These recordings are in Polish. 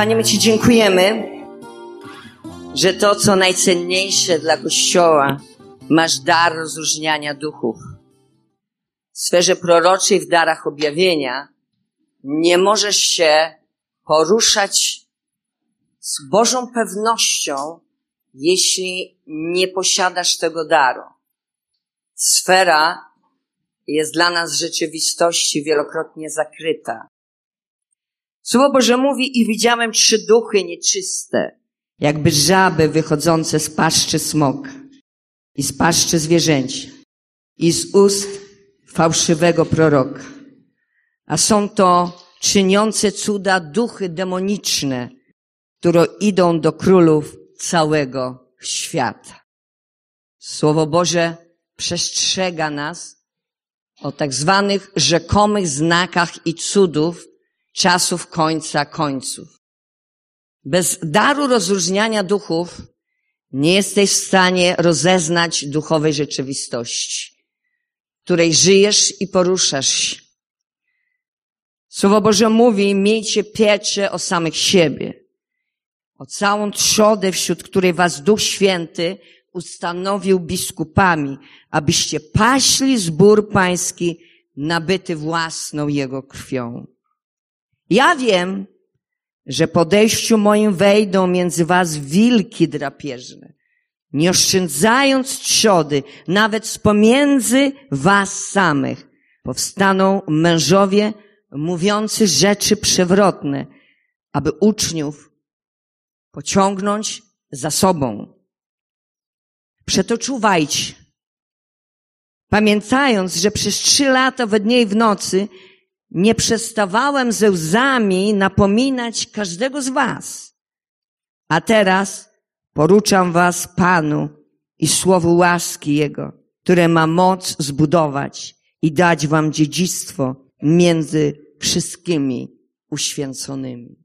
Panie, my Ci dziękujemy, że to, co najcenniejsze dla Kościoła, masz dar rozróżniania duchów. W sferze proroczej, w darach objawienia, nie możesz się poruszać z Bożą pewnością, jeśli nie posiadasz tego daru. Sfera jest dla nas w rzeczywistości wielokrotnie zakryta. Słowo Boże mówi i widziałem trzy duchy nieczyste, jakby żaby wychodzące z paszczy smok i z paszczy zwierzęcia i z ust fałszywego proroka. A są to czyniące cuda duchy demoniczne, które idą do królów całego świata. Słowo Boże przestrzega nas o tak zwanych rzekomych znakach i cudów czasów końca końców. Bez daru rozróżniania duchów nie jesteś w stanie rozeznać duchowej rzeczywistości, której żyjesz i poruszasz. Słowo Boże mówi, miejcie pieczę o samych siebie, o całą trzodę, wśród której was Duch Święty ustanowił biskupami, abyście paśli zbór pański nabyty własną Jego krwią. Ja wiem, że po dejściu moim wejdą między was wilki drapieżne, nie oszczędzając trzody, nawet z pomiędzy was samych, powstaną mężowie mówiący rzeczy przewrotne, aby uczniów pociągnąć za sobą. Przeto czuwajcie, pamiętając, że przez trzy lata we dnie i w nocy nie przestawałem ze łzami napominać każdego z was. A teraz poruczam was Panu i słowu łaski Jego, które ma moc zbudować i dać wam dziedzictwo między wszystkimi uświęconymi.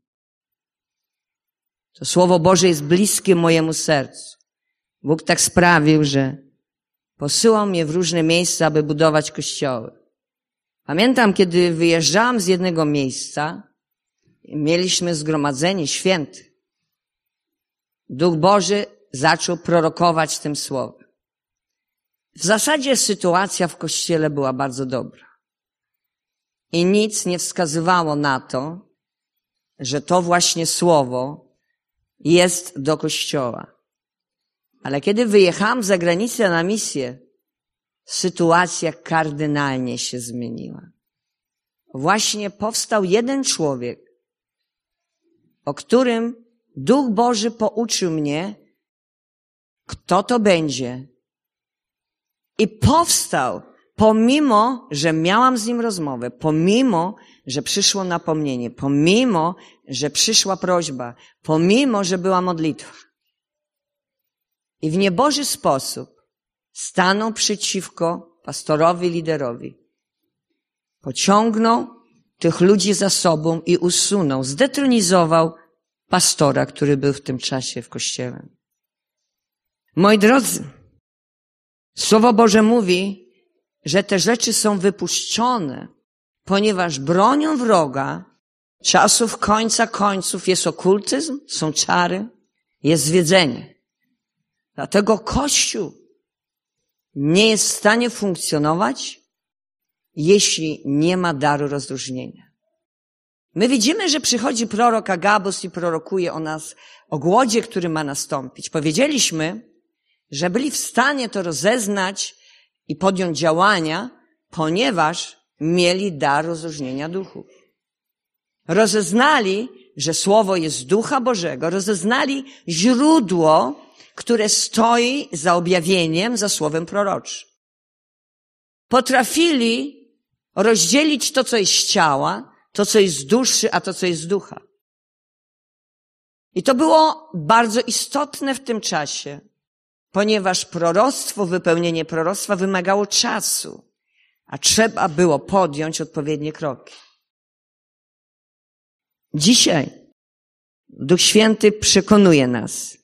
To Słowo Boże jest bliskie mojemu sercu. Bóg tak sprawił, że posyłał mnie w różne miejsca, aby budować kościoły. Pamiętam, kiedy wyjeżdżałam z jednego miejsca, mieliśmy zgromadzenie święte. Duch Boży zaczął prorokować tym słowem. W zasadzie sytuacja w kościele była bardzo dobra. I nic nie wskazywało na to, że to właśnie słowo jest do kościoła. Ale kiedy wyjechałam za granicę na misję, sytuacja kardynalnie się zmieniła. Właśnie powstał jeden człowiek, o którym Duch Boży pouczył mnie, kto to będzie. I powstał, pomimo, że miałam z nim rozmowę, pomimo, że przyszło napomnienie, pomimo, że przyszła prośba, pomimo, że była modlitwa. I w nieboży sposób stanął przeciwko pastorowi, liderowi. Pociągnął tych ludzi za sobą i usunął, zdetronizował pastora, który był w tym czasie w kościele. Moi drodzy, Słowo Boże mówi, że te rzeczy są wypuszczone, ponieważ bronią wroga czasów końca końców jest okultyzm, są czary, jest zwiedzenie. Dlatego Kościół nie jest w stanie funkcjonować, jeśli nie ma daru rozróżnienia. My widzimy, że przychodzi prorok Agabus i prorokuje o nas, o głodzie, który ma nastąpić. Powiedzieliśmy, że byli w stanie to rozeznać i podjąć działania, ponieważ mieli dar rozróżnienia duchów. Rozeznali, że Słowo jest Ducha Bożego, rozeznali źródło które stoi za objawieniem, za słowem proroczym. Potrafili rozdzielić to, co jest z ciała, to, co jest z duszy, a to, co jest z ducha. I to było bardzo istotne w tym czasie, ponieważ proroctwo, wypełnienie proroctwa wymagało czasu, a trzeba było podjąć odpowiednie kroki. Dzisiaj Duch Święty przekonuje nas,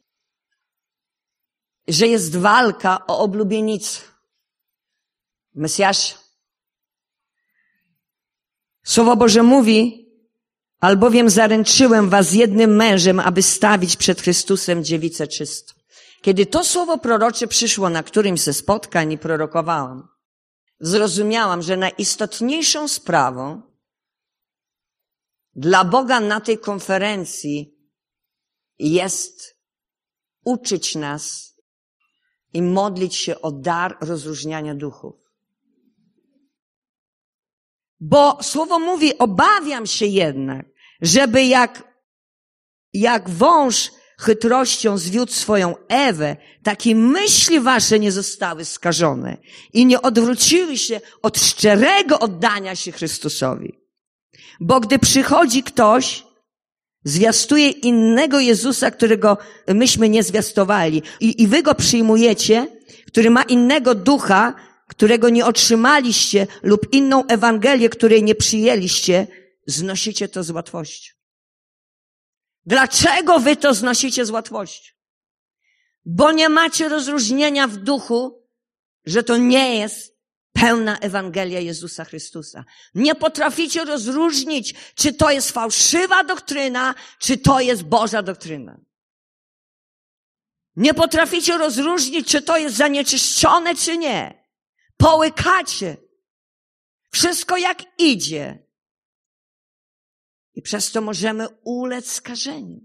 że jest walka o oblubienicę. Mesjasz. Słowo Boże mówi Albowiem zaręczyłem was jednym mężem, aby stawić przed Chrystusem dziewicę czystą. Kiedy to słowo prorocze przyszło na którymś ze spotkań i prorokowałam, zrozumiałam, że najistotniejszą sprawą dla Boga na tej konferencji jest uczyć nas i modlić się o dar rozróżniania duchów. Bo słowo mówi, obawiam się jednak, żeby jak, jak wąż chytrością zwiódł swoją Ewę, takie myśli wasze nie zostały skażone i nie odwróciły się od szczerego oddania się Chrystusowi. Bo gdy przychodzi ktoś, zwiastuje innego Jezusa, którego myśmy nie zwiastowali i, i wy go przyjmujecie, który ma innego ducha, którego nie otrzymaliście lub inną Ewangelię, której nie przyjęliście, znosicie to z łatwością. Dlaczego wy to znosicie z łatwością? Bo nie macie rozróżnienia w duchu, że to nie jest pełna Ewangelia Jezusa Chrystusa. Nie potraficie rozróżnić, czy to jest fałszywa doktryna, czy to jest Boża doktryna. Nie potraficie rozróżnić, czy to jest zanieczyszczone, czy nie. Połykacie. Wszystko jak idzie. I przez to możemy ulec skażeniu.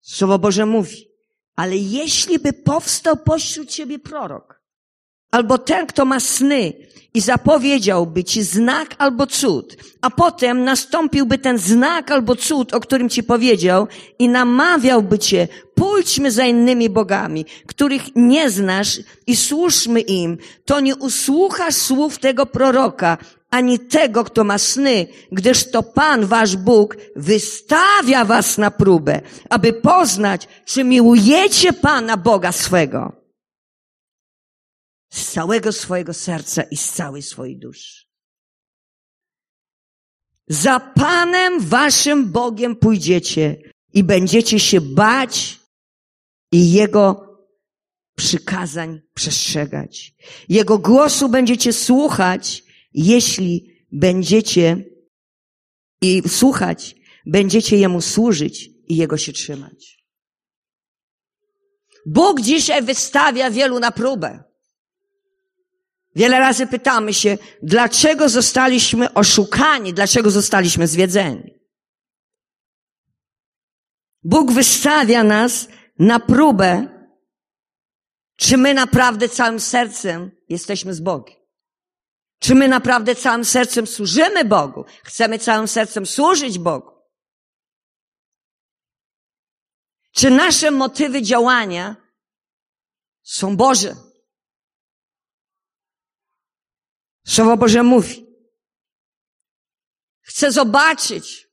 Słowo Boże mówi, ale jeśli by powstał pośród ciebie prorok, albo ten, kto ma sny i zapowiedziałby ci znak albo cud, a potem nastąpiłby ten znak albo cud, o którym ci powiedział i namawiałby cię, pójdźmy za innymi bogami, których nie znasz i służmy im, to nie usłuchasz słów tego proroka, ani tego, kto ma sny, gdyż to Pan, wasz Bóg, wystawia was na próbę, aby poznać, czy miłujecie Pana Boga swego z całego swojego serca i z całej swojej duszy. Za Panem waszym Bogiem pójdziecie i będziecie się bać i Jego przykazań przestrzegać. Jego głosu będziecie słuchać, jeśli będziecie i słuchać, będziecie Jemu służyć i Jego się trzymać. Bóg dzisiaj wystawia wielu na próbę. Wiele razy pytamy się, dlaczego zostaliśmy oszukani, dlaczego zostaliśmy zwiedzeni. Bóg wystawia nas na próbę, czy my naprawdę całym sercem jesteśmy z Bogiem. Czy my naprawdę całym sercem służymy Bogu? Chcemy całym sercem służyć Bogu? Czy nasze motywy działania są Boże? Słowo Boże mówi. Chcę zobaczyć,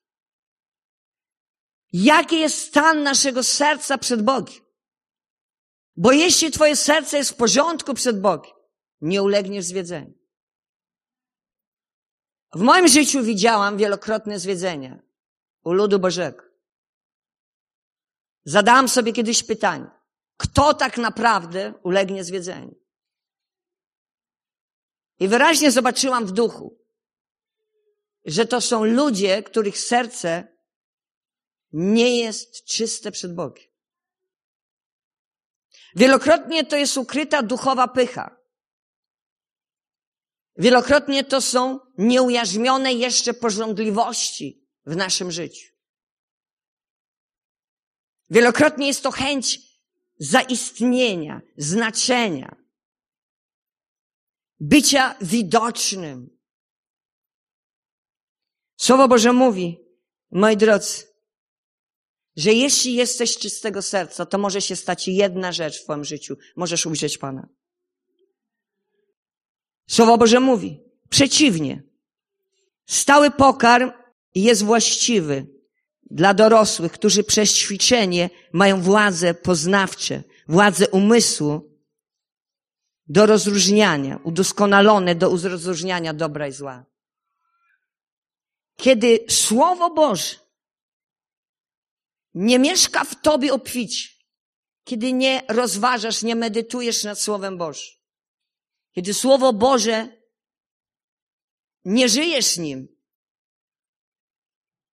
jaki jest stan naszego serca przed Bogiem. Bo jeśli Twoje serce jest w porządku przed Bogiem, nie ulegniesz zwiedzeniu. W moim życiu widziałam wielokrotne zwiedzenia u ludu Bożego. Zadałam sobie kiedyś pytanie, kto tak naprawdę ulegnie zwiedzeniu? I wyraźnie zobaczyłam w duchu, że to są ludzie, których serce nie jest czyste przed Bogiem. Wielokrotnie to jest ukryta duchowa pycha. Wielokrotnie to są nieujarzmione jeszcze porządliwości w naszym życiu. Wielokrotnie jest to chęć zaistnienia, znaczenia, bycia widocznym. Słowo Boże mówi, moi drodzy, że jeśli jesteś czystego serca, to może się stać jedna rzecz w Twoim życiu. Możesz ujrzeć Pana. Słowo Boże mówi, przeciwnie. Stały pokarm jest właściwy dla dorosłych, którzy przez ćwiczenie mają władze poznawcze, władze umysłu do rozróżniania, udoskonalone do rozróżniania dobra i zła. Kiedy Słowo Boże nie mieszka w tobie obficie, kiedy nie rozważasz, nie medytujesz nad Słowem Bożym, kiedy Słowo Boże nie żyjesz nim,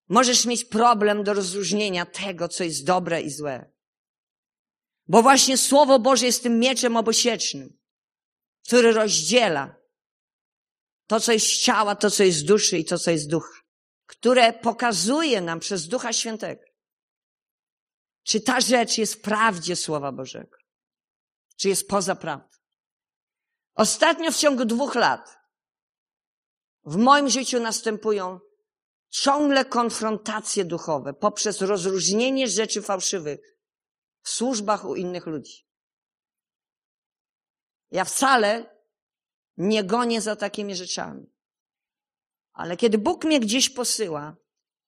możesz mieć problem do rozróżnienia tego, co jest dobre i złe. Bo właśnie Słowo Boże jest tym mieczem obosiecznym, który rozdziela to, co jest z ciała, to, co jest z duszy i to, co jest z ducha, które pokazuje nam przez Ducha Świętego, czy ta rzecz jest w prawdzie Słowa Bożego, czy jest poza prawdą. Ostatnio w ciągu dwóch lat w moim życiu następują ciągle konfrontacje duchowe poprzez rozróżnienie rzeczy fałszywych w służbach u innych ludzi. Ja wcale nie gonię za takimi rzeczami. Ale kiedy Bóg mnie gdzieś posyła,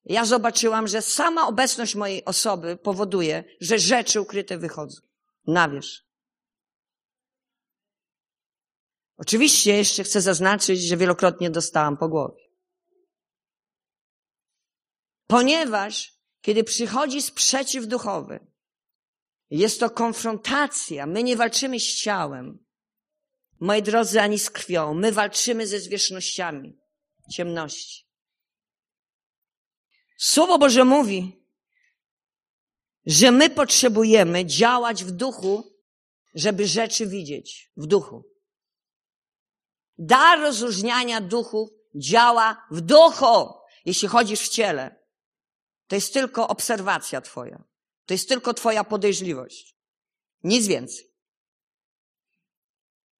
ja zobaczyłam, że sama obecność mojej osoby powoduje, że rzeczy ukryte wychodzą na wierzch. Oczywiście jeszcze chcę zaznaczyć, że wielokrotnie dostałam po głowie. Ponieważ kiedy przychodzi sprzeciw duchowy, jest to konfrontacja, my nie walczymy z ciałem, moi drodzy, ani z krwią, my walczymy ze zwierzchnościami ciemności. Słowo Boże mówi, że my potrzebujemy działać w duchu, żeby rzeczy widzieć w duchu. Dar rozróżniania duchów działa w duchu. Jeśli chodzisz w ciele, to jest tylko obserwacja twoja. To jest tylko twoja podejrzliwość. Nic więcej.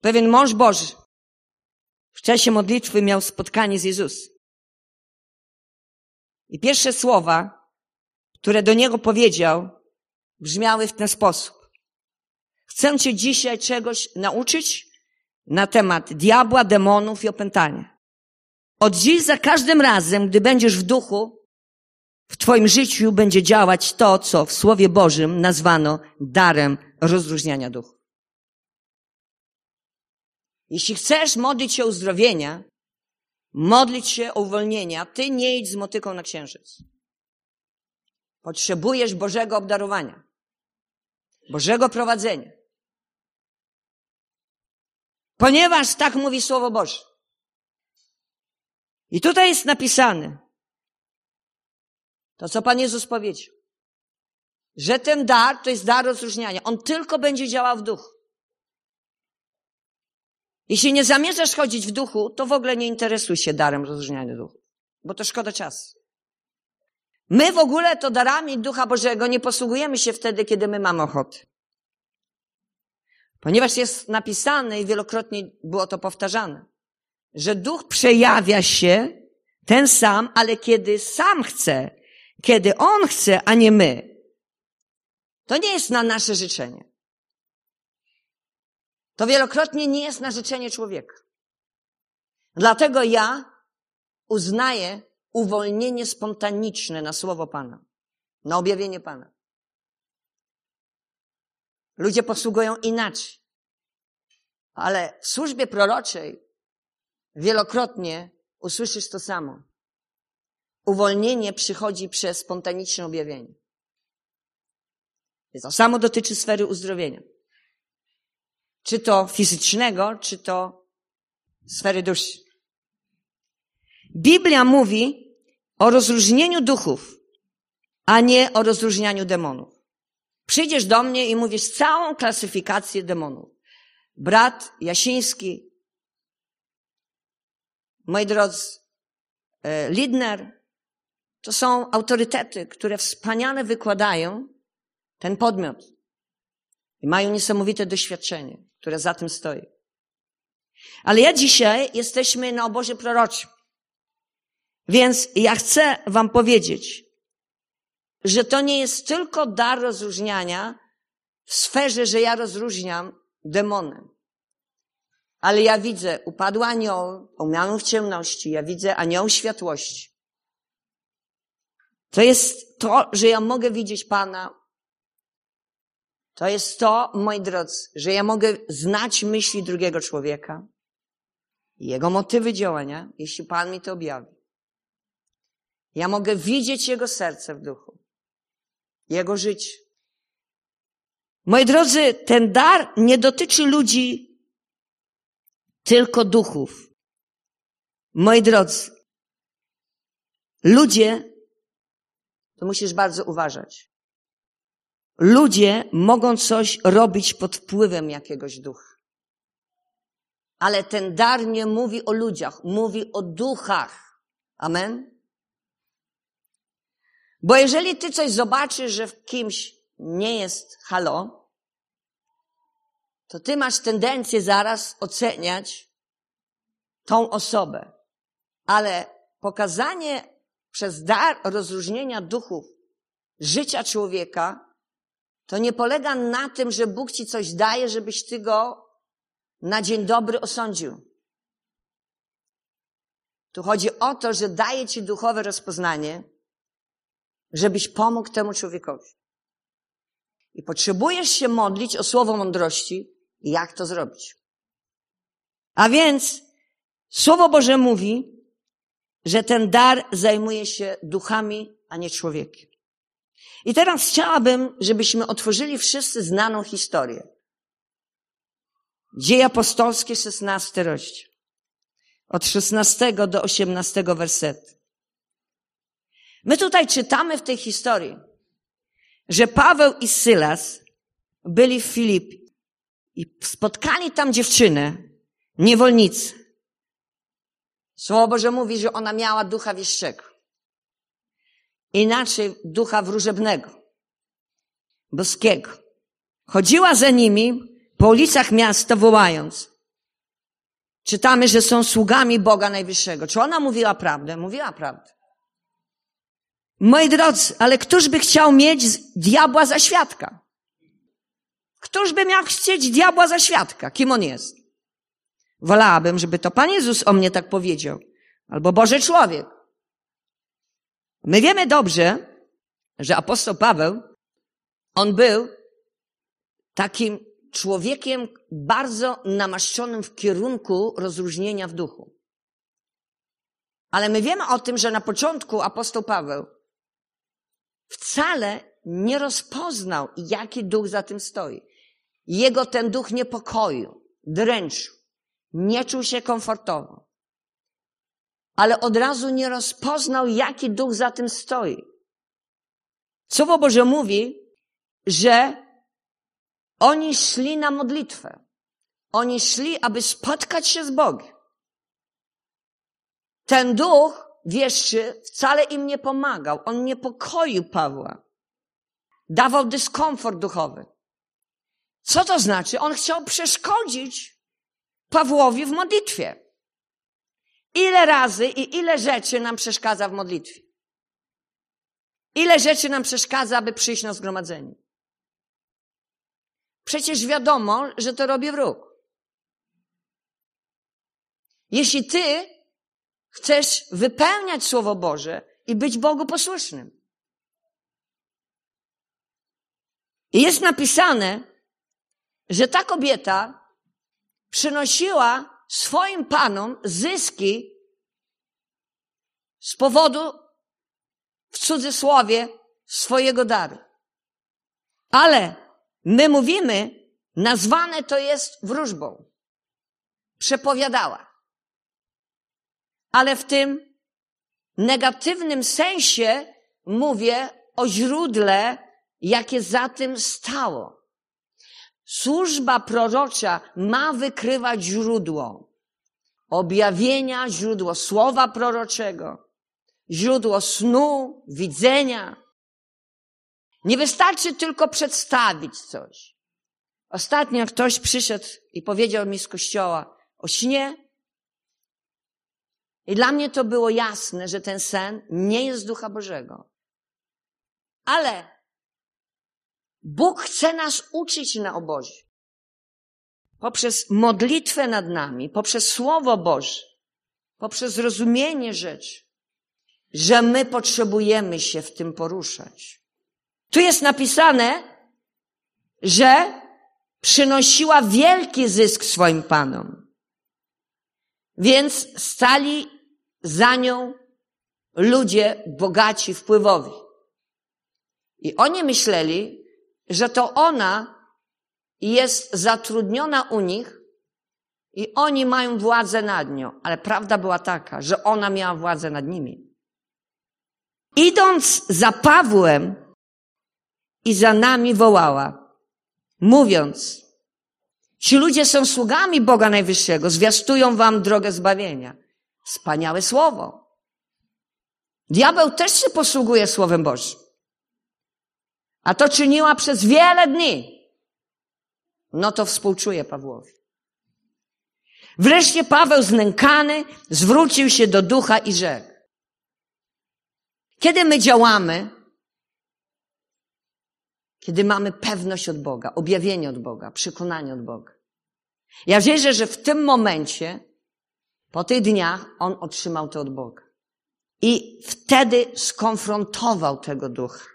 Pewien mąż Boży w czasie modlitwy miał spotkanie z Jezusem. I pierwsze słowa, które do niego powiedział, brzmiały w ten sposób. Chcę cię dzisiaj czegoś nauczyć na temat diabła, demonów i opętania. Od dziś za każdym razem, gdy będziesz w duchu, w twoim życiu będzie działać to, co w Słowie Bożym nazwano darem rozróżniania duchu. Jeśli chcesz modlić się o uzdrowienia, modlić się o uwolnienia, ty nie idź z motyką na księżyc. Potrzebujesz Bożego obdarowania, Bożego prowadzenia. Ponieważ tak mówi Słowo Boże. I tutaj jest napisane, to co Pan Jezus powiedział, że ten dar to jest dar rozróżniania. On tylko będzie działał w duchu. Jeśli nie zamierzasz chodzić w duchu, to w ogóle nie interesuj się darem rozróżniania duchu, bo to szkoda czasu. My w ogóle to darami Ducha Bożego nie posługujemy się wtedy, kiedy my mamy ochotę. Ponieważ jest napisane i wielokrotnie było to powtarzane, że duch przejawia się ten sam, ale kiedy sam chce, kiedy on chce, a nie my. To nie jest na nasze życzenie. To wielokrotnie nie jest na życzenie człowieka. Dlatego ja uznaję uwolnienie spontaniczne na słowo Pana, na objawienie Pana. Ludzie posługują inaczej. Ale w służbie proroczej wielokrotnie usłyszysz to samo. Uwolnienie przychodzi przez spontaniczne objawienie. To samo dotyczy sfery uzdrowienia. Czy to fizycznego, czy to sfery duszy. Biblia mówi o rozróżnieniu duchów, a nie o rozróżnianiu demonów. Przyjdziesz do mnie i mówisz całą klasyfikację demonów. Brat Jasiński, moi drodzy, e, Lidner, to są autorytety, które wspaniale wykładają ten podmiot i mają niesamowite doświadczenie, które za tym stoi. Ale ja dzisiaj jesteśmy na obozie proroczym. Więc ja chcę wam powiedzieć, że to nie jest tylko dar rozróżniania w sferze, że ja rozróżniam demony. Ale ja widzę upadły anioł, umianą w ciemności, ja widzę anioł światłości. To jest to, że ja mogę widzieć Pana. To jest to, moi drodzy, że ja mogę znać myśli drugiego człowieka, jego motywy działania, jeśli Pan mi to objawi. Ja mogę widzieć jego serce w duchu, jego życie. Moi drodzy, ten dar nie dotyczy ludzi tylko duchów. Moi drodzy, ludzie to musisz bardzo uważać. Ludzie mogą coś robić pod wpływem jakiegoś ducha. Ale ten dar nie mówi o ludziach, mówi o duchach. Amen? Bo jeżeli ty coś zobaczysz, że w kimś nie jest halo, to ty masz tendencję zaraz oceniać tą osobę. Ale pokazanie przez dar rozróżnienia duchów życia człowieka, to nie polega na tym, że Bóg ci coś daje, żebyś ty go na dzień dobry osądził. Tu chodzi o to, że daje ci duchowe rozpoznanie, żebyś pomógł temu człowiekowi. I potrzebujesz się modlić o słowo mądrości, jak to zrobić. A więc Słowo Boże mówi, że ten dar zajmuje się duchami, a nie człowiekiem. I teraz chciałabym, żebyśmy otworzyli wszyscy znaną historię. Dzieje apostolskie, 16 rozdział. Od 16 do 18 wersetu. My tutaj czytamy w tej historii, że Paweł i Sylas byli w Filipii i spotkali tam dziewczynę, niewolnicę. Słowo Boże mówi, że ona miała ducha wieszczego. Inaczej ducha wróżebnego, boskiego. Chodziła za nimi po ulicach miasta wołając. Czytamy, że są sługami Boga Najwyższego. Czy ona mówiła prawdę? Mówiła prawdę. Moi drodzy, ale któż by chciał mieć diabła za świadka? Któż by miał chcieć diabła za świadka? Kim on jest? Wolałabym, żeby to Pan Jezus o mnie tak powiedział. Albo Boży człowiek. My wiemy dobrze, że apostoł Paweł, on był takim człowiekiem bardzo namaszczonym w kierunku rozróżnienia w duchu. Ale my wiemy o tym, że na początku apostoł Paweł wcale nie rozpoznał, jaki duch za tym stoi. Jego ten duch niepokoju, dręczył. Nie czuł się komfortowo. Ale od razu nie rozpoznał, jaki duch za tym stoi. Słowo Boże mówi, że oni szli na modlitwę. Oni szli, aby spotkać się z Bogiem. Ten duch wieszczy wcale im nie pomagał. On niepokoił Pawła. Dawał dyskomfort duchowy. Co to znaczy? On chciał przeszkodzić Pawłowi w modlitwie. Ile razy i ile rzeczy nam przeszkadza w modlitwie? Ile rzeczy nam przeszkadza, aby przyjść na zgromadzenie? Przecież wiadomo, że to robi wróg. Jeśli ty chcesz wypełniać Słowo Boże i być Bogu posłusznym. I jest napisane, że ta kobieta przynosiła swoim panom zyski z powodu, w cudzysłowie, swojego daru. Ale my mówimy, nazwane to jest wróżbą. Przepowiadała ale w tym negatywnym sensie mówię o źródle, jakie za tym stało. Służba prorocza ma wykrywać źródło objawienia, źródło słowa proroczego, źródło snu, widzenia. Nie wystarczy tylko przedstawić coś. Ostatnio ktoś przyszedł i powiedział mi z kościoła o śnie, i dla mnie to było jasne, że ten sen nie jest Ducha Bożego. Ale Bóg chce nas uczyć na obozie. Poprzez modlitwę nad nami, poprzez Słowo Boże, poprzez rozumienie rzeczy, że my potrzebujemy się w tym poruszać. Tu jest napisane, że przynosiła wielki zysk swoim panom. Więc stali za nią ludzie bogaci, wpływowi. I oni myśleli, że to ona jest zatrudniona u nich i oni mają władzę nad nią. Ale prawda była taka, że ona miała władzę nad nimi. idąc za Pawłem i za nami wołała, mówiąc, ci ludzie są sługami Boga Najwyższego, zwiastują wam drogę zbawienia. Wspaniałe słowo. Diabeł też się posługuje Słowem Bożym. A to czyniła przez wiele dni. No to współczuję Pawłowi. Wreszcie Paweł znękany zwrócił się do ducha i rzekł. Kiedy my działamy, kiedy mamy pewność od Boga, objawienie od Boga, przekonanie od Boga. Ja wierzę, że w tym momencie, po tych dniach, on otrzymał to od Boga. I wtedy skonfrontował tego ducha.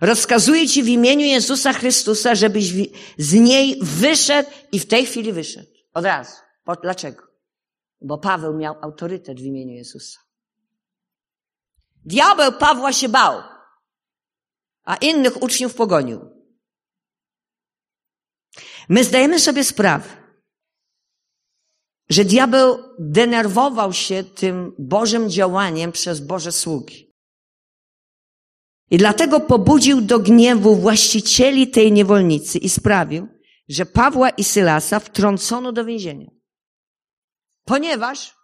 Rozkazuję Ci w imieniu Jezusa Chrystusa, żebyś z niej wyszedł i w tej chwili wyszedł. Od razu. Dlaczego? Bo Paweł miał autorytet w imieniu Jezusa. Diabeł Pawła się bał, a innych uczniów pogonił. My zdajemy sobie sprawę, że diabeł denerwował się tym Bożym działaniem przez Boże sługi. I dlatego pobudził do gniewu właścicieli tej niewolnicy i sprawił, że Pawła i Sylasa wtrącono do więzienia. Ponieważ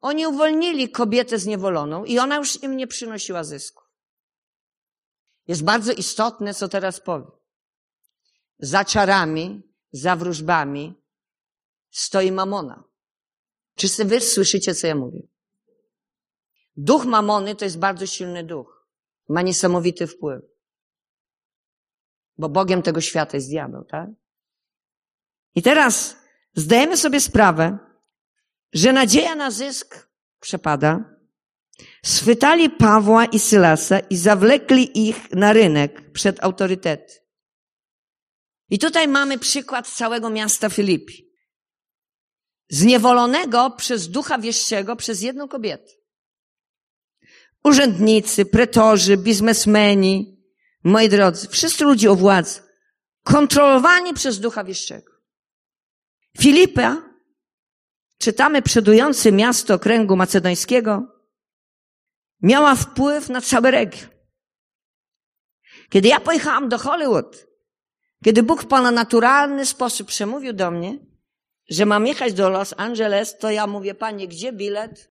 oni uwolnili kobietę zniewoloną i ona już im nie przynosiła zysku. Jest bardzo istotne, co teraz powiem. Za czarami, za wróżbami stoi mamona. Czy wy słyszycie, co ja mówię? Duch mamony to jest bardzo silny duch. Ma niesamowity wpływ. Bo Bogiem tego świata jest diabeł, tak? I teraz zdajemy sobie sprawę, że nadzieja na zysk przepada. Schwytali Pawła i Sylasa i zawlekli ich na rynek przed autorytety. I tutaj mamy przykład całego miasta Filipi. Zniewolonego przez ducha wieszczego przez jedną kobietę. Urzędnicy, pretorzy, biznesmeni, moi drodzy, wszyscy ludzie o władzy, kontrolowani przez ducha wieszczego. Filipa, czytamy przodujący miasto okręgu macedońskiego, miała wpływ na cały region. Kiedy ja pojechałam do Hollywood, kiedy Bóg w ponadnaturalny sposób przemówił do mnie, że mam jechać do Los Angeles, to ja mówię, panie, gdzie bilet?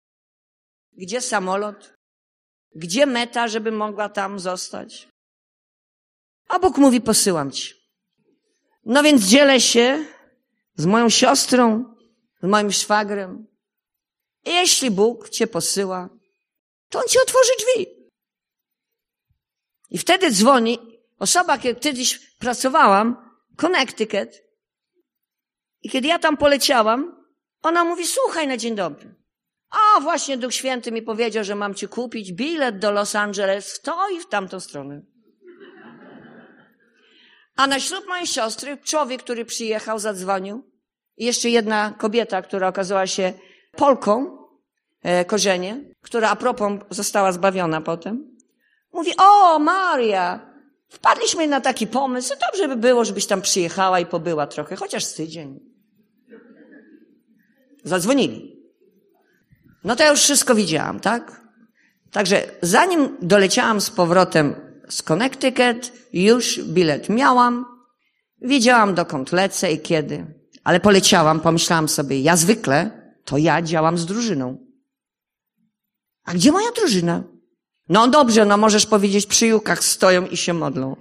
Gdzie samolot? Gdzie meta, żeby mogła tam zostać? A Bóg mówi, posyłam ci. No więc dzielę się z moją siostrą, z moim szwagrem. I jeśli Bóg cię posyła, to on ci otworzy drzwi. I wtedy dzwoni osoba, jak kiedyś pracowałam, Connecticut. I kiedy ja tam poleciałam, ona mówi, słuchaj na dzień dobry. A właśnie Duch Święty mi powiedział, że mam ci kupić bilet do Los Angeles w to i w tamtą stronę. A na ślub mojej siostry człowiek, który przyjechał, zadzwonił. I jeszcze jedna kobieta, która okazała się Polką, e, korzenie, która a propos została zbawiona potem. Mówi, o Maria, wpadliśmy na taki pomysł, dobrze by było, żebyś tam przyjechała i pobyła trochę, chociaż z tydzień. Zadzwonili. No to ja już wszystko widziałam, tak? Także zanim doleciałam z powrotem z Connecticut, już bilet miałam, wiedziałam dokąd lecę i kiedy. Ale poleciałam, pomyślałam sobie, ja zwykle to ja działam z drużyną. A gdzie moja drużyna? No dobrze, no możesz powiedzieć, przy jukach stoją i się modlą.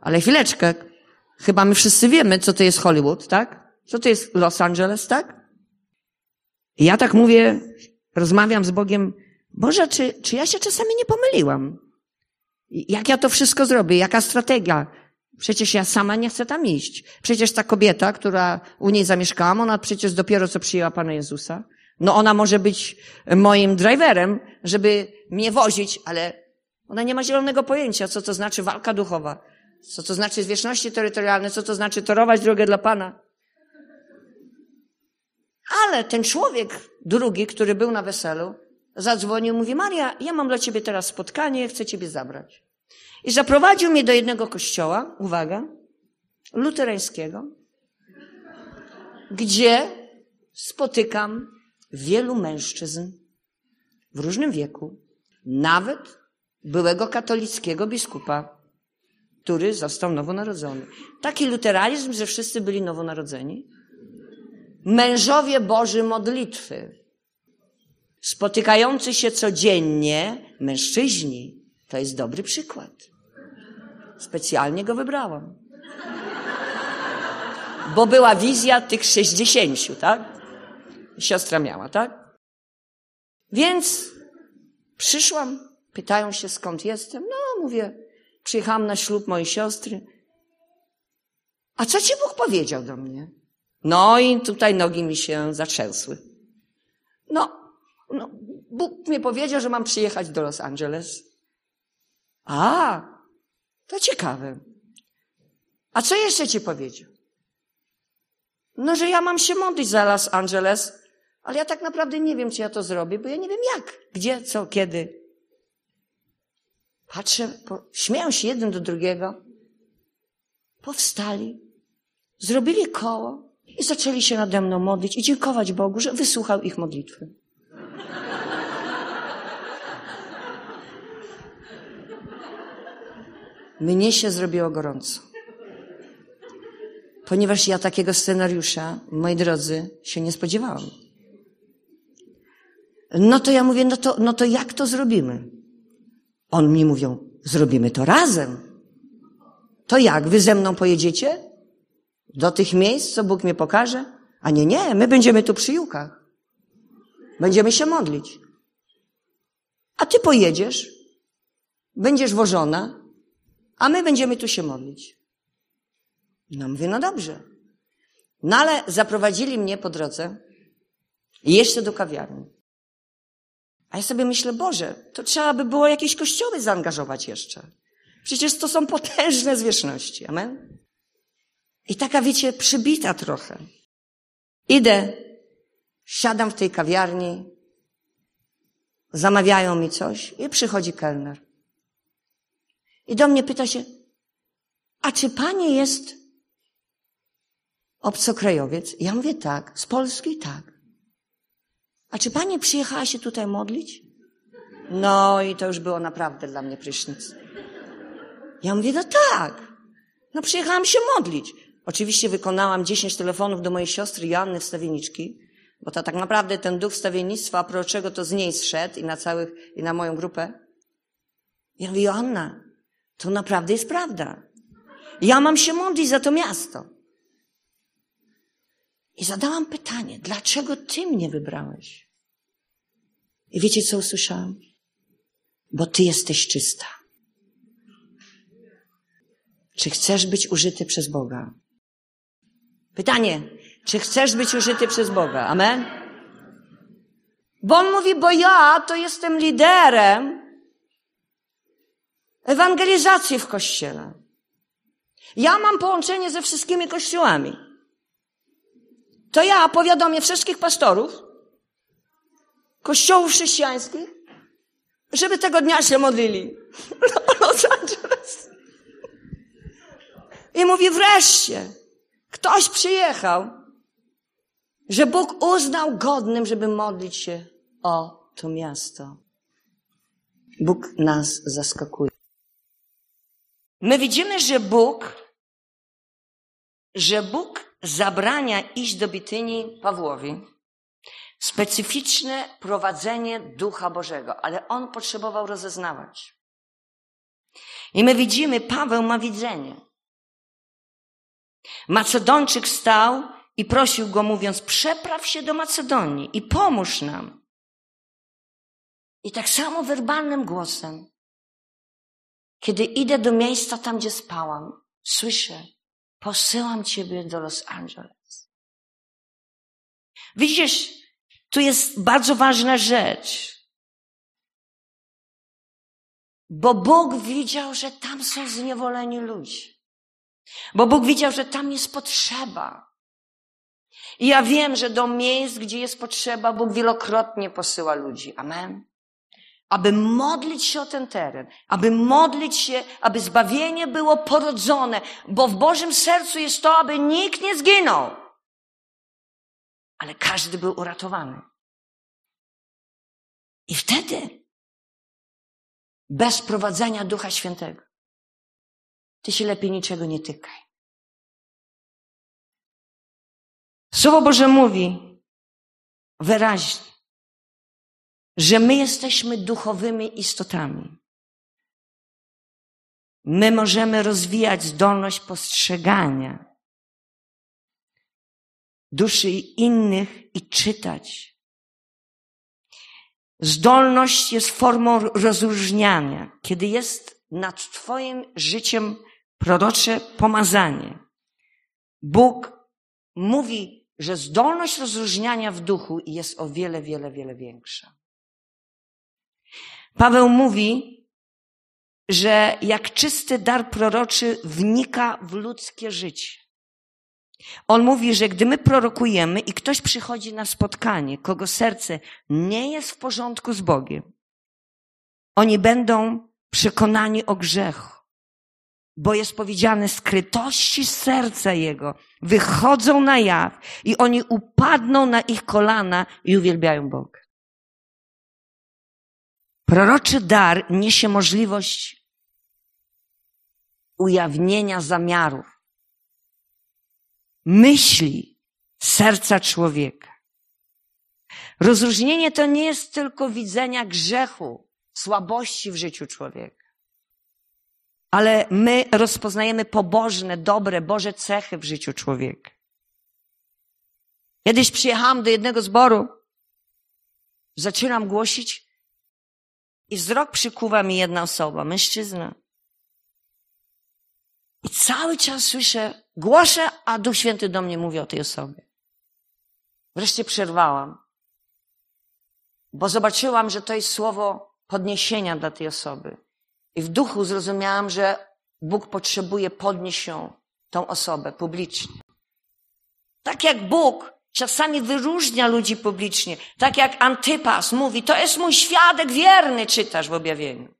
Ale chwileczkę, chyba my wszyscy wiemy, co to jest Hollywood, tak? Co to jest Los Angeles, tak? I ja tak mówię, rozmawiam z Bogiem, Boże, czy, czy ja się czasami nie pomyliłam? Jak ja to wszystko zrobię? Jaka strategia? Przecież ja sama nie chcę tam iść. Przecież ta kobieta, która u niej zamieszkałam, ona przecież dopiero co przyjęła Pana Jezusa. No ona może być moim driverem, żeby mnie wozić, ale ona nie ma zielonego pojęcia, co to znaczy walka duchowa, co to znaczy zwierzchności terytorialne, co to znaczy torować drogę dla Pana. Ale ten człowiek drugi, który był na weselu, zadzwonił, mówi, Maria, ja mam dla ciebie teraz spotkanie, chcę ciebie zabrać. I zaprowadził mnie do jednego kościoła, uwaga, luterańskiego, gdzie spotykam wielu mężczyzn w różnym wieku, Nawet byłego katolickiego biskupa, który został nowonarodzony. Taki luteranizm, że wszyscy byli nowonarodzeni. Mężowie Boży modlitwy, spotykający się codziennie mężczyźni. To jest dobry przykład. Specjalnie go wybrałam. Bo była wizja tych sześćdziesięciu, tak? Siostra miała, tak? Więc przyszłam, pytają się skąd jestem. No, mówię, przyjechałam na ślub mojej siostry. A co ci Bóg powiedział do mnie? No i tutaj nogi mi się zatrzęsły. No, no, Bóg mi powiedział, że mam przyjechać do Los Angeles. A, to ciekawe. A co jeszcze ci powiedział? No, że ja mam się modlić za Los Angeles, ale ja tak naprawdę nie wiem, czy ja to zrobię, bo ja nie wiem jak, gdzie, co, kiedy. Patrzę, po, śmieją się jeden do drugiego. Powstali, zrobili koło i zaczęli się nade mną modlić i dziękować Bogu, że wysłuchał ich modlitwy. Mnie się zrobiło gorąco. Ponieważ ja takiego scenariusza, moi drodzy, się nie spodziewałam. No to ja mówię, no to, no to jak to zrobimy? On mi mówią, zrobimy to razem. To jak, wy ze mną pojedziecie? Do tych miejsc, co Bóg mnie pokaże? A nie, nie, my będziemy tu przy Jukach. Będziemy się modlić. A ty pojedziesz, będziesz wożona, a my będziemy tu się modlić. No mówię, no dobrze. No ale zaprowadzili mnie po drodze jeszcze do kawiarni. A ja sobie myślę, Boże, to trzeba by było jakieś kościoły zaangażować jeszcze. Przecież to są potężne zwierzchności. Amen? I taka, wiecie, przybita trochę. Idę, siadam w tej kawiarni, zamawiają mi coś i przychodzi kelner. I do mnie pyta się, a czy pani jest obcokrajowiec? Ja mówię tak, z Polski tak. A czy pani przyjechała się tutaj modlić? No i to już było naprawdę dla mnie prysznic. Ja mówię, no tak. No przyjechałam się modlić. Oczywiście wykonałam 10 telefonów do mojej siostry Joanny Wstawieniczki, bo to tak naprawdę ten duch wstawiennictwa proroczego to z niej zszedł i na całych, i na moją grupę. Ja mówię, Joanna, to naprawdę jest prawda. Ja mam się modlić za to miasto. I zadałam pytanie, dlaczego ty mnie wybrałeś? I wiecie, co usłyszałam? Bo ty jesteś czysta. Czy chcesz być użyty przez Boga? Pytanie, czy chcesz być użyty przez Boga? Amen? Bo on mówi, bo ja to jestem liderem ewangelizacji w kościele. Ja mam połączenie ze wszystkimi kościołami. To ja powiadomię wszystkich pastorów kościołów chrześcijańskich, żeby tego dnia się modlili. Los Angeles. I mówi wreszcie, ktoś przyjechał, że Bóg uznał godnym, żeby modlić się o to miasto. Bóg nas zaskakuje. My widzimy, że Bóg, że Bóg zabrania iść do Bityni Pawłowi. Specyficzne prowadzenie Ducha Bożego, ale on potrzebował rozeznawać. I my widzimy, Paweł ma widzenie. Macedończyk stał i prosił go, mówiąc: Przepraw się do Macedonii i pomóż nam. I tak samo werbalnym głosem kiedy idę do miejsca tam, gdzie spałam, słyszę, posyłam ciebie do Los Angeles. Widzisz, tu jest bardzo ważna rzecz. Bo Bóg widział, że tam są zniewoleni ludzie. Bo Bóg widział, że tam jest potrzeba. I ja wiem, że do miejsc, gdzie jest potrzeba, Bóg wielokrotnie posyła ludzi. Amen aby modlić się o ten teren, aby modlić się, aby zbawienie było porodzone, bo w Bożym sercu jest to, aby nikt nie zginął, ale każdy był uratowany. I wtedy bez prowadzenia Ducha Świętego, ty się lepiej niczego nie tykaj. Słowo Boże mówi wyraźnie, że my jesteśmy duchowymi istotami. My możemy rozwijać zdolność postrzegania duszy innych i czytać. Zdolność jest formą rozróżniania, kiedy jest nad Twoim życiem prorocze pomazanie. Bóg mówi, że zdolność rozróżniania w duchu jest o wiele, wiele, wiele większa. Paweł mówi, że jak czysty dar proroczy wnika w ludzkie życie. On mówi, że gdy my prorokujemy i ktoś przychodzi na spotkanie, kogo serce nie jest w porządku z Bogiem, oni będą przekonani o grzechu, bo jest powiedziane, skrytości serca Jego wychodzą na jaw i oni upadną na ich kolana i uwielbiają Boga. Proroczy dar niesie możliwość ujawnienia zamiarów, myśli serca człowieka. Rozróżnienie to nie jest tylko widzenia grzechu, słabości w życiu człowieka, ale my rozpoznajemy pobożne, dobre, Boże cechy w życiu człowieka. Kiedyś przyjechałam do jednego zboru, zaczynam głosić i wzrok przykuwa mi jedna osoba, mężczyzna. I cały czas słyszę, głoszę, a Duch Święty do mnie mówi o tej osobie. Wreszcie przerwałam, bo zobaczyłam, że to jest słowo podniesienia dla tej osoby. I w duchu zrozumiałam, że Bóg potrzebuje podnieść ją, tą osobę publicznie. Tak jak Bóg czasami wyróżnia ludzi publicznie, tak jak Antypas mówi, to jest mój świadek wierny, czytasz w objawieniu.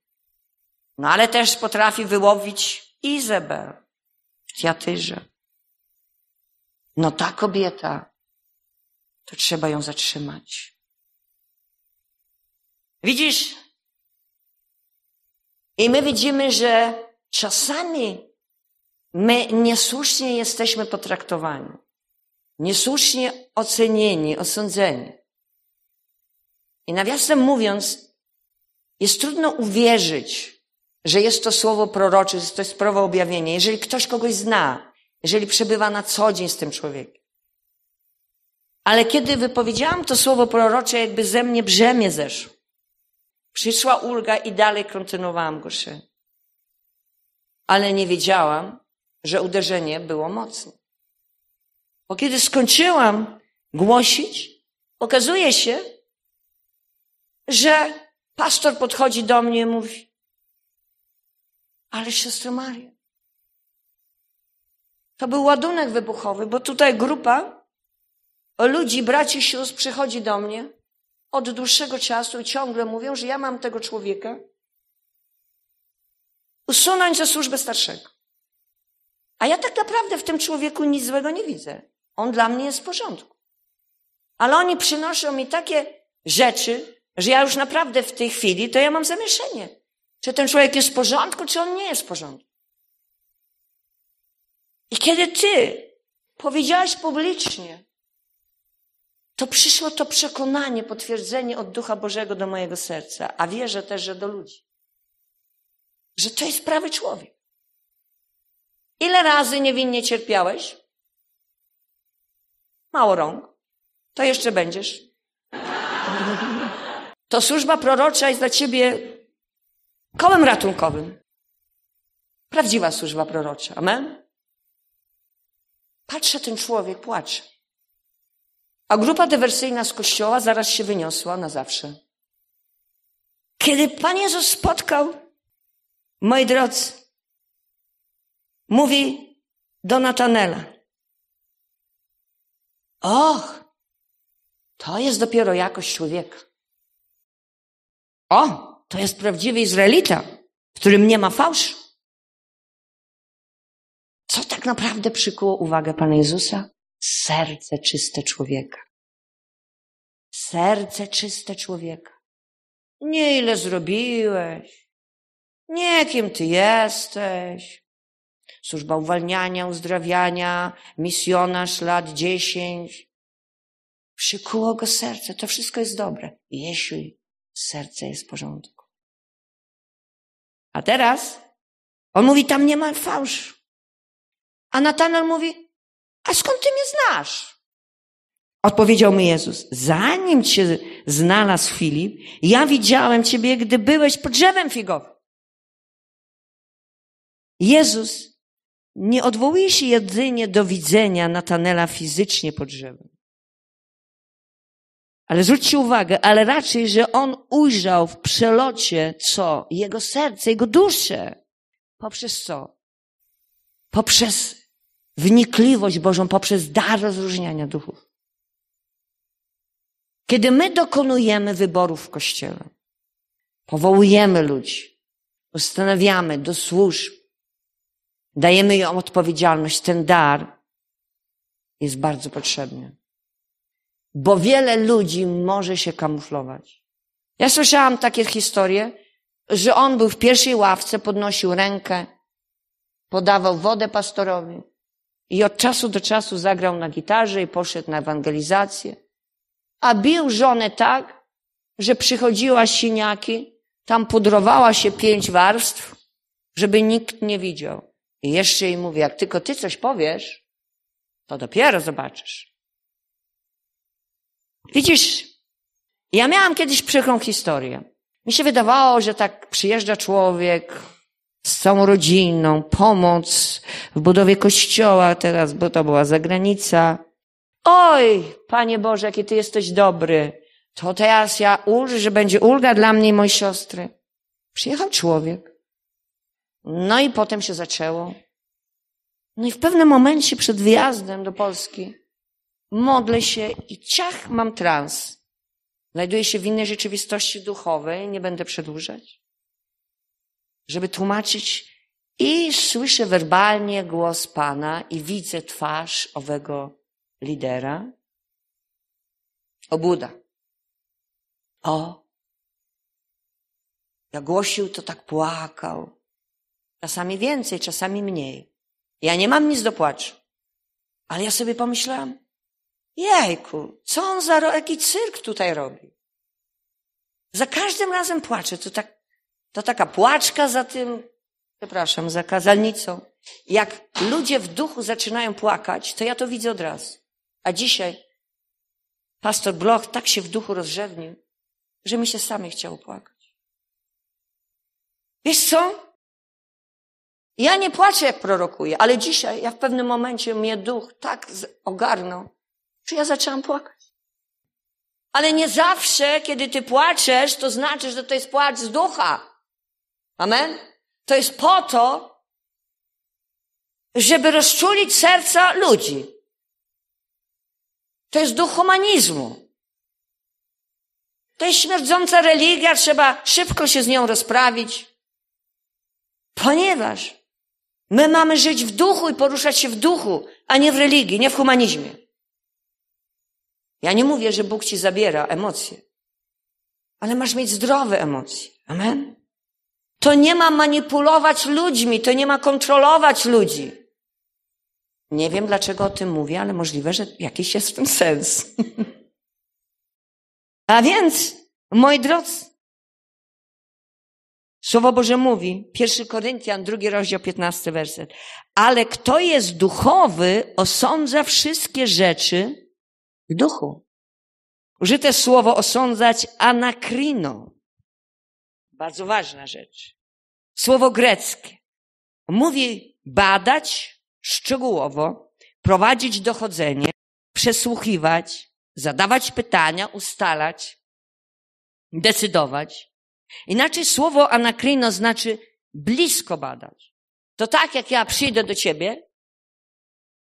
No ale też potrafi wyłowić Izabel w Tiatyrze. No ta kobieta, to trzeba ją zatrzymać. Widzisz? I my widzimy, że czasami my niesłusznie jesteśmy potraktowani, niesłusznie ocenieni, osądzeni. I nawiasem mówiąc, jest trudno uwierzyć, że jest to słowo prorocze, że to jest słowo objawienie. Jeżeli ktoś kogoś zna, jeżeli przebywa na co dzień z tym człowiekiem. Ale kiedy wypowiedziałam to słowo prorocze, jakby ze mnie brzemię zeszło. Przyszła ulga i dalej kontynuowałam głoszenie. Ale nie wiedziałam, że uderzenie było mocne. Bo kiedy skończyłam głosić, okazuje się, że pastor podchodzi do mnie i mówi, ale siostro Maria, to był ładunek wybuchowy, bo tutaj grupa ludzi, braci, sióstr przychodzi do mnie od dłuższego czasu i ciągle mówią, że ja mam tego człowieka usunąć ze służby starszego. A ja tak naprawdę w tym człowieku nic złego nie widzę. On dla mnie jest w porządku. Ale oni przynoszą mi takie rzeczy, że ja już naprawdę w tej chwili to ja mam zamieszanie. Czy ten człowiek jest w porządku, czy on nie jest w porządku. I kiedy ty powiedziałeś publicznie, to przyszło to przekonanie, potwierdzenie od Ducha Bożego do mojego serca, a wierzę też, że do ludzi. Że to jest prawy człowiek. Ile razy niewinnie cierpiałeś? Mało rąk. To jeszcze będziesz. To służba prorocza jest dla ciebie kołem ratunkowym. Prawdziwa służba prorocza. Amen? Patrzę, ten człowiek płacze. A grupa dywersyjna z kościoła zaraz się wyniosła na zawsze. Kiedy Pan Jezus spotkał, moi drodzy, mówi do Natanela. Och, to jest dopiero jakość człowieka. O, to jest prawdziwy Izraelita, w którym nie ma fałszu. Co tak naprawdę przykuło uwagę Pana Jezusa? Serce czyste człowieka. Serce czyste człowieka. Nie ile zrobiłeś, Nie, kim ty jesteś. Służba uwalniania, uzdrawiania, misjonarz lat dziesięć. Przykuło go serce. To wszystko jest dobre, jeśli serce jest w porządku. A teraz on mówi, tam nie ma fałszu. A Natanel mówi, a skąd ty mnie znasz? Odpowiedział mu Jezus, zanim cię znalazł Filip, ja widziałem ciebie, gdy byłeś pod drzewem figowym. Jezus nie odwołuje się jedynie do widzenia Natanela fizycznie pod drzewem. Ale zwróćcie uwagę, ale raczej, że on ujrzał w przelocie co? Jego serce, jego duszę. Poprzez co? Poprzez wnikliwość Bożą, poprzez dar rozróżniania duchów. Kiedy my dokonujemy wyborów w Kościele, powołujemy ludzi, ustanawiamy do służb, dajemy im odpowiedzialność, ten dar jest bardzo potrzebny. Bo wiele ludzi może się kamuflować. Ja słyszałam takie historie, że on był w pierwszej ławce, podnosił rękę, podawał wodę pastorowi i od czasu do czasu zagrał na gitarze i poszedł na ewangelizację. A bił żonę tak, że przychodziła siniaki, tam pudrowała się pięć warstw, żeby nikt nie widział. I jeszcze jej mówi, jak tylko ty coś powiesz, to dopiero zobaczysz. Widzisz, ja miałam kiedyś przykrą historię. Mi się wydawało, że tak przyjeżdża człowiek z całą rodziną, pomoc w budowie kościoła teraz, bo to była zagranica. Oj, Panie Boże, jaki Ty jesteś dobry. To teraz ja ulżę, że będzie ulga dla mnie i mojej siostry. Przyjechał człowiek. No i potem się zaczęło. No i w pewnym momencie przed wyjazdem do Polski modlę się i ciach mam trans. Znajduję się w innej rzeczywistości duchowej, nie będę przedłużać. Żeby tłumaczyć i słyszę werbalnie głos Pana i widzę twarz owego lidera. Obuda. O. Jak głosił, to tak płakał. Czasami więcej, czasami mniej. Ja nie mam nic do płaczu. Ale ja sobie pomyślałam, jejku, co on za, jaki cyrk tutaj robi? Za każdym razem płacze. To, tak, to taka płaczka za tym, przepraszam, za kazalnicą. Jak ludzie w duchu zaczynają płakać, to ja to widzę od razu. A dzisiaj pastor Bloch tak się w duchu rozrzewnił, że mi się samej chciało płakać. Wiesz co? Ja nie płaczę, jak prorokuję, ale dzisiaj ja w pewnym momencie mnie duch tak ogarnął, że ja zaczęłam płakać. Ale nie zawsze, kiedy ty płaczesz, to znaczy, że to jest płacz z ducha. Amen? To jest po to, żeby rozczulić serca ludzi. To jest duch humanizmu. To jest śmierdząca religia, trzeba szybko się z nią rozprawić. Ponieważ My mamy żyć w duchu i poruszać się w duchu, a nie w religii, nie w humanizmie. Ja nie mówię, że Bóg ci zabiera emocje, ale masz mieć zdrowe emocje. Amen? To nie ma manipulować ludźmi, to nie ma kontrolować ludzi. Nie wiem, dlaczego o tym mówię, ale możliwe, że jakiś jest w tym sens. a więc, moi drodzy, Słowo Boże mówi, 1 Koryntian, drugi rozdział, 15 werset. Ale kto jest duchowy, osądza wszystkie rzeczy w duchu. Użyte słowo osądzać anakrino. Bardzo ważna rzecz. Słowo greckie. Mówi badać szczegółowo, prowadzić dochodzenie, przesłuchiwać, zadawać pytania, ustalać, decydować. Inaczej słowo anakrino znaczy blisko badać. To tak, jak ja przyjdę do ciebie,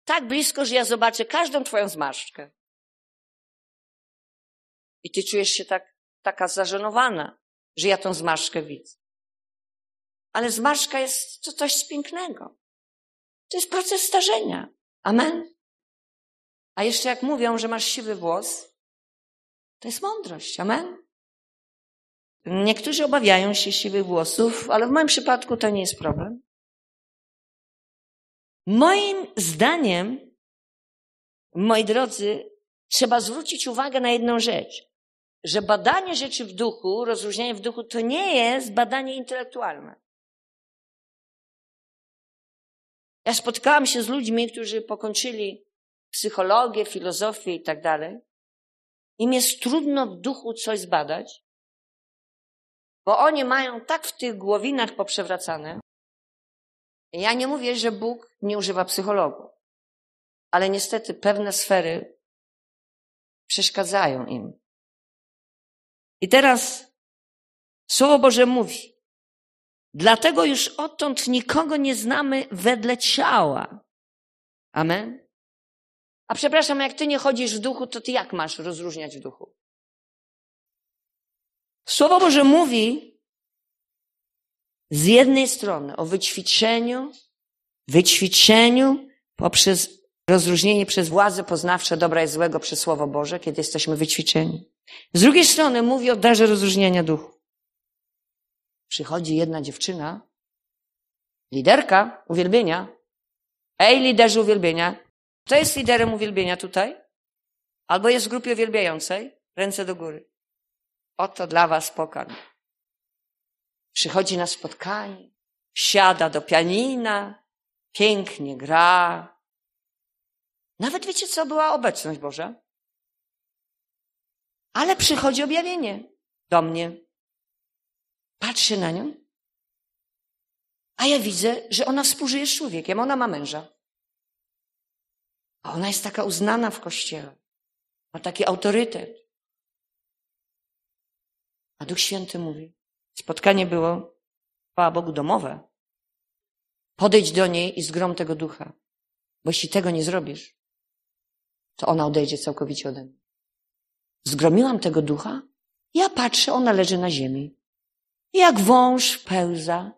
tak blisko, że ja zobaczę każdą twoją zmarszczkę. I ty czujesz się tak, taka zażenowana, że ja tą zmarszczkę widzę. Ale zmarszczka jest to coś pięknego. To jest proces starzenia. Amen. A jeszcze jak mówią, że masz siwy włos, to jest mądrość. Amen. Niektórzy obawiają się siwych włosów, ale w moim przypadku to nie jest problem. Moim zdaniem, moi drodzy, trzeba zwrócić uwagę na jedną rzecz, że badanie rzeczy w duchu, rozróżnienie w duchu, to nie jest badanie intelektualne. Ja spotkałam się z ludźmi, którzy pokończyli psychologię, filozofię i tak dalej. Im jest trudno w duchu coś zbadać, bo oni mają tak w tych głowinach poprzewracane. Ja nie mówię, że Bóg nie używa psychologów, ale niestety pewne sfery przeszkadzają im. I teraz Słowo Boże mówi, dlatego już odtąd nikogo nie znamy wedle ciała. Amen. A przepraszam, jak ty nie chodzisz w duchu, to ty jak masz rozróżniać w duchu? Słowo Boże mówi z jednej strony o wyćwiczeniu, wyćwiczeniu poprzez rozróżnienie przez władze poznawcze dobra i złego przez Słowo Boże, kiedy jesteśmy wyćwiczeni. Z drugiej strony mówi o darze rozróżniania duchu. Przychodzi jedna dziewczyna, liderka uwielbienia. Ej, liderzy uwielbienia. Kto jest liderem uwielbienia tutaj? Albo jest w grupie uwielbiającej? Ręce do góry. Oto dla was pokarm. Przychodzi na spotkanie, siada do pianina, pięknie gra. Nawet wiecie co? Była obecność Boża. Ale przychodzi objawienie do mnie. Patrzę na nią, a ja widzę, że ona współżyje z człowiekiem. Ona ma męża. A ona jest taka uznana w kościele. Ma taki autorytet. A Duch Święty mówi, spotkanie było, chwała Bogu, domowe. Podejdź do niej i zgrom tego ducha. Bo jeśli tego nie zrobisz, to ona odejdzie całkowicie ode mnie. Zgromiłam tego ducha, ja patrzę, ona leży na ziemi. Jak wąż pełza.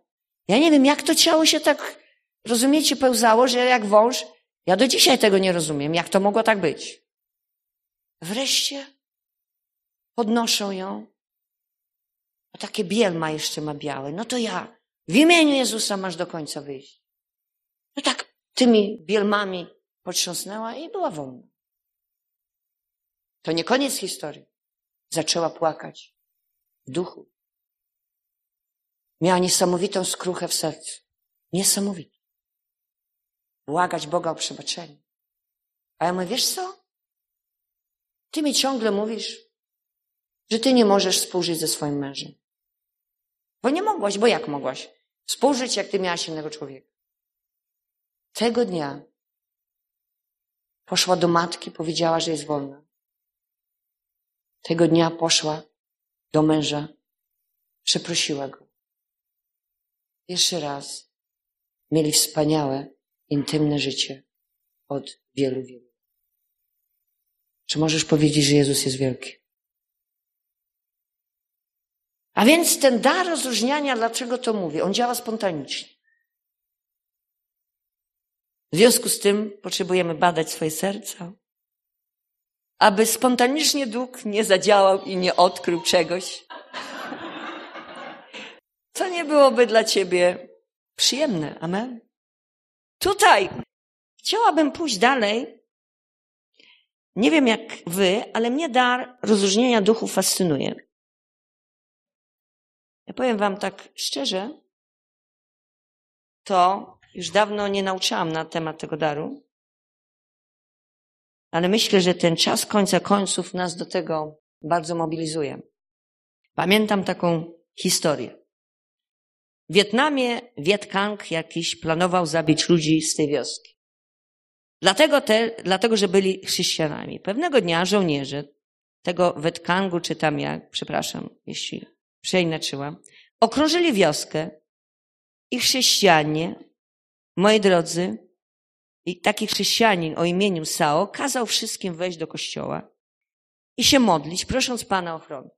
Ja nie wiem, jak to ciało się tak, rozumiecie, pełzało, że jak wąż. Ja do dzisiaj tego nie rozumiem, jak to mogło tak być. Wreszcie podnoszą ją. A takie biel ma jeszcze ma białe. No to ja w imieniu Jezusa masz do końca wyjść. No tak tymi bielmami potrząsnęła i była wolna. To nie koniec historii. Zaczęła płakać w duchu. Miała niesamowitą skruchę w sercu. Niesamowitą. Błagać Boga o przebaczenie. A ja mówię, wiesz co? Ty mi ciągle mówisz, że ty nie możesz współżyć ze swoim mężem. Bo nie mogłaś, bo jak mogłaś? Współżyć, jak ty miałaś innego człowieka. Tego dnia poszła do matki, powiedziała, że jest wolna. Tego dnia poszła do męża, przeprosiła go. Jeszcze raz mieli wspaniałe, intymne życie od wielu, wielu. Czy możesz powiedzieć, że Jezus jest wielki? A więc ten dar rozróżniania, dlaczego to mówię? On działa spontanicznie. W związku z tym potrzebujemy badać swoje serca, aby spontanicznie duch nie zadziałał i nie odkrył czegoś, co nie byłoby dla ciebie przyjemne. Amen. Tutaj chciałabym pójść dalej. Nie wiem jak wy, ale mnie dar rozróżnienia duchu fascynuje. Ja powiem wam tak szczerze, to już dawno nie nauczałam na temat tego daru, ale myślę, że ten czas końca końców nas do tego bardzo mobilizuje. Pamiętam taką historię. W Wietnamie Viet Cong jakiś planował zabić ludzi z tej wioski. Dlatego, te, dlatego, że byli chrześcijanami. Pewnego dnia żołnierze tego Viet Congu, czy tam jak, przepraszam, jeśli przeinaczyłam, okrążyli wioskę i chrześcijanie, moi drodzy, i taki chrześcijanin o imieniu Sao kazał wszystkim wejść do kościoła i się modlić, prosząc Pana o ochronę.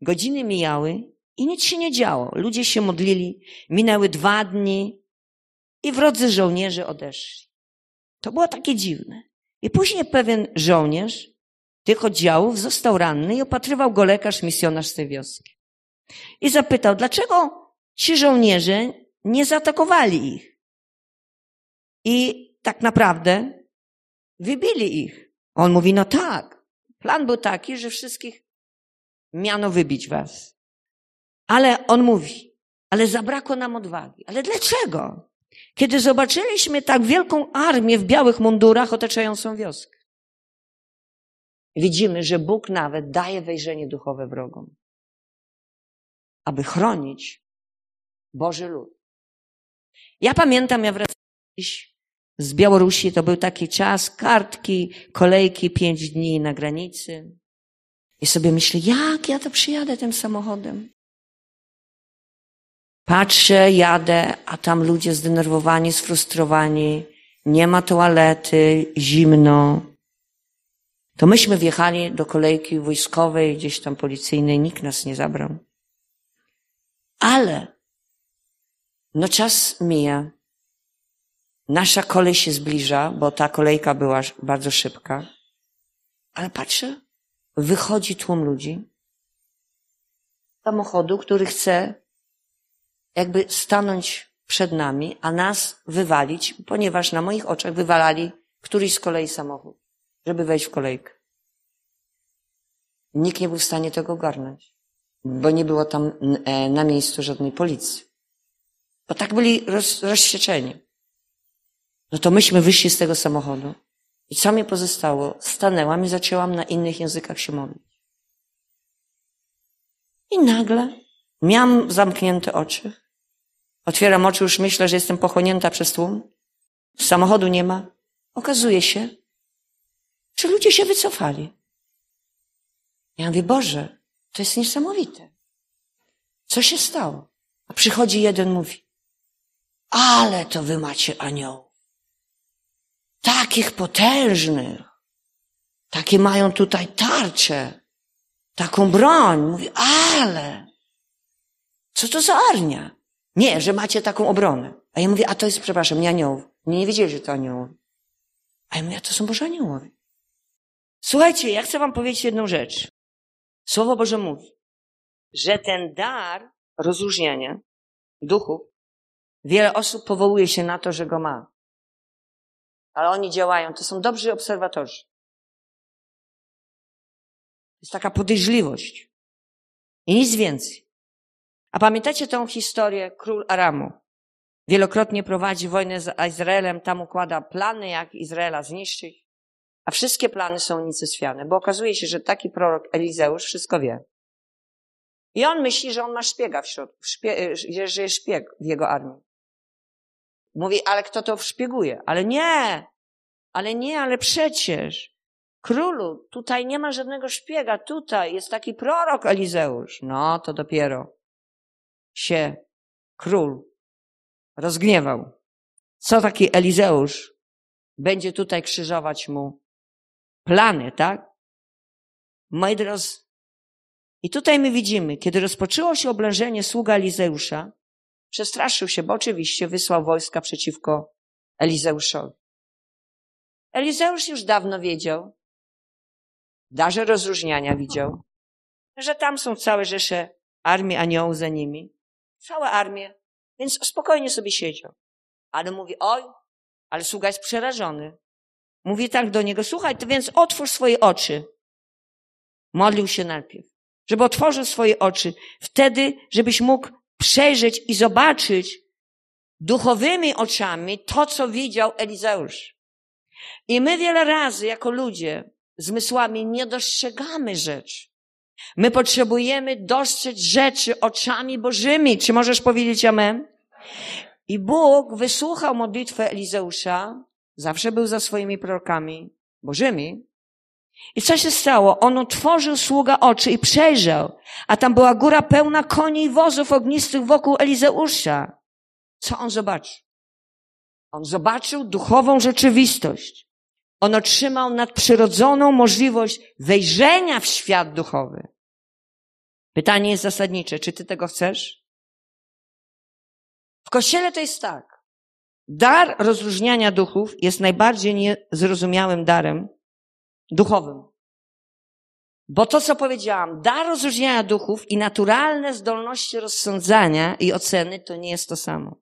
Godziny mijały i nic się nie działo. Ludzie się modlili, minęły dwa dni i wrodzy żołnierze odeszli. To było takie dziwne. I później pewien żołnierz tych oddziałów został ranny i opatrywał go lekarz, misjonarz z tej wioski. I zapytał, dlaczego ci żołnierze nie zaatakowali ich? I tak naprawdę wybili ich. On mówi, no tak. Plan był taki, że wszystkich miano wybić was. Ale on mówi, ale zabrakło nam odwagi. Ale dlaczego? Kiedy zobaczyliśmy tak wielką armię w białych mundurach otaczającą wioskę. Widzimy, że Bóg nawet daje wejrzenie duchowe wrogom, aby chronić Boży lud. Ja pamiętam, ja wracałem z Białorusi, to był taki czas, kartki, kolejki, pięć dni na granicy. I sobie myślę, jak ja to przyjadę tym samochodem? Patrzę, jadę, a tam ludzie zdenerwowani, sfrustrowani, nie ma toalety, zimno. To myśmy wjechali do kolejki wojskowej, gdzieś tam policyjnej, nikt nas nie zabrał. Ale, no czas mija. Nasza kolej się zbliża, bo ta kolejka była bardzo szybka. Ale patrzę, wychodzi tłum ludzi, samochodu, który chce jakby stanąć przed nami, a nas wywalić, ponieważ na moich oczach wywalali któryś z kolei samochód, żeby wejść w kolejkę. Nikt nie był w stanie tego ogarnąć, bo nie było tam e, na miejscu żadnej policji. Bo tak byli roz. No to myśmy wyszli z tego samochodu. I co mi pozostało? Stanęłam i zaczęłam na innych językach się modlić. I nagle miałam zamknięte oczy. Otwieram oczy, już myślę, że jestem pochłonięta przez tłum. Samochodu nie ma. Okazuje się, że ludzie się wycofali. Ja mówię, Boże, to jest niesamowite. Co się stało? A przychodzi jeden, mówi, ale to wy macie anioł. Takich potężnych. Takie mają tutaj tarcze. Taką broń. Mówi, ale co to za armia? Nie, że macie taką obronę. A ja mówię, a to jest, przepraszam, nie aniołów. Nie, nie wiedzieli, że to aniołowie. A ja mówię, a to są Boże aniołowie. Słuchajcie, ja chcę wam powiedzieć jedną rzecz. Słowo Boże mówi, że ten dar rozróżniania duchów, wiele osób powołuje się na to, że go ma. Ale oni działają, to są dobrzy obserwatorzy. Jest taka podejrzliwość. I nic więcej. A pamiętacie tą historię król Aramu? Wielokrotnie prowadzi wojnę z Izraelem, tam układa plany, jak Izraela zniszczyć. A wszystkie plany są unicestwiane, bo okazuje się, że taki prorok Elizeusz wszystko wie. I on myśli, że on ma szpiega w środku, szpie, że jest szpieg w jego armii. Mówi, ale kto to szpieguje? Ale nie, ale nie, ale przecież. Królu, tutaj nie ma żadnego szpiega, tutaj jest taki prorok Elizeusz. No, to dopiero się król rozgniewał. Co taki Elizeusz będzie tutaj krzyżować mu plany, tak? Moi drodzy, i tutaj my widzimy, kiedy rozpoczęło się oblężenie sługa Elizeusza, przestraszył się, bo oczywiście wysłał wojska przeciwko Elizeuszowi. Elizeusz już dawno wiedział, darze rozróżniania widział, że tam są całe rzesze armii aniołów za nimi, całe armię, więc spokojnie sobie siedział. Ale mówi, oj, ale sługa jest przerażony. Mówi tak do niego, słuchaj, to więc otwórz swoje oczy. Modlił się najpierw, żeby otworzył swoje oczy. Wtedy, żebyś mógł przejrzeć i zobaczyć duchowymi oczami to, co widział Elizeusz. I my wiele razy, jako ludzie, zmysłami nie dostrzegamy rzeczy. My potrzebujemy dostrzec rzeczy oczami Bożymi. Czy możesz powiedzieć amen? I Bóg wysłuchał modlitwę Elizeusza, zawsze był za swoimi prorokami Bożymi. I co się stało? On otworzył sługa oczy i przejrzał, a tam była góra pełna koni i wozów ognistych wokół Elizeusza. Co on zobaczył? On zobaczył duchową rzeczywistość. On otrzymał nadprzyrodzoną możliwość wejrzenia w świat duchowy. Pytanie jest zasadnicze. Czy ty tego chcesz? W kościele to jest tak. Dar rozróżniania duchów jest najbardziej niezrozumiałym darem duchowym. Bo to, co powiedziałam, dar rozróżniania duchów i naturalne zdolności rozsądzania i oceny to nie jest to samo.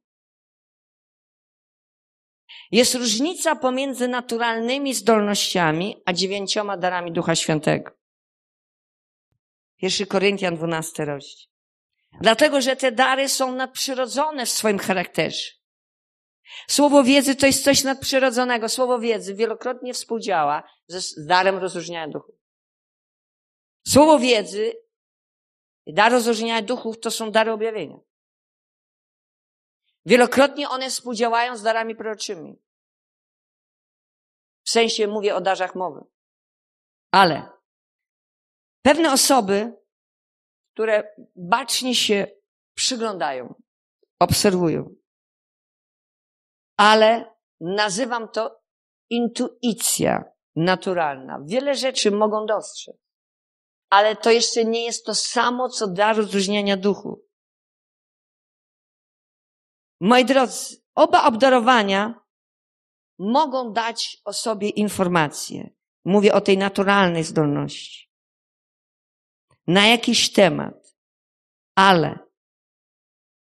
Jest różnica pomiędzy naturalnymi zdolnościami a dziewięcioma darami Ducha Świętego. Pierwszy Koryntian, 12 rozdział. Dlatego, że te dary są nadprzyrodzone w swoim charakterze. Słowo wiedzy to jest coś nadprzyrodzonego. Słowo wiedzy wielokrotnie współdziała z darem rozróżniania duchów. Słowo wiedzy, dar rozróżniania duchów to są dary objawienia. Wielokrotnie one współdziałają z darami proroczymi. W sensie mówię o darzach mowy. Ale pewne osoby, które bacznie się przyglądają, obserwują, ale nazywam to intuicja naturalna. Wiele rzeczy mogą dostrzec, ale to jeszcze nie jest to samo, co dar rozróżniania duchu. Moi drodzy, oba obdarowania mogą dać o sobie informacje. Mówię o tej naturalnej zdolności. Na jakiś temat. Ale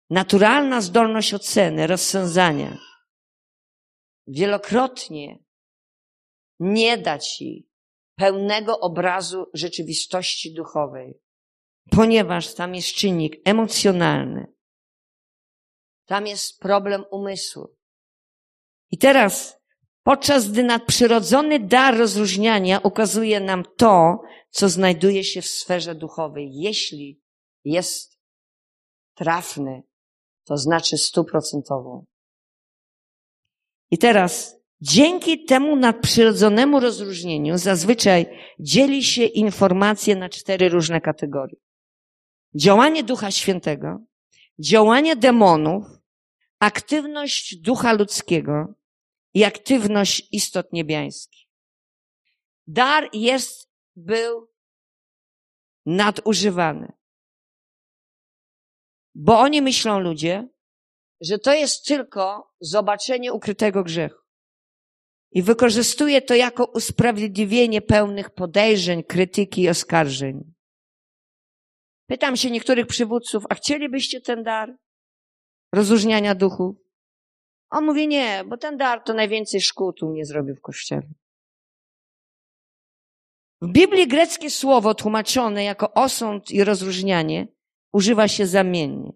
naturalna zdolność oceny, rozsądzania wielokrotnie nie da ci pełnego obrazu rzeczywistości duchowej, ponieważ tam jest czynnik emocjonalny, tam jest problem umysłu. I teraz, podczas gdy nadprzyrodzony dar rozróżniania ukazuje nam to, co znajduje się w sferze duchowej, jeśli jest trafny, to znaczy stuprocentową. I teraz, dzięki temu nadprzyrodzonemu rozróżnieniu, zazwyczaj dzieli się informacje na cztery różne kategorie. Działanie Ducha Świętego, działanie demonów, aktywność ducha ludzkiego i aktywność istot niebiańskich. Dar jest, był nadużywany. Bo oni myślą ludzie, że to jest tylko zobaczenie ukrytego grzechu. I wykorzystuje to jako usprawiedliwienie pełnych podejrzeń, krytyki i oskarżeń. Pytam się niektórych przywódców, a chcielibyście ten dar rozróżniania duchów? On mówi nie, bo ten dar to najwięcej szkół tu nie zrobił w kościele. W Biblii greckie słowo tłumaczone jako osąd i rozróżnianie używa się zamiennie.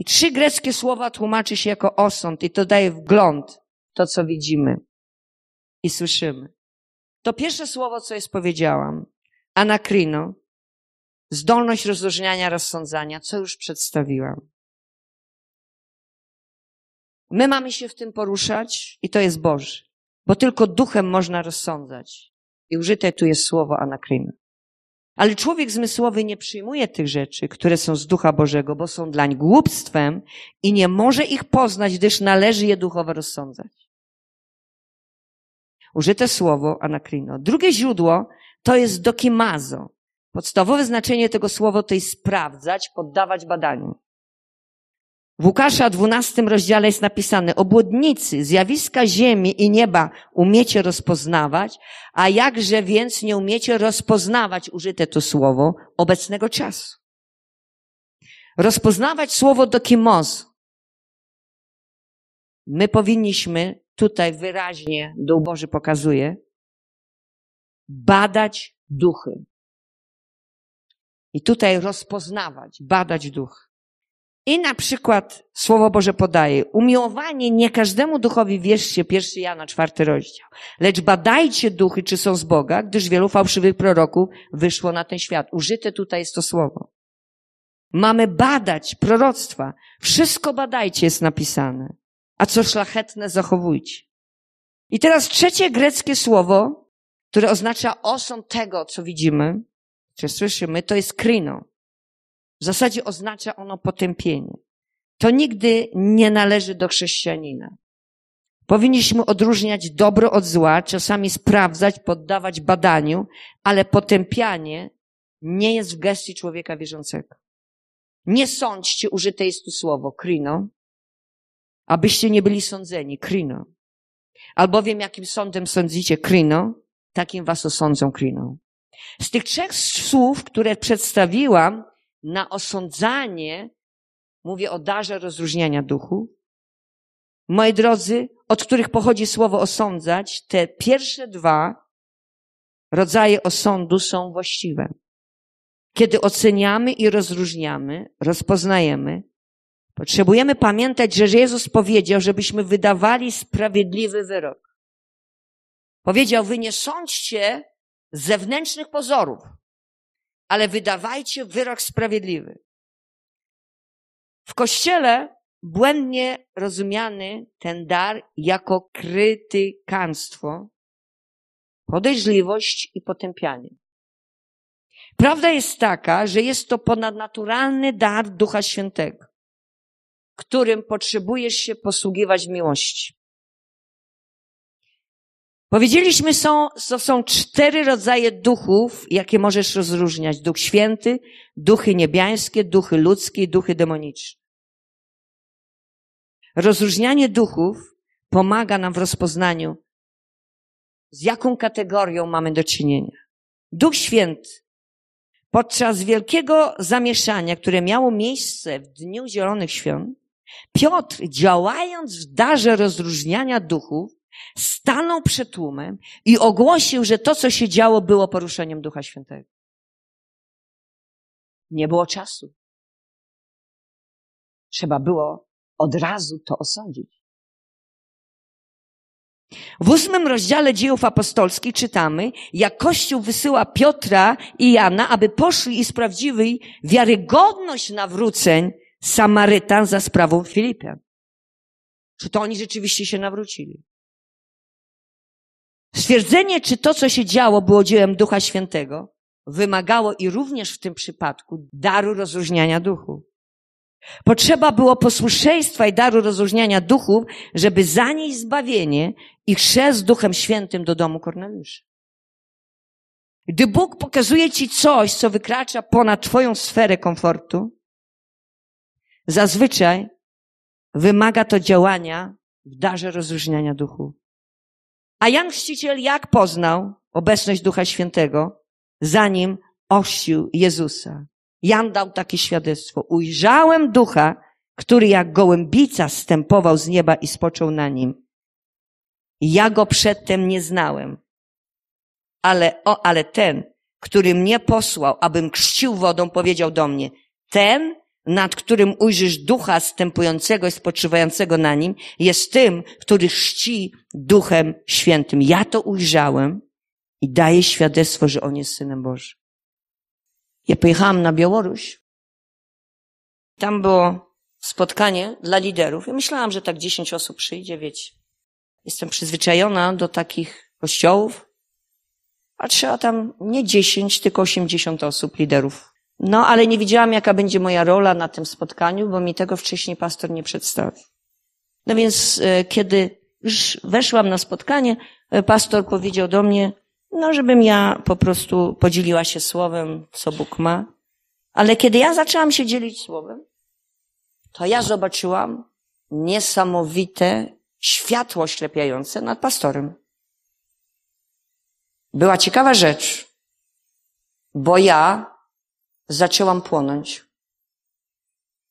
I trzy greckie słowa tłumaczy się jako osąd i to daje wgląd w to, co widzimy i słyszymy. To pierwsze słowo, co jest powiedziałam, anakrino, zdolność rozróżniania, rozsądzania, co już przedstawiłam. My mamy się w tym poruszać i to jest Boże, bo tylko duchem można rozsądzać. I użyte tu jest słowo anakrino. Ale człowiek zmysłowy nie przyjmuje tych rzeczy, które są z Ducha Bożego, bo są dlań głupstwem i nie może ich poznać, gdyż należy je duchowo rozsądzać. Użyte słowo anakrino. Drugie źródło to jest dokimazo. Podstawowe znaczenie tego słowa to jest sprawdzać, poddawać badaniu. W Łukasza 12 rozdziale jest napisane, obłodnicy, zjawiska ziemi i nieba umiecie rozpoznawać, a jakże więc nie umiecie rozpoznawać, użyte to słowo, obecnego czasu. Rozpoznawać słowo dokimoz. My powinniśmy, tutaj wyraźnie Duch Boży pokazuje, badać duchy. I tutaj rozpoznawać, badać duch. I na przykład Słowo Boże podaje, umiłowanie nie każdemu duchowi wierzcie, pierwszy Jana, czwarty rozdział. Lecz badajcie duchy, czy są z Boga, gdyż wielu fałszywych proroków wyszło na ten świat. Użyte tutaj jest to słowo. Mamy badać proroctwa. Wszystko badajcie jest napisane. A co szlachetne zachowujcie. I teraz trzecie greckie słowo, które oznacza osąd tego, co widzimy, czy słyszymy, to jest krino. W zasadzie oznacza ono potępienie. To nigdy nie należy do chrześcijanina. Powinniśmy odróżniać dobro od zła, czasami sprawdzać, poddawać badaniu, ale potępianie nie jest w gestii człowieka wierzącego. Nie sądźcie, użyte jest tu słowo, krino, abyście nie byli sądzeni, krino. Albowiem jakim sądem sądzicie krino, takim was osądzą krino. Z tych trzech słów, które przedstawiłam na osądzanie, mówię o darze rozróżniania duchu. Moi drodzy, od których pochodzi słowo osądzać, te pierwsze dwa rodzaje osądu są właściwe. Kiedy oceniamy i rozróżniamy, rozpoznajemy, potrzebujemy pamiętać, że Jezus powiedział, żebyśmy wydawali sprawiedliwy wyrok. Powiedział, wy nie sądźcie zewnętrznych pozorów, ale wydawajcie wyrok sprawiedliwy. W kościele błędnie rozumiany ten dar jako krytykanstwo, podejrzliwość i potępianie. Prawda jest taka, że jest to ponadnaturalny dar Ducha Świętego, którym potrzebujesz się posługiwać miłości. Powiedzieliśmy, są, to są cztery rodzaje duchów, jakie możesz rozróżniać. Duch święty, duchy niebiańskie, duchy ludzkie i duchy demoniczne. Rozróżnianie duchów pomaga nam w rozpoznaniu, z jaką kategorią mamy do czynienia. Duch święty podczas wielkiego zamieszania, które miało miejsce w Dniu Zielonych Świąt, Piotr, działając w darze rozróżniania duchów, stanął przed tłumem i ogłosił, że to, co się działo, było poruszeniem Ducha Świętego. Nie było czasu. Trzeba było od razu to osądzić. W ósmym rozdziale dziejów apostolskich czytamy, jak Kościół wysyła Piotra i Jana, aby poszli i sprawdzili wiarygodność nawróceń Samarytan za sprawą Filipian. Czy to oni rzeczywiście się nawrócili? Stwierdzenie, czy to, co się działo, było dziełem Ducha Świętego, wymagało i również w tym przypadku daru rozróżniania duchu. Potrzeba było posłuszeństwa i daru rozróżniania duchów, żeby zanieść zbawienie i chrzest Duchem Świętym do domu Korneliusza. Gdy Bóg pokazuje ci coś, co wykracza ponad twoją sferę komfortu, zazwyczaj wymaga to działania w darze rozróżniania duchu. A Jan Chrzciciel jak poznał obecność Ducha Świętego, zanim ościł Jezusa? Jan dał takie świadectwo. Ujrzałem Ducha, który jak gołębica stępował z nieba i spoczął na nim. Ja go przedtem nie znałem. Ale, o, ale ten, który mnie posłał, abym chrzcił wodą, powiedział do mnie, ten, nad którym ujrzysz ducha stępującego i spoczywającego na nim, jest tym, który chrzci duchem świętym. Ja to ujrzałem i daję świadectwo, że on jest synem Bożym. Ja pojechałam na Białoruś. Tam było spotkanie dla liderów. Ja myślałam, że tak dziesięć osób przyjdzie, wiecie. Jestem przyzwyczajona do takich kościołów. A trzeba tam nie dziesięć, tylko osiemdziesiąt osób, liderów no, ale nie wiedziałam, jaka będzie moja rola na tym spotkaniu, bo mi tego wcześniej pastor nie przedstawił. No więc, e, kiedy już weszłam na spotkanie, e, pastor powiedział do mnie, no, żebym ja po prostu podzieliła się słowem, co Bóg ma. Ale kiedy ja zaczęłam się dzielić słowem, to ja zobaczyłam niesamowite światło ślepiające nad pastorem. Była ciekawa rzecz, bo ja zaczęłam płonąć.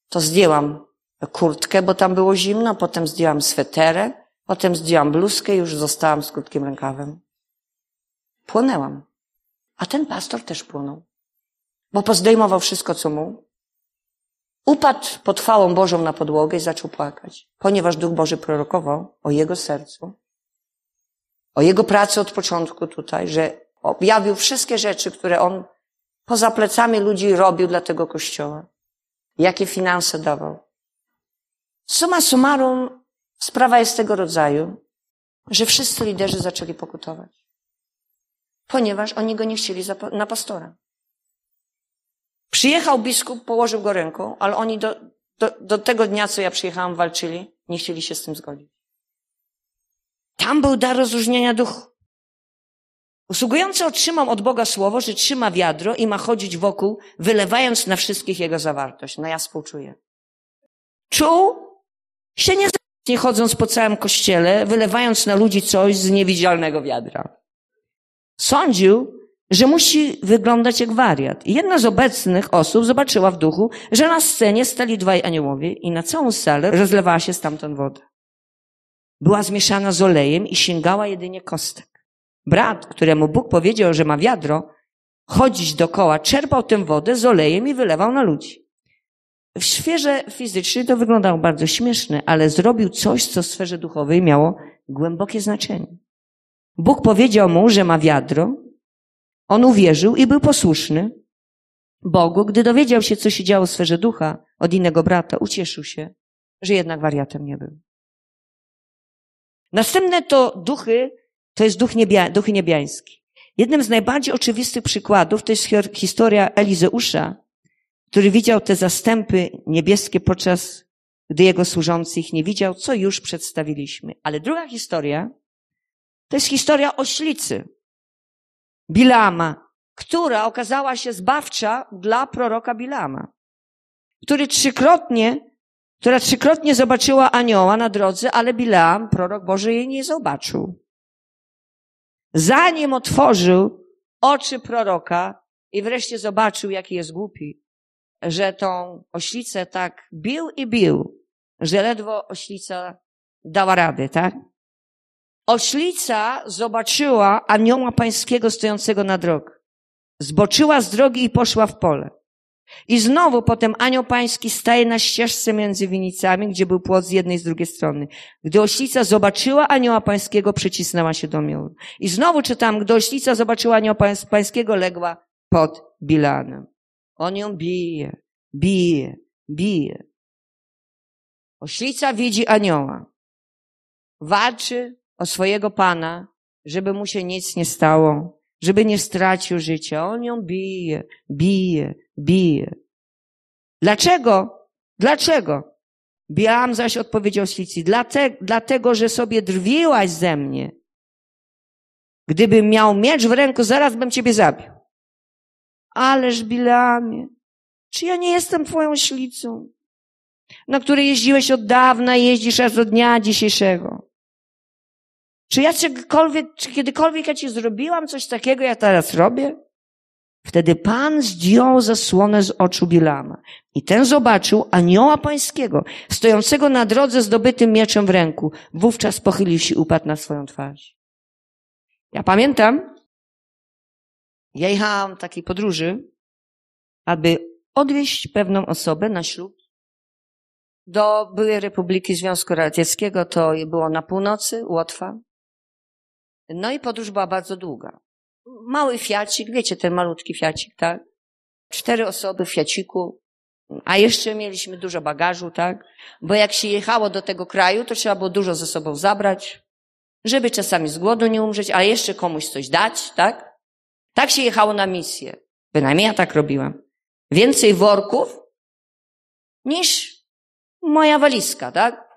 To zdjęłam kurtkę, bo tam było zimno, potem zdjęłam sweterę, potem zdjęłam bluzkę i już zostałam z krótkim rękawem. Płonęłam. A ten pastor też płonął. Bo pozdejmował wszystko, co mógł. Upadł pod chwałą Bożą na podłogę i zaczął płakać, ponieważ Duch Boży prorokował o jego sercu, o jego pracy od początku tutaj, że objawił wszystkie rzeczy, które on poza plecami ludzi robił dla tego kościoła? Jakie finanse dawał? Suma summarum, sprawa jest tego rodzaju, że wszyscy liderzy zaczęli pokutować. Ponieważ oni go nie chcieli na pastora. Przyjechał biskup, położył go ręką, ale oni do, do, do tego dnia, co ja przyjechałam, walczyli, nie chcieli się z tym zgodzić. Tam był dar rozróżnienia duchu. Usługujący otrzymał od Boga słowo, że trzyma wiadro i ma chodzić wokół, wylewając na wszystkich jego zawartość. No ja współczuję. Czuł się nie chodząc po całym kościele, wylewając na ludzi coś z niewidzialnego wiadra. Sądził, że musi wyglądać jak wariat. I jedna z obecnych osób zobaczyła w duchu, że na scenie stali dwaj aniołowie i na całą salę rozlewała się stamtąd woda. Była zmieszana z olejem i sięgała jedynie kostek. Brat, któremu Bóg powiedział, że ma wiadro, chodzić dokoła, czerpał tę wodę z olejem i wylewał na ludzi. W sferze fizycznej to wyglądało bardzo śmieszne, ale zrobił coś, co w sferze duchowej miało głębokie znaczenie. Bóg powiedział mu, że ma wiadro. On uwierzył i był posłuszny Bogu. Gdy dowiedział się, co się działo w sferze ducha od innego brata, ucieszył się, że jednak wariatem nie był. Następne to duchy, to jest duch niebia, duchy niebiański. Jednym z najbardziej oczywistych przykładów to jest historia Elizeusza, który widział te zastępy niebieskie podczas gdy jego służący ich nie widział, co już przedstawiliśmy. Ale druga historia to jest historia oślicy Bilama, która okazała się zbawcza dla proroka Bilama, który trzykrotnie, która trzykrotnie zobaczyła anioła na drodze, ale Bilam, prorok Boży, jej nie zobaczył. Zanim otworzył oczy proroka i wreszcie zobaczył, jaki jest głupi, że tą oślicę tak bił i bił, że ledwo oślica dała radę, tak? Oślica zobaczyła anioła pańskiego stojącego na drogę. Zboczyła z drogi i poszła w pole. I znowu potem anioł pański staje na ścieżce między winicami, gdzie był płot z jednej i z drugiej strony. Gdy oślica zobaczyła anioła pańskiego, przycisnęła się do mioru. I znowu czytam, gdy oślica zobaczyła anioła pańskiego, legła pod Bilanem. On ją bije, bije, bije. Oślica widzi anioła. Walczy o swojego pana, żeby mu się nic nie stało, żeby nie stracił życia. On ją bije, bije, bije. Dlaczego? Dlaczego? Białam zaś odpowiedział Oślicy, dlatego, dlatego, że sobie drwiłaś ze mnie. Gdybym miał miecz w ręku, zaraz bym ciebie zabił. Ależ Bilamie, czy ja nie jestem twoją ślicą? na której jeździłeś od dawna i jeździsz aż do dnia dzisiejszego. Czy ja czegokolwiek, czy kiedykolwiek ja ci zrobiłam coś takiego, ja teraz robię? Wtedy Pan zdjął zasłonę z oczu Bilama i ten zobaczył anioła pańskiego, stojącego na drodze zdobytym mieczem w ręku. Wówczas pochylił się i upadł na swoją twarz. Ja pamiętam, ja jechałam takiej podróży, aby odwieźć pewną osobę na ślub do byłej Republiki Związku Radzieckiego, to było na północy, Łotwa. No i podróż była bardzo długa. Mały fiacik, wiecie, ten malutki fiacik, tak? Cztery osoby w fiaciku, a jeszcze mieliśmy dużo bagażu, tak? Bo jak się jechało do tego kraju, to trzeba było dużo ze sobą zabrać, żeby czasami z głodu nie umrzeć, a jeszcze komuś coś dać, tak? Tak się jechało na misję. Bynajmniej ja tak robiłam. Więcej worków niż moja walizka, tak?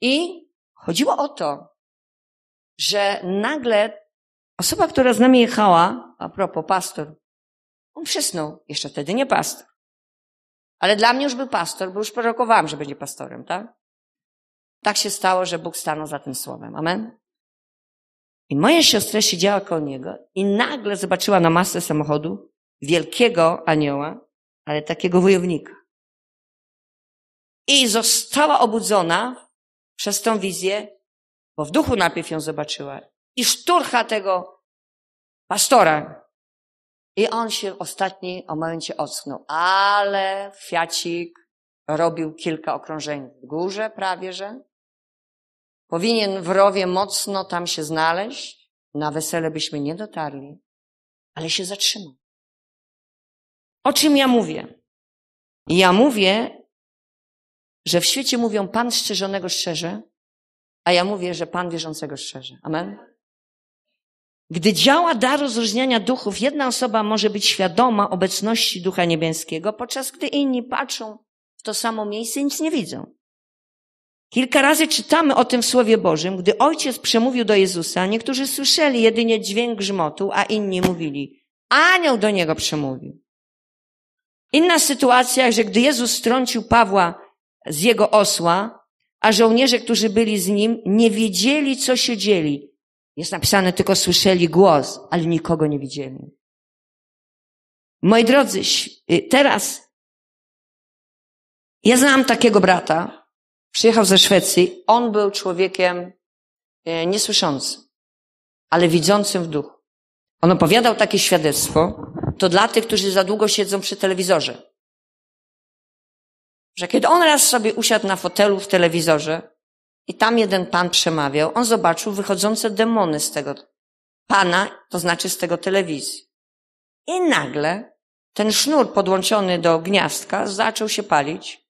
I chodziło o to, że nagle osoba, która z nami jechała, a propos pastor, on przysnął. Jeszcze wtedy nie pastor. Ale dla mnie już był pastor, bo już prorokowałam, że będzie pastorem, tak? Tak się stało, że Bóg stanął za tym słowem. Amen? I moja siostra siedziała koło niego i nagle zobaczyła na masę samochodu wielkiego anioła, ale takiego wojownika. I została obudzona przez tą wizję, bo w duchu najpierw ją zobaczyła. I szturcha tego pastora. I on się w ostatnim momencie ocknął. Ale Fiacik robił kilka okrążeń w górze prawie, że. Powinien w rowie mocno tam się znaleźć. Na wesele byśmy nie dotarli. Ale się zatrzymał. O czym ja mówię? Ja mówię że w świecie mówią Pan szczerzonego szczerze, a ja mówię, że Pan wierzącego szczerze. Amen? Gdy działa dar rozróżniania duchów, jedna osoba może być świadoma obecności Ducha Niebieskiego, podczas gdy inni patrzą w to samo miejsce i nic nie widzą. Kilka razy czytamy o tym w Słowie Bożym, gdy Ojciec przemówił do Jezusa, niektórzy słyszeli jedynie dźwięk grzmotu, a inni mówili, anioł do niego przemówił. Inna sytuacja, że gdy Jezus strącił Pawła z jego osła, a żołnierze, którzy byli z nim, nie wiedzieli, co się dzieli. Jest napisane, tylko słyszeli głos, ale nikogo nie widzieli. Moi drodzy, y, teraz ja znam takiego brata, przyjechał ze Szwecji. On był człowiekiem y, niesłyszącym, ale widzącym w duchu. On opowiadał takie świadectwo, to dla tych, którzy za długo siedzą przy telewizorze. Że kiedy on raz sobie usiadł na fotelu w telewizorze i tam jeden pan przemawiał, on zobaczył wychodzące demony z tego pana, to znaczy z tego telewizji. I nagle ten sznur podłączony do gniazdka zaczął się palić.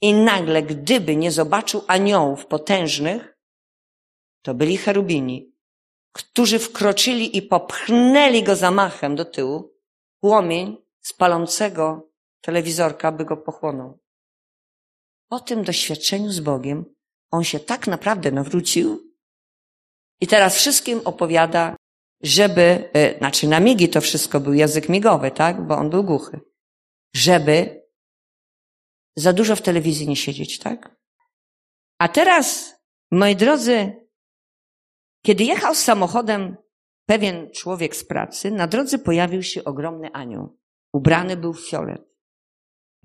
I nagle, gdyby nie zobaczył aniołów potężnych, to byli cherubini, którzy wkroczyli i popchnęli go zamachem do tyłu, płomień z palącego telewizorka by go pochłonął. Po tym doświadczeniu z Bogiem on się tak naprawdę nawrócił i teraz wszystkim opowiada, żeby, e, znaczy na migi to wszystko był język migowy, tak? Bo on był głuchy. Żeby za dużo w telewizji nie siedzieć, tak? A teraz, moi drodzy, kiedy jechał samochodem pewien człowiek z pracy, na drodze pojawił się ogromny anioł. Ubrany był w fiolet.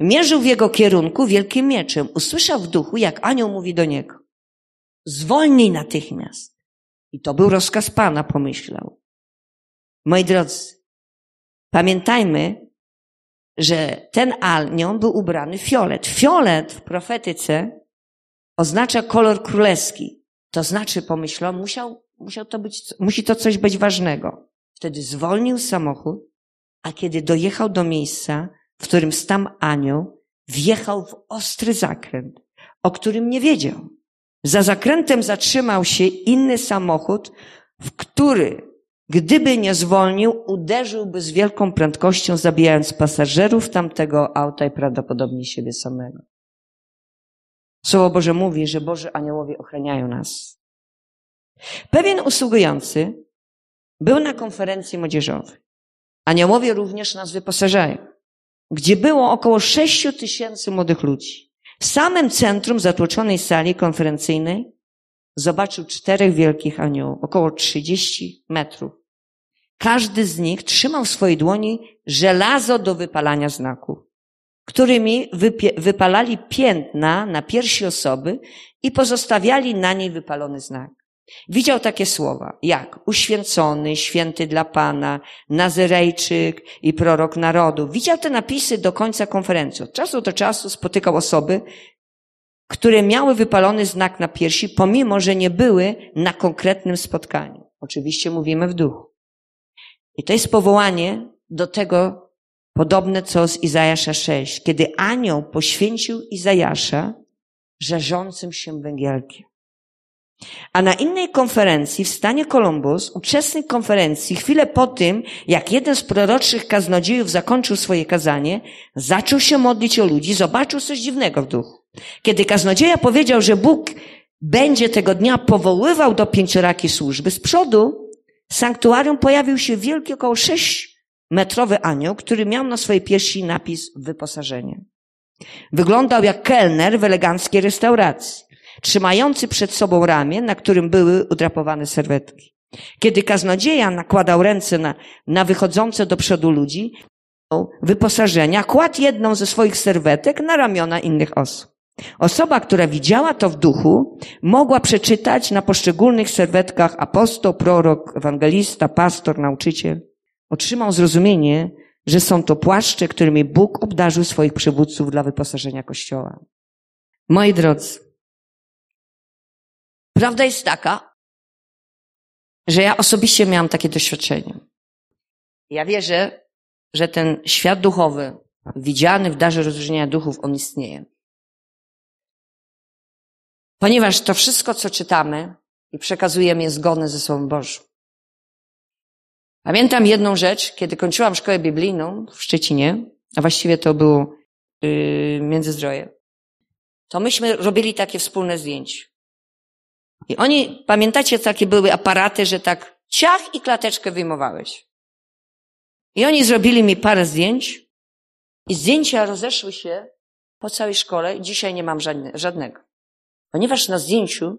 Mierzył w jego kierunku wielkim mieczem. Usłyszał w duchu, jak anioł mówi do niego. Zwolnij natychmiast. I to był rozkaz Pana, pomyślał. Moi drodzy, pamiętajmy, że ten anioł był ubrany w fiolet. Fiolet w profetyce oznacza kolor królewski. To znaczy, pomyślał, musiał, musiał to być, musi to coś być ważnego. Wtedy zwolnił samochód, a kiedy dojechał do miejsca, w którym stał anioł, wjechał w ostry zakręt, o którym nie wiedział. Za zakrętem zatrzymał się inny samochód, w który, gdyby nie zwolnił, uderzyłby z wielką prędkością, zabijając pasażerów tamtego auta i prawdopodobnie siebie samego. Słowo Boże mówi, że Boże aniołowie ochraniają nas. Pewien usługujący był na konferencji młodzieżowej. Aniołowie również nas wyposażają, gdzie było około sześciu tysięcy młodych ludzi. W samym centrum zatłoczonej sali konferencyjnej zobaczył czterech wielkich aniołów, około 30 metrów. Każdy z nich trzymał w swojej dłoni żelazo do wypalania znaków, którymi wypalali piętna na piersi osoby i pozostawiali na niej wypalony znak. Widział takie słowa jak uświęcony, święty dla Pana, Nazyrejczyk i prorok narodu. Widział te napisy do końca konferencji. Od czasu do czasu spotykał osoby, które miały wypalony znak na piersi, pomimo, że nie były na konkretnym spotkaniu. Oczywiście mówimy w duchu. I to jest powołanie do tego podobne co z Izajasza 6, kiedy anioł poświęcił Izajasza żarzącym się węgielkiem. A na innej konferencji w stanie Columbus, uczestnik konferencji, chwilę po tym, jak jeden z proroczych kaznodziejów zakończył swoje kazanie, zaczął się modlić o ludzi, zobaczył coś dziwnego w duchu. Kiedy kaznodzieja powiedział, że Bóg będzie tego dnia powoływał do pięcioraki służby, z przodu sanktuarium pojawił się wielki, około sześć metrowy anioł, który miał na swojej piersi napis wyposażenie. Wyglądał jak kelner w eleganckiej restauracji trzymający przed sobą ramię, na którym były udrapowane serwetki. Kiedy kaznodzieja nakładał ręce na, na wychodzące do przodu ludzi, wyposażenia, kładł jedną ze swoich serwetek na ramiona innych osób. Osoba, która widziała to w duchu, mogła przeczytać na poszczególnych serwetkach apostoł, prorok, ewangelista, pastor, nauczyciel. Otrzymał zrozumienie, że są to płaszcze, którymi Bóg obdarzył swoich przywódców dla wyposażenia Kościoła. Moi drodzy, Prawda jest taka, że ja osobiście miałam takie doświadczenie. Ja wierzę, że ten świat duchowy, widziany w darze rozróżnienia duchów, on istnieje. Ponieważ to wszystko, co czytamy i przekazujemy, jest zgodne ze Słowem Bożym. Pamiętam jedną rzecz, kiedy kończyłam szkołę biblijną w Szczecinie, a właściwie to było yy, Międzyzdroje, to myśmy robili takie wspólne zdjęcie. I oni, pamiętacie, takie były aparaty, że tak ciach i klateczkę wyjmowałeś. I oni zrobili mi parę zdjęć i zdjęcia rozeszły się po całej szkole dzisiaj nie mam żadne, żadnego. Ponieważ na zdjęciu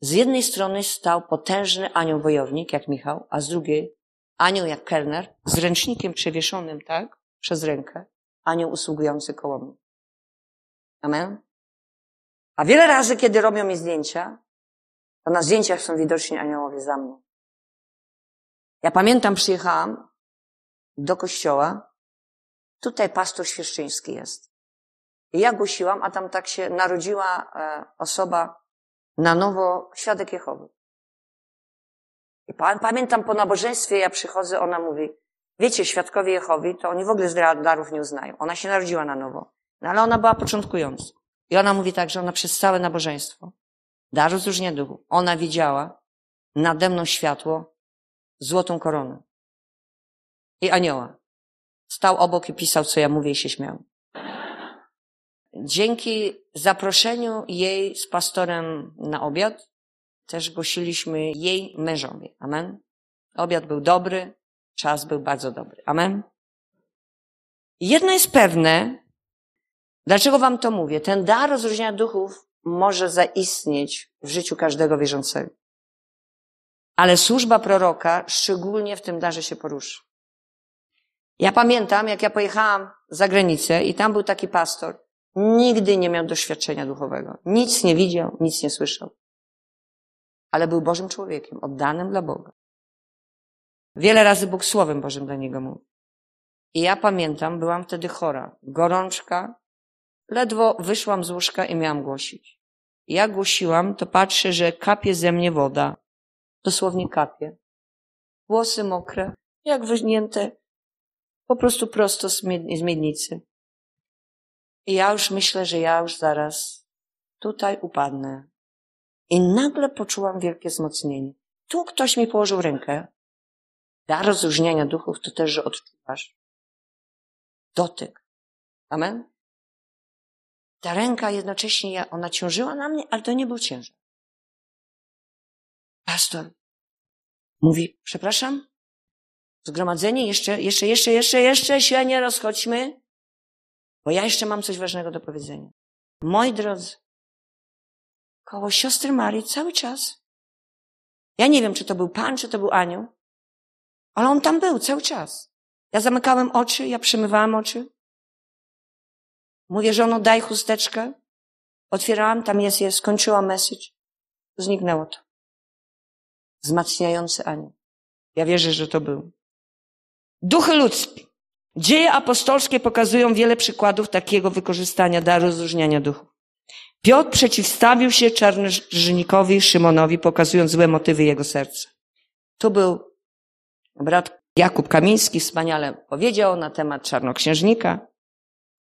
z jednej strony stał potężny anioł wojownik, jak Michał, a z drugiej Anioł jak kelner, z ręcznikiem przewieszonym, tak, przez rękę. Anioł usługujący koło mnie. Amen? A wiele razy, kiedy robią mi zdjęcia, to na zdjęciach są widoczni aniołowie za mną. Ja pamiętam, przyjechałam do kościoła. Tutaj pastor świeszczyński jest. I ja głosiłam, a tam tak się narodziła e, osoba na nowo, świadek Jehowy. I pamiętam po nabożeństwie, ja przychodzę, ona mówi, wiecie, świadkowie Jehowi, to oni w ogóle darów nie uznają. Ona się narodziła na nowo. No ale ona była początkująca. I ona mówi tak, że ona przez całe nabożeństwo, dar rozróżnienia duchu, ona widziała nade mną światło, złotą koronę i anioła. Stał obok i pisał, co ja mówię i się śmiał. Dzięki zaproszeniu jej z pastorem na obiad, też głosiliśmy jej mężowie. Amen. Obiad był dobry, czas był bardzo dobry. Amen. Jedno jest pewne, dlaczego wam to mówię. Ten dar rozróżnienia duchów może zaistnieć w życiu każdego wierzącego. Ale służba proroka szczególnie w tym darze się poruszy. Ja pamiętam, jak ja pojechałam za granicę i tam był taki pastor. Nigdy nie miał doświadczenia duchowego. Nic nie widział, nic nie słyszał. Ale był Bożym człowiekiem, oddanym dla Boga. Wiele razy Bóg Słowem Bożym dla niego mówił. I ja pamiętam, byłam wtedy chora, gorączka, ledwo wyszłam z łóżka i miałam głosić. Ja głosiłam, to patrzę, że kapie ze mnie woda. Dosłownie kapie. Włosy mokre, jak wyżnięte, po prostu prosto z miednicy. I ja już myślę, że ja już zaraz tutaj upadnę. I nagle poczułam wielkie wzmocnienie. Tu ktoś mi położył rękę. Dar rozróżniania duchów to też, że odczuwasz. Dotyk. Amen? Ta ręka jednocześnie, ona ciążyła na mnie, ale to nie był ciężar. Pastor mówi, przepraszam, zgromadzenie, jeszcze, jeszcze, jeszcze, jeszcze, jeszcze się nie rozchodźmy, bo ja jeszcze mam coś ważnego do powiedzenia. Moi drodzy, koło siostry Marii cały czas. Ja nie wiem, czy to był Pan, czy to był anioł, ale on tam był cały czas. Ja zamykałem oczy, ja przemywałem oczy. Mówię, żono, daj chusteczkę. Otwierałam, tam jest, jest, skończyłam message. Zniknęło to. Wzmacniający anioł. Ja wierzę, że to był. Duchy ludzkie. Dzieje apostolskie pokazują wiele przykładów takiego wykorzystania daru rozróżniania duchów. Piotr przeciwstawił się czarnożnikowi Szymonowi, pokazując złe motywy jego serca. Tu był brat Jakub Kamiński, wspaniale powiedział na temat czarnoksiężnika.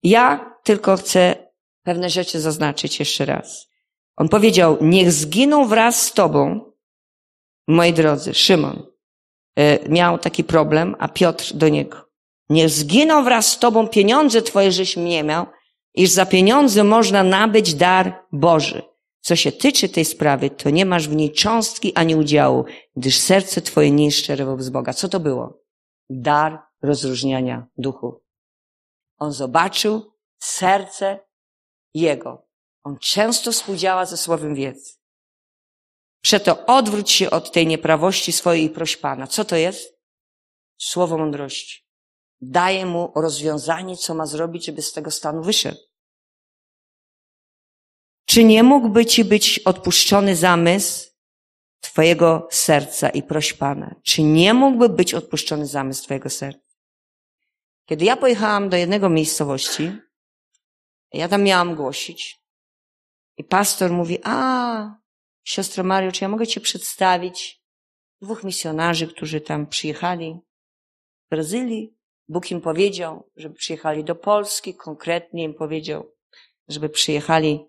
Ja tylko chcę pewne rzeczy zaznaczyć jeszcze raz. On powiedział, niech zginą wraz z tobą, moi drodzy, Szymon, E, miał taki problem, a Piotr do niego. Nie zginą wraz z tobą pieniądze twoje, żeś mnie miał, iż za pieniądze można nabyć dar Boży. Co się tyczy tej sprawy, to nie masz w niej cząstki ani udziału, gdyż serce twoje nie jest szczere wobec Boga. Co to było? Dar rozróżniania duchu. On zobaczył serce Jego. On często współdziała ze Słowem wiedzy. Przeto odwróć się od tej nieprawości swojej i proś Pana. Co to jest? Słowo mądrości. Daje mu rozwiązanie, co ma zrobić, żeby z tego stanu wyszedł. Czy nie mógłby ci być odpuszczony zamysł Twojego serca i proś Pana? Czy nie mógłby być odpuszczony zamysł Twojego serca? Kiedy ja pojechałam do jednego miejscowości, ja tam miałam głosić. I pastor mówi, a, Siostro Mario, czy ja mogę Cię przedstawić dwóch misjonarzy, którzy tam przyjechali z Brazylii. Bóg im powiedział, żeby przyjechali do Polski, konkretnie im powiedział, żeby przyjechali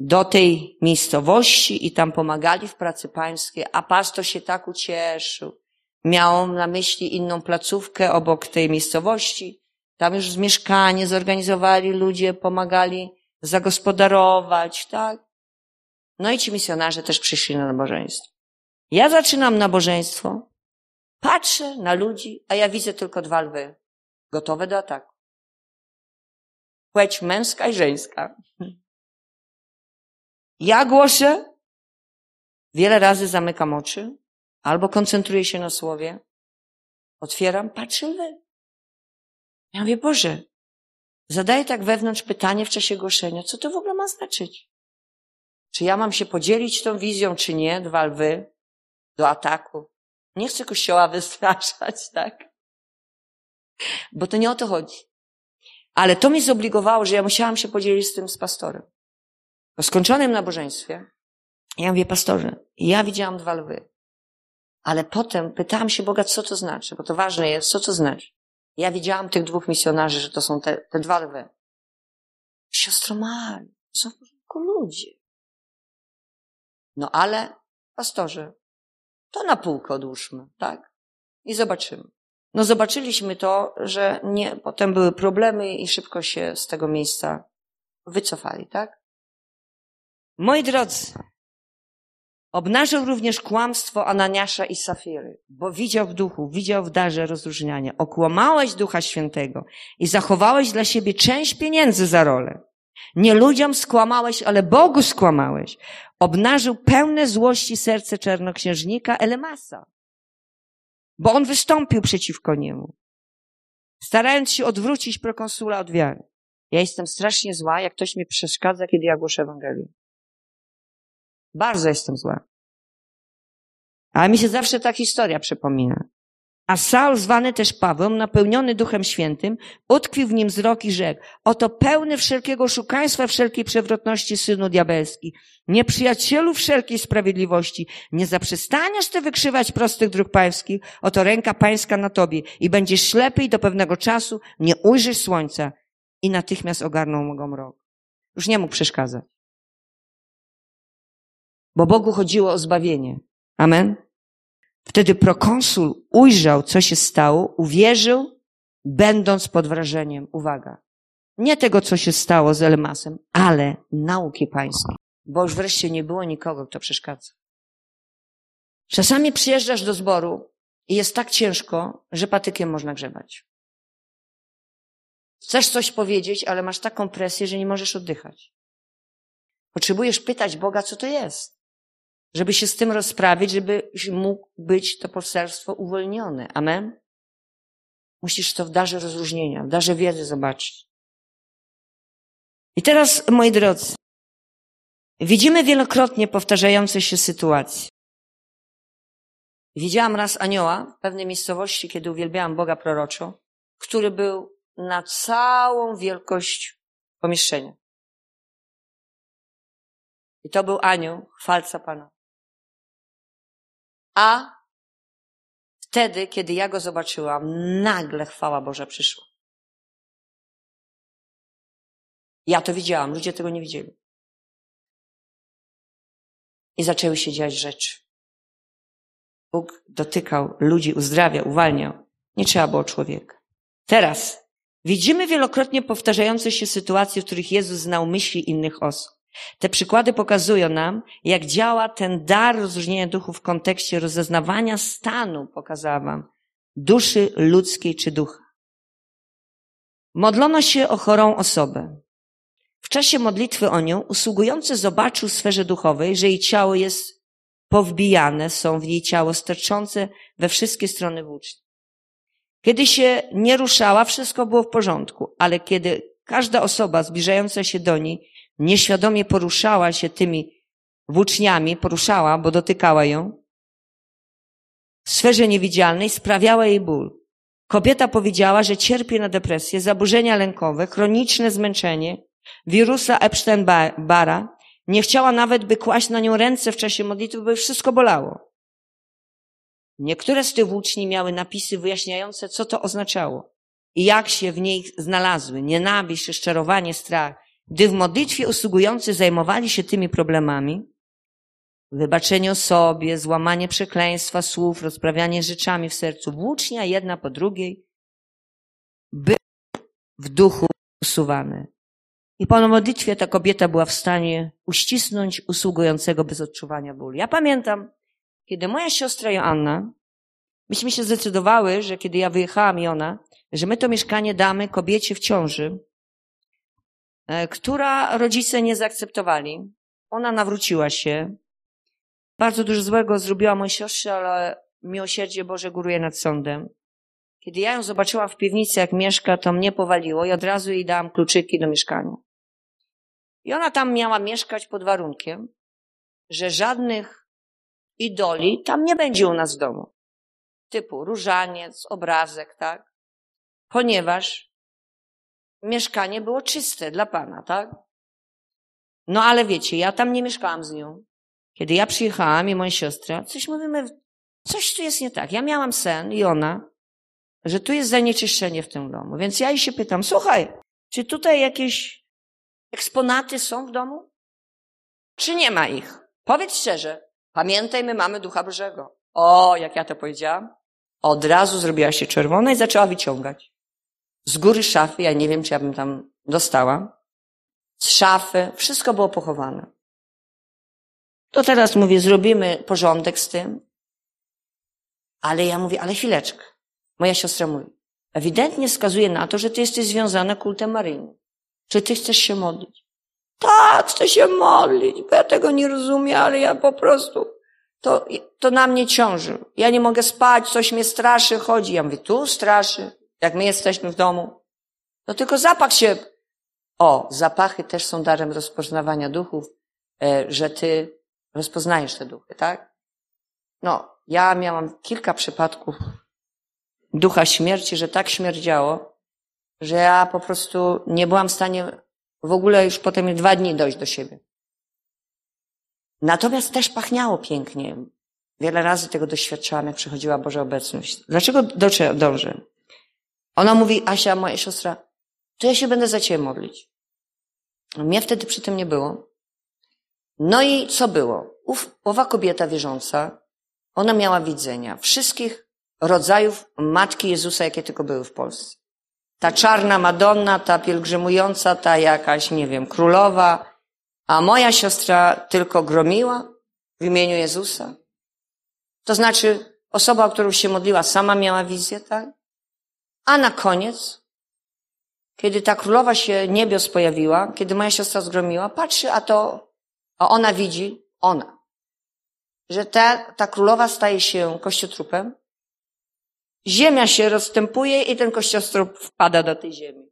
do tej miejscowości i tam pomagali w pracy pańskiej, a pastor się tak ucieszył. Miał na myśli inną placówkę obok tej miejscowości. Tam już mieszkanie zorganizowali ludzie, pomagali zagospodarować, tak? No i ci misjonarze też przyszli na nabożeństwo. Ja zaczynam nabożeństwo, patrzę na ludzi, a ja widzę tylko dwa lwy, gotowe do ataku. Płeć męska i żeńska. Ja głoszę, wiele razy zamykam oczy, albo koncentruję się na słowie, Otwieram, patrzę lwy. Ja mówię, Boże, zadaję tak wewnątrz pytanie w czasie głoszenia, co to w ogóle ma znaczyć? Czy ja mam się podzielić tą wizją, czy nie? Dwa lwy do ataku. Nie chcę kościoła wystraszać, tak? Bo to nie o to chodzi. Ale to mi zobligowało, że ja musiałam się podzielić z tym z pastorem. Po skończonym nabożeństwie, ja mówię, pastorze, ja widziałam dwa lwy. Ale potem pytałam się Boga, co to znaczy, bo to ważne jest, co to znaczy. Ja widziałam tych dwóch misjonarzy, że to są te, te dwa lwy. Siostro Mari, są w porządku ludzie. No ale, pastorze, to na półkę odłóżmy, tak? I zobaczymy. No zobaczyliśmy to, że nie, potem były problemy i szybko się z tego miejsca wycofali, tak? Moi drodzy, obnażył również kłamstwo Ananiasza i Safiry, bo widział w duchu, widział w darze rozróżniania. Okłamałeś Ducha Świętego i zachowałeś dla siebie część pieniędzy za rolę. Nie ludziom skłamałeś, ale Bogu skłamałeś. Obnażył pełne złości serce czarnoksiężnika Elemasa, bo on wystąpił przeciwko niemu, starając się odwrócić prokonsula od wiary. Ja jestem strasznie zła, jak ktoś mi przeszkadza, kiedy ja głoszę Ewangelię. Bardzo jestem zła. Ale mi się zawsze ta historia przypomina. A Saul, zwany też Pawłem, napełniony Duchem Świętym, utkwił w nim wzrok i rzekł, oto pełny wszelkiego szukaństwa, wszelkiej przewrotności synu diabelski, nieprzyjacielu wszelkiej sprawiedliwości, nie zaprzestaniesz ty wykrzywać prostych dróg pańskich, oto ręka pańska na tobie i będziesz ślepy i do pewnego czasu nie ujrzysz słońca i natychmiast ogarną go mrok. Już nie mógł przeszkadzać. Bo Bogu chodziło o zbawienie. Amen. Wtedy prokonsul ujrzał, co się stało, uwierzył, będąc pod wrażeniem, uwaga, nie tego, co się stało z Elmasem, ale nauki pańskiej. Bo już wreszcie nie było nikogo, kto przeszkadza. Czasami przyjeżdżasz do zboru i jest tak ciężko, że patykiem można grzebać. Chcesz coś powiedzieć, ale masz taką presję, że nie możesz oddychać. Potrzebujesz pytać Boga, co to jest żeby się z tym rozprawić, żeby mógł być to poselstwo uwolnione. Amen? Musisz to w darze rozróżnienia, w darze wiedzy zobaczyć. I teraz, moi drodzy, widzimy wielokrotnie powtarzające się sytuacje. Widziałam raz anioła w pewnej miejscowości, kiedy uwielbiałam Boga proroczo, który był na całą wielkość pomieszczenia. I to był anioł, chwalca Pana. A wtedy, kiedy ja go zobaczyłam, nagle chwała Boża przyszła. Ja to widziałam, ludzie tego nie widzieli. I zaczęły się dziać rzeczy. Bóg dotykał ludzi, uzdrawiał, uwalniał. Nie trzeba było człowieka. Teraz widzimy wielokrotnie powtarzające się sytuacje, w których Jezus znał myśli innych osób. Te przykłady pokazują nam, jak działa ten dar rozróżnienia duchów w kontekście rozeznawania stanu, pokazałam wam, duszy ludzkiej czy ducha. Modlono się o chorą osobę. W czasie modlitwy o nią usługujący zobaczył w sferze duchowej, że jej ciało jest powbijane, są w jej ciało sterczące we wszystkie strony włócznie. Kiedy się nie ruszała, wszystko było w porządku, ale kiedy każda osoba zbliżająca się do niej nieświadomie poruszała się tymi włóczniami, poruszała, bo dotykała ją, w sferze niewidzialnej sprawiała jej ból. Kobieta powiedziała, że cierpi na depresję, zaburzenia lękowe, chroniczne zmęczenie, wirusa Epstein-Barra. Nie chciała nawet, by kłaść na nią ręce w czasie modlitwy, bo wszystko bolało. Niektóre z tych włóczni miały napisy wyjaśniające, co to oznaczało i jak się w niej znalazły. Nienawiść, rozczarowanie, strach. Gdy w modlitwie usługujący zajmowali się tymi problemami, wybaczenie sobie, złamanie przekleństwa słów, rozprawianie rzeczami w sercu, włócznia jedna po drugiej, były w duchu usuwane. I po modlitwie ta kobieta była w stanie uścisnąć usługującego bez odczuwania bólu. Ja pamiętam, kiedy moja siostra Joanna, myśmy się zdecydowały, że kiedy ja wyjechałam i ona, że my to mieszkanie damy kobiecie w ciąży, która rodzice nie zaakceptowali. Ona nawróciła się. Bardzo dużo złego zrobiła mojej siostrze, ale miłosierdzie Boże góruje nad sądem. Kiedy ja ją zobaczyłam w piwnicy, jak mieszka, to mnie powaliło i od razu jej dałam kluczyki do mieszkania. I ona tam miała mieszkać pod warunkiem, że żadnych idoli tam nie będzie u nas w domu. Typu różaniec, obrazek, tak? Ponieważ mieszkanie było czyste dla Pana, tak? No ale wiecie, ja tam nie mieszkałam z nią. Kiedy ja przyjechałam i moja siostra, coś mówimy, coś tu jest nie tak. Ja miałam sen i ona, że tu jest zanieczyszczenie w tym domu. Więc ja jej się pytam, słuchaj, czy tutaj jakieś eksponaty są w domu? Czy nie ma ich? Powiedz szczerze, pamiętaj, my mamy Ducha Bożego. O, jak ja to powiedziałam, od razu zrobiła się czerwona i zaczęła wyciągać. Z góry szafy, ja nie wiem, czy ja bym tam dostała, z szafy, wszystko było pochowane. To teraz mówię, zrobimy porządek z tym. Ale ja mówię, ale chwileczkę. Moja siostra mówi, ewidentnie wskazuje na to, że ty jesteś związana kultem Maryjnym. Czy ty chcesz się modlić? Tak, chcę się modlić, bo ja tego nie rozumiem, ale ja po prostu, to, to na mnie ciąży. Ja nie mogę spać, coś mnie straszy, chodzi. Ja mówię, tu straszy, jak my jesteśmy w domu. No tylko zapach się, o, zapachy też są darem rozpoznawania duchów, e, że ty rozpoznajesz te duchy, tak? No, ja miałam kilka przypadków ducha śmierci, że tak śmierdziało, że ja po prostu nie byłam w stanie w ogóle już potem dwa dni dojść do siebie. Natomiast też pachniało pięknie. Wiele razy tego doświadczałam, jak przychodziła Boża obecność. Dlaczego dążę? Ona mówi, Asia, moja siostra, to ja się będę za ciebie modlić. Mnie wtedy przy tym nie było. No i co było? Ów, owa kobieta wierząca, ona miała widzenia wszystkich rodzajów Matki Jezusa, jakie tylko były w Polsce. Ta czarna Madonna, ta pielgrzymująca, ta jakaś, nie wiem, królowa, a moja siostra tylko gromiła w imieniu Jezusa. To znaczy, osoba, o którą się modliła, sama miała wizję, tak? A na koniec, kiedy ta królowa się niebios pojawiła, kiedy moja siostra zgromiła, patrzy, a to, a ona widzi, ona, że ta, ta królowa staje się kościotrupem, Ziemia się rozstępuje i ten kościostrop wpada do tej ziemi.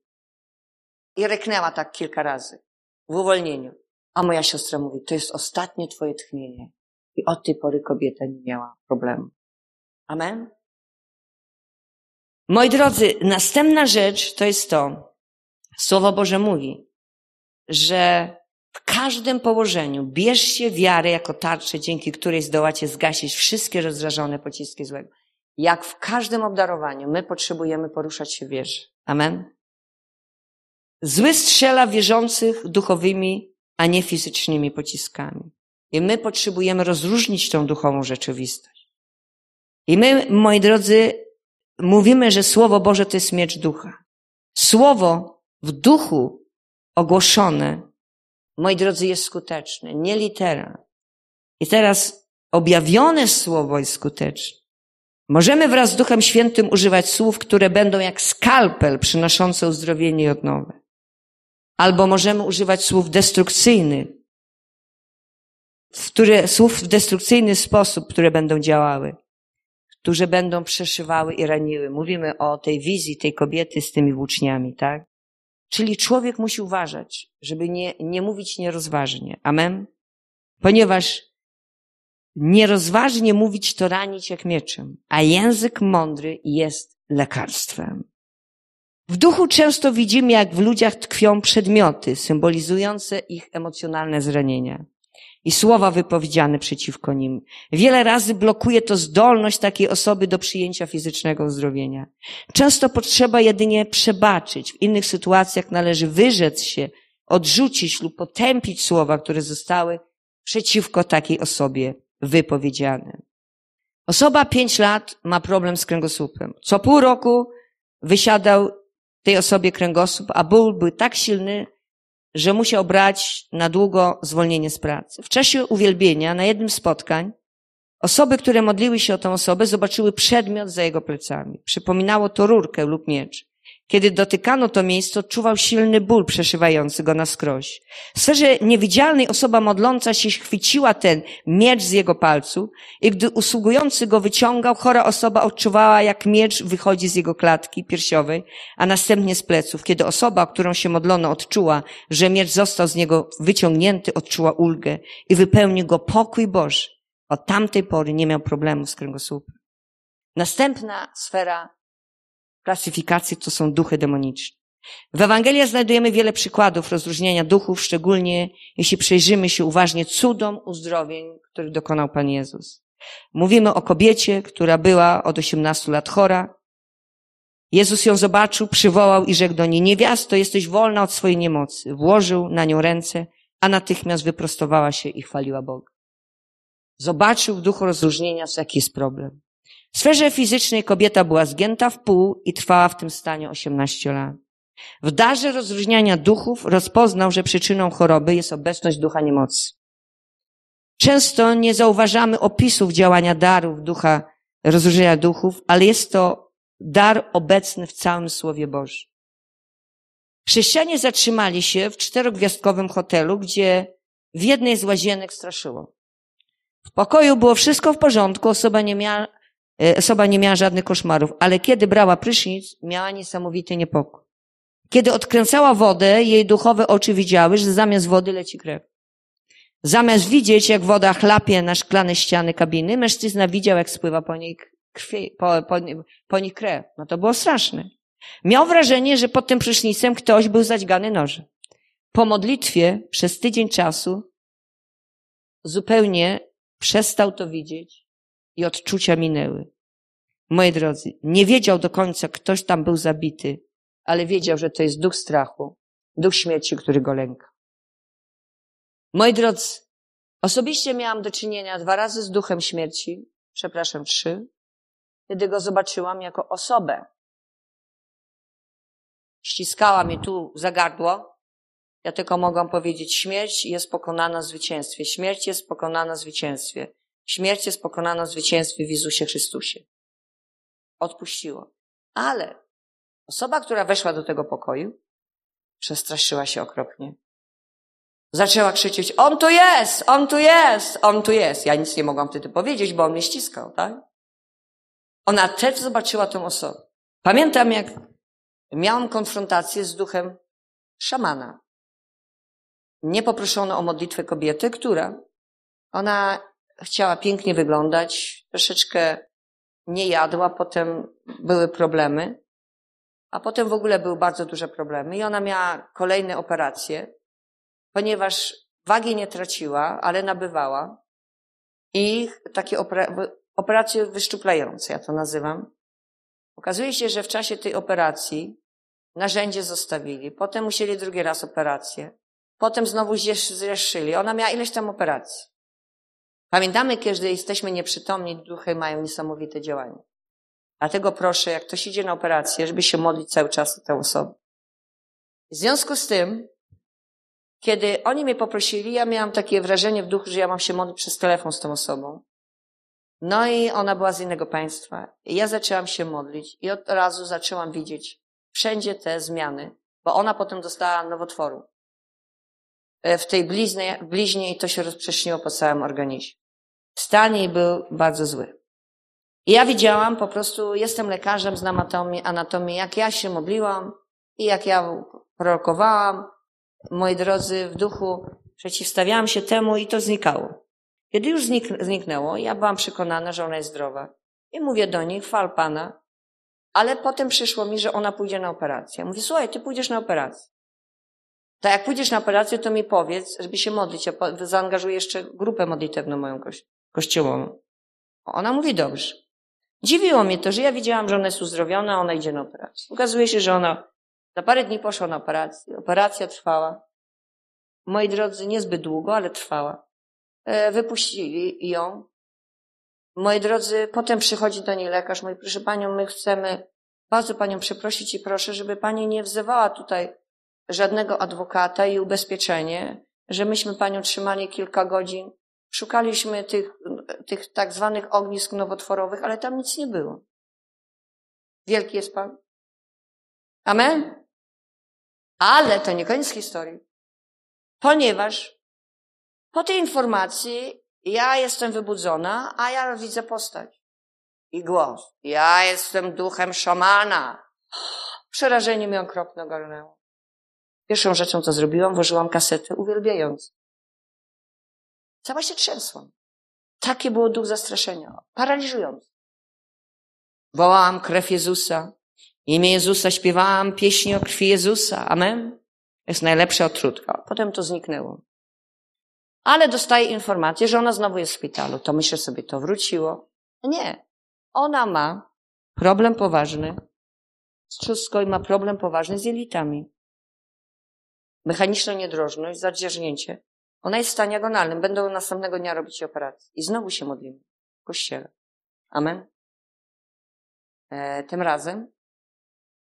I ryknęła tak kilka razy w uwolnieniu. A moja siostra mówi, to jest ostatnie twoje tchnienie. I od tej pory kobieta nie miała problemu. Amen? Moi drodzy, następna rzecz to jest to, Słowo Boże mówi, że w każdym położeniu bierzcie wiarę jako tarczę, dzięki której zdołacie zgasić wszystkie rozrażone pociski złego jak w każdym obdarowaniu, my potrzebujemy poruszać się w wierze. Amen? Zły strzela wierzących duchowymi, a nie fizycznymi pociskami. I my potrzebujemy rozróżnić tą duchową rzeczywistość. I my, moi drodzy, mówimy, że Słowo Boże to jest miecz ducha. Słowo w duchu ogłoszone, moi drodzy, jest skuteczne, nie litera. I teraz objawione Słowo jest skuteczne. Możemy wraz z Duchem Świętym używać słów, które będą jak skalpel przynoszące uzdrowienie i odnowę. Albo możemy używać słów destrukcyjnych, które, słów w destrukcyjny sposób, które będą działały, które będą przeszywały i raniły. Mówimy o tej wizji tej kobiety z tymi włóczniami, tak? Czyli człowiek musi uważać, żeby nie, nie mówić nierozważnie. Amen? Ponieważ Nierozważnie mówić to ranić jak mieczem, a język mądry jest lekarstwem. W duchu często widzimy, jak w ludziach tkwią przedmioty symbolizujące ich emocjonalne zranienia i słowa wypowiedziane przeciwko nim. Wiele razy blokuje to zdolność takiej osoby do przyjęcia fizycznego uzdrowienia. Często potrzeba jedynie przebaczyć. W innych sytuacjach należy wyrzec się, odrzucić lub potępić słowa, które zostały przeciwko takiej osobie wypowiedziane. Osoba pięć lat ma problem z kręgosłupem. Co pół roku wysiadał tej osobie kręgosłup, a ból był tak silny, że musiał brać na długo zwolnienie z pracy. W czasie uwielbienia na jednym spotkań osoby, które modliły się o tę osobę, zobaczyły przedmiot za jego plecami. Przypominało to rurkę lub miecz. Kiedy dotykano to miejsce, odczuwał silny ból przeszywający go na skroś. W sferze niewidzialnej osoba modląca się chwyciła ten miecz z jego palców i gdy usługujący go wyciągał, chora osoba odczuwała, jak miecz wychodzi z jego klatki piersiowej, a następnie z pleców. Kiedy osoba, którą się modlono, odczuła, że miecz został z niego wyciągnięty, odczuła ulgę i wypełnił go pokój Boży. Od tamtej pory nie miał problemów z kręgosłupem. Następna sfera klasyfikacji to są duchy demoniczne. W Ewangelii znajdujemy wiele przykładów rozróżniania duchów, szczególnie jeśli przejrzymy się uważnie cudom uzdrowień, których dokonał Pan Jezus. Mówimy o kobiecie, która była od 18 lat chora. Jezus ją zobaczył, przywołał i rzekł do niej, niewiasto, jesteś wolna od swojej niemocy. Włożył na nią ręce, a natychmiast wyprostowała się i chwaliła Boga. Zobaczył w duchu rozróżnienia, jaki jest problem. Sferze fizycznej kobieta była zgięta w pół i trwała w tym stanie 18 lat. W darze rozróżniania duchów rozpoznał, że przyczyną choroby jest obecność ducha niemocy. Często nie zauważamy opisów działania darów ducha, rozróżnienia duchów, ale jest to dar obecny w całym Słowie Bożym. Chrześcijanie zatrzymali się w czterogwiazdkowym hotelu, gdzie w jednej z łazienek straszyło. W pokoju było wszystko w porządku, osoba nie miała osoba nie miała żadnych koszmarów, ale kiedy brała prysznic, miała niesamowity niepokój. Kiedy odkręcała wodę, jej duchowe oczy widziały, że zamiast wody leci krew. Zamiast widzieć, jak woda chlapie na szklane ściany kabiny, mężczyzna widział, jak spływa po niej krwi, po, po, po nich krew. No to było straszne. Miał wrażenie, że pod tym prysznicem ktoś był zadźgany nożem. Po modlitwie przez tydzień czasu zupełnie przestał to widzieć i odczucia minęły. Moi drodzy, nie wiedział do końca, ktoś tam był zabity, ale wiedział, że to jest duch strachu, duch śmierci, który go lęka. Moi drodzy, osobiście miałam do czynienia dwa razy z duchem śmierci, przepraszam, trzy, kiedy go zobaczyłam jako osobę. Ściskała mnie tu za gardło. Ja tylko mogłam powiedzieć, śmierć jest pokonana w zwycięstwie. Śmierć jest pokonana w zwycięstwie. Śmierć jest pokonana w zwycięstwie w Jezusie Chrystusie. Odpuściło. Ale osoba, która weszła do tego pokoju, przestraszyła się okropnie. Zaczęła krzyczeć, on tu jest, on tu jest, on tu jest. Ja nic nie mogłam wtedy powiedzieć, bo on mnie ściskał, tak? Ona też zobaczyła tę osobę. Pamiętam, jak miałam konfrontację z duchem szamana. Nie poproszono o modlitwę kobiety, która, ona chciała pięknie wyglądać, troszeczkę nie jadła, potem były problemy, a potem w ogóle były bardzo duże problemy i ona miała kolejne operacje, ponieważ wagi nie traciła, ale nabywała i takie operacje wyszczuplające, ja to nazywam. Okazuje się, że w czasie tej operacji narzędzie zostawili, potem musieli drugi raz operację, potem znowu zreszyli. Ona miała ileś tam operacji. Pamiętamy, kiedy jesteśmy nieprzytomni, duchy mają niesamowite działanie. Dlatego proszę, jak ktoś idzie na operację, żeby się modlić cały czas o tę osobę. W związku z tym, kiedy oni mnie poprosili, ja miałam takie wrażenie w duchu, że ja mam się modlić przez telefon z tą osobą. No i ona była z innego państwa. I ja zaczęłam się modlić i od razu zaczęłam widzieć wszędzie te zmiany, bo ona potem dostała nowotworu. E, w tej bliźnie, bliźnie i to się rozprzestrzeniło po całym organizmie. Stan jej był bardzo zły. I ja widziałam, po prostu jestem lekarzem, znam anatomię, anatomię, jak ja się modliłam i jak ja prorokowałam, moi drodzy, w duchu przeciwstawiałam się temu i to znikało. Kiedy już znik zniknęło, ja byłam przekonana, że ona jest zdrowa. I mówię do niej, chwal Pana, ale potem przyszło mi, że ona pójdzie na operację. Mówię, słuchaj, ty pójdziesz na operację. To jak pójdziesz na operację, to mi powiedz, żeby się modlić. Ja zaangażuję jeszcze grupę modlitewną moją kościołową. Ona mówi dobrze. Dziwiło mnie to, że ja widziałam, że ona jest uzdrowiona, a ona idzie na operację. Okazuje się, że ona za parę dni poszła na operację. Operacja trwała. Moi drodzy, niezbyt długo, ale trwała. E, wypuścili ją. Moi drodzy, potem przychodzi do niej lekarz, mówi, proszę panią, my chcemy bardzo panią przeprosić i proszę, żeby pani nie wzywała tutaj żadnego adwokata i ubezpieczenie, że myśmy panią trzymali kilka godzin. Szukaliśmy tych, tych tak zwanych ognisk nowotworowych, ale tam nic nie było. Wielki jest Pan. Amen? Ale to nie koniec historii. Ponieważ po tej informacji ja jestem wybudzona, a ja widzę postać i głos. Ja jestem duchem szamana. Przerażenie mi okropne ogarnęło. Pierwszą rzeczą, co zrobiłam, włożyłam kasetę uwielbiając. Cała się trzęsłam. Takie było duch zastraszenia. Paraliżujący. Wołałam krew Jezusa. Imię Jezusa śpiewałam pieśni o krwi Jezusa. Amen. Jest najlepsza odtrutka. Potem to zniknęło. Ale dostaję informację, że ona znowu jest w szpitalu. To myślę sobie, to wróciło. Nie. Ona ma problem poważny z trzustką i ma problem poważny z jelitami. Mechaniczna niedrożność, zadzierznięcie. Ona jest w stanie agonalnym. Będą następnego dnia robić operację. I znowu się modlimy w kościele. Amen. E, tym razem.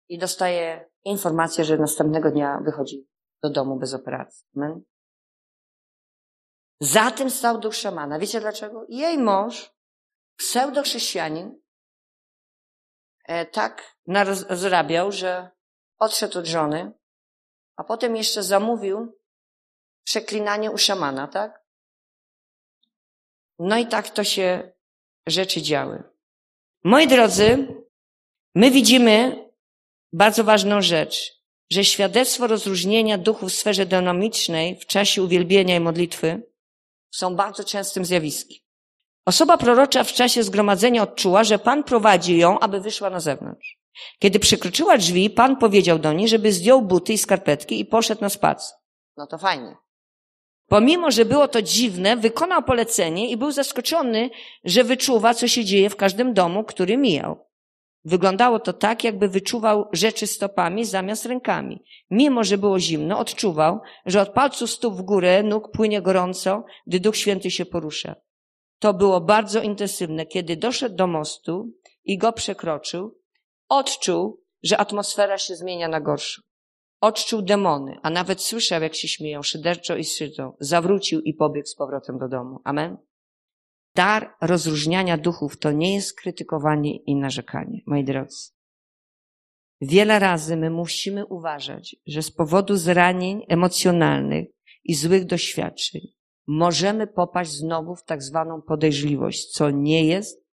I dostaje informację, że następnego dnia wychodzi do domu bez operacji. Amen. Za tym stał duch szamana. Wiecie dlaczego? Jej mąż, pseudochrześcijanin, e, tak zarabiał, że odszedł od żony, a potem jeszcze zamówił przeklinanie u szamana, tak? No i tak to się rzeczy działy. Moi drodzy, my widzimy bardzo ważną rzecz, że świadectwo rozróżnienia duchów w sferze dynamicznej w czasie uwielbienia i modlitwy są bardzo częstym zjawiskiem. Osoba prorocza w czasie zgromadzenia odczuła, że Pan prowadzi ją, aby wyszła na zewnątrz. Kiedy przekroczyła drzwi, Pan powiedział do niej, żeby zdjął buty i skarpetki i poszedł na spacer. No to fajnie. Pomimo, że było to dziwne, wykonał polecenie i był zaskoczony, że wyczuwa, co się dzieje w każdym domu, który mijał. Wyglądało to tak, jakby wyczuwał rzeczy stopami zamiast rękami. Mimo, że było zimno, odczuwał, że od palców stóp w górę nóg płynie gorąco, gdy Duch Święty się porusza. To było bardzo intensywne. Kiedy doszedł do mostu i go przekroczył, odczuł, że atmosfera się zmienia na gorszą. Odczuł demony, a nawet słyszał, jak się śmieją, szyderczo i szydzą. Zawrócił i pobiegł z powrotem do domu. Amen. Dar rozróżniania duchów to nie jest krytykowanie i narzekanie, moi drodzy. Wiele razy my musimy uważać, że z powodu zranień emocjonalnych i złych doświadczeń możemy popaść znowu w tak zwaną podejrzliwość, co nie jest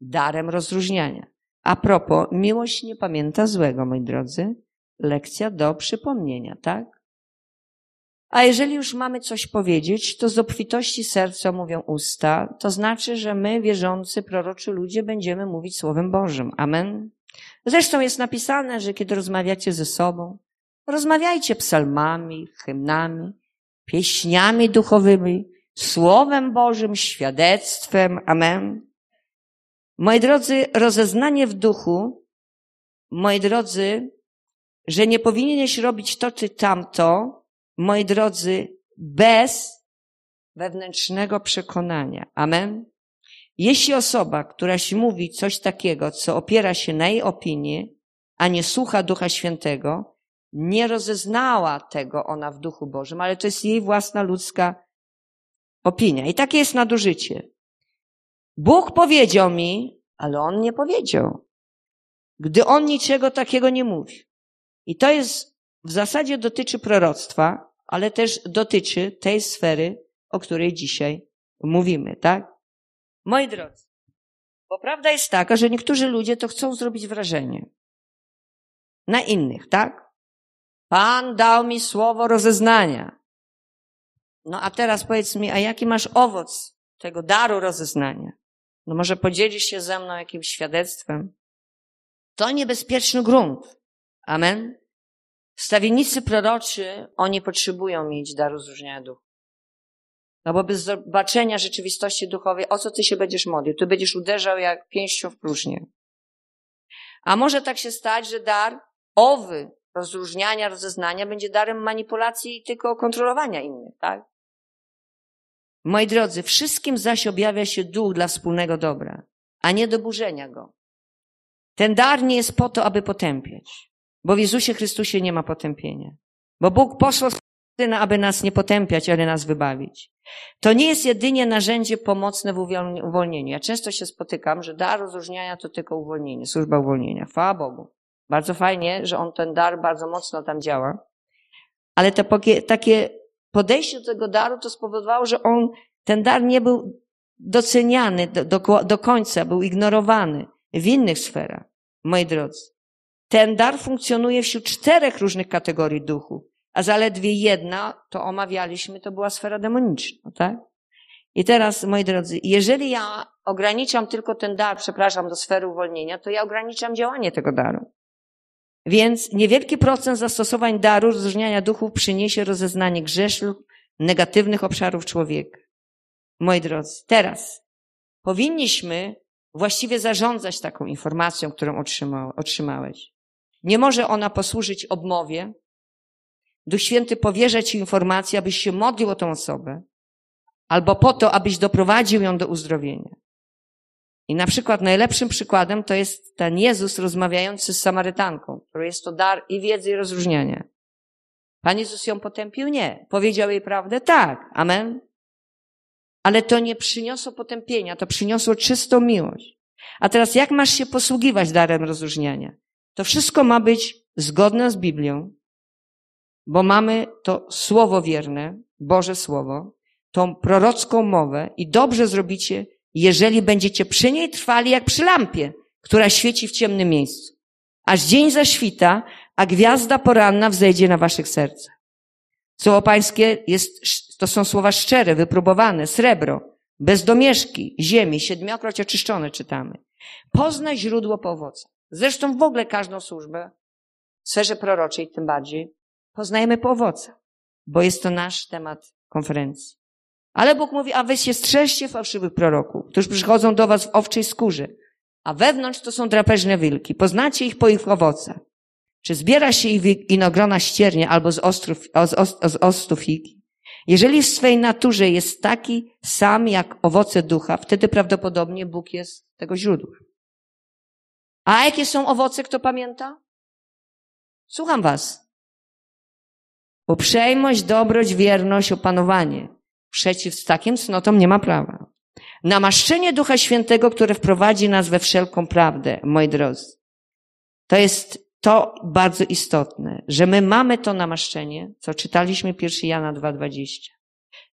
darem rozróżniania. A propos, miłość nie pamięta złego, moi drodzy. Lekcja do przypomnienia, tak? A jeżeli już mamy coś powiedzieć, to z obfitości serca mówią usta, to znaczy, że my, wierzący, proroczy ludzie, będziemy mówić Słowem Bożym. Amen. Zresztą jest napisane, że kiedy rozmawiacie ze sobą, rozmawiajcie psalmami, hymnami, pieśniami duchowymi, Słowem Bożym, świadectwem. Amen. Moi drodzy, rozeznanie w duchu, moi drodzy, że nie powinieneś robić to czy tamto, moi drodzy, bez wewnętrznego przekonania. Amen. Jeśli osoba, która się mówi coś takiego, co opiera się na jej opinii, a nie słucha Ducha Świętego, nie rozeznała tego ona w Duchu Bożym, ale to jest jej własna ludzka opinia. I takie jest nadużycie. Bóg powiedział mi, ale on nie powiedział. Gdy on niczego takiego nie mówi. I to jest, w zasadzie dotyczy proroctwa, ale też dotyczy tej sfery, o której dzisiaj mówimy, tak? Moi drodzy, bo prawda jest taka, że niektórzy ludzie to chcą zrobić wrażenie na innych, tak? Pan dał mi słowo rozeznania. No a teraz powiedz mi, a jaki masz owoc tego daru rozeznania? No może podzielisz się ze mną jakimś świadectwem? To niebezpieczny grunt. Amen. Stawiennicy proroczy, oni potrzebują mieć dar rozróżniania duchu. No bo bez zobaczenia rzeczywistości duchowej, o co ty się będziesz modlił? Ty będziesz uderzał jak pięścią w próżnię. A może tak się stać, że dar owy rozróżniania, rozeznania będzie darem manipulacji i tylko kontrolowania innych, tak? Moi drodzy, wszystkim zaś objawia się duch dla wspólnego dobra, a nie do burzenia go. Ten dar nie jest po to, aby potępiać, bo w Jezusie Chrystusie nie ma potępienia. Bo Bóg posłał Syna, aby nas nie potępiać, ale nas wybawić. To nie jest jedynie narzędzie pomocne w uwolnieniu. Ja często się spotykam, że dar rozróżniania to tylko uwolnienie, służba uwolnienia. Chwała Bogu. Bardzo fajnie, że on ten dar bardzo mocno tam działa. Ale to takie podejście do tego daru to spowodowało, że on, ten dar nie był doceniany do, do, do końca, był ignorowany w innych sferach, moi drodzy. Ten dar funkcjonuje wśród czterech różnych kategorii duchu, a zaledwie jedna, to omawialiśmy, to była sfera demoniczna, tak? I teraz, moi drodzy, jeżeli ja ograniczam tylko ten dar, przepraszam, do sfery uwolnienia, to ja ograniczam działanie tego daru. Więc niewielki procent zastosowań daru rozróżniania duchów przyniesie rozeznanie grzeszów, negatywnych obszarów człowieka. Moi drodzy, teraz powinniśmy właściwie zarządzać taką informacją, którą otrzymałeś. Nie może ona posłużyć obmowie. Duch Święty powierza Ci informację, abyś się modlił o tą osobę, albo po to, abyś doprowadził ją do uzdrowienia. I na przykład najlepszym przykładem to jest ten Jezus rozmawiający z Samarytanką, który jest to dar i wiedzy i rozróżniania. Pan Jezus ją potępił? Nie. Powiedział jej prawdę? Tak. Amen. Ale to nie przyniosło potępienia, to przyniosło czystą miłość. A teraz jak masz się posługiwać darem rozróżniania? To wszystko ma być zgodne z Biblią, bo mamy to słowo wierne, Boże Słowo, tą prorocką mowę i dobrze zrobicie, jeżeli będziecie przy niej trwali jak przy lampie, która świeci w ciemnym miejscu. Aż dzień zaświta, a gwiazda poranna wzejdzie na waszych sercach. Słowo pańskie jest, to są słowa szczere, wypróbowane, srebro, bez domieszki, ziemi, siedmiokroć oczyszczone czytamy. Poznaj źródło po owocach. Zresztą w ogóle każdą służbę, w sferze proroczej tym bardziej, poznajemy po owocach, bo jest to nasz temat konferencji. Ale Bóg mówi, a wy się strzeżcie fałszywych proroków, którzy przychodzą do was w owczej skórze, a wewnątrz to są drapeżne wilki. Poznacie ich po ich owocach. Czy zbiera się ich winogrona ściernie albo z, ostrów, z, ost, z ostu figi? Jeżeli w swej naturze jest taki sam jak owoce ducha, wtedy prawdopodobnie Bóg jest tego źródłem. A jakie są owoce, kto pamięta? Słucham was. Uprzejmość, dobroć, wierność, opanowanie. Przeciw takim cnotom nie ma prawa. Namaszczenie Ducha Świętego, które wprowadzi nas we wszelką prawdę, moi drodzy. To jest to bardzo istotne, że my mamy to namaszczenie, co czytaliśmy 1 Jana 2,20,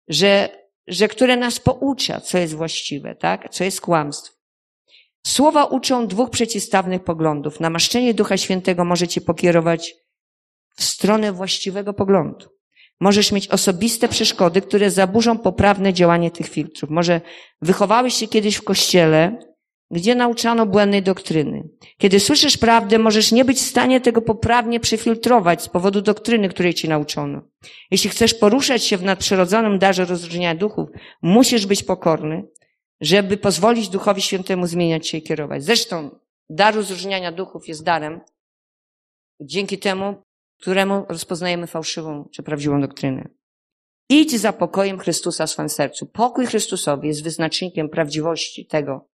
że, że które nas poucza, co jest właściwe, tak? Co jest kłamstwo. Słowa uczą dwóch przeciwstawnych poglądów. Namaszczenie Ducha Świętego może cię pokierować w stronę właściwego poglądu. Możesz mieć osobiste przeszkody, które zaburzą poprawne działanie tych filtrów. Może wychowałeś się kiedyś w kościele, gdzie nauczano błędnej doktryny. Kiedy słyszysz prawdę, możesz nie być w stanie tego poprawnie przefiltrować z powodu doktryny, której ci nauczono. Jeśli chcesz poruszać się w nadprzyrodzonym darze rozróżniania duchów, musisz być pokorny, żeby pozwolić Duchowi Świętemu zmieniać się i kierować. Zresztą dar rozróżniania duchów jest darem, dzięki temu, któremu rozpoznajemy fałszywą czy prawdziwą doktrynę. Idź za pokojem Chrystusa w swoim sercu. Pokój Chrystusowi jest wyznacznikiem prawdziwości tego,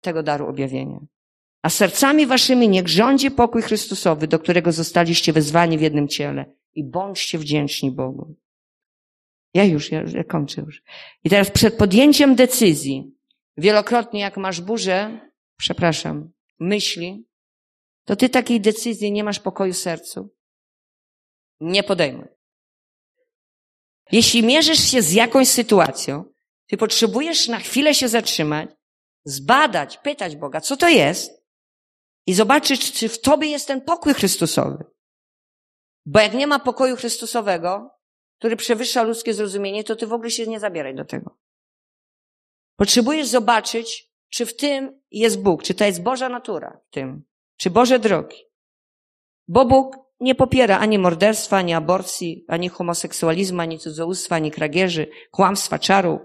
tego daru objawienia. A sercami waszymi niech rządzi pokój Chrystusowy, do którego zostaliście wezwani w jednym ciele. I bądźcie wdzięczni Bogu. Ja już, ja, ja kończę już. I teraz przed podjęciem decyzji, wielokrotnie jak masz burzę, przepraszam, myśli, to ty takiej decyzji nie masz pokoju sercu. Nie podejmuj. Jeśli mierzysz się z jakąś sytuacją, ty potrzebujesz na chwilę się zatrzymać zbadać, pytać Boga, co to jest i zobaczyć, czy w tobie jest ten pokój Chrystusowy. Bo jak nie ma pokoju Chrystusowego, który przewyższa ludzkie zrozumienie, to ty w ogóle się nie zabieraj do tego. Potrzebujesz zobaczyć, czy w tym jest Bóg, czy to jest Boża natura w tym, czy Boże drogi. Bo Bóg nie popiera ani morderstwa, ani aborcji, ani homoseksualizmu, ani cudzołóstwa, ani kradzieży, kłamstwa, czaru,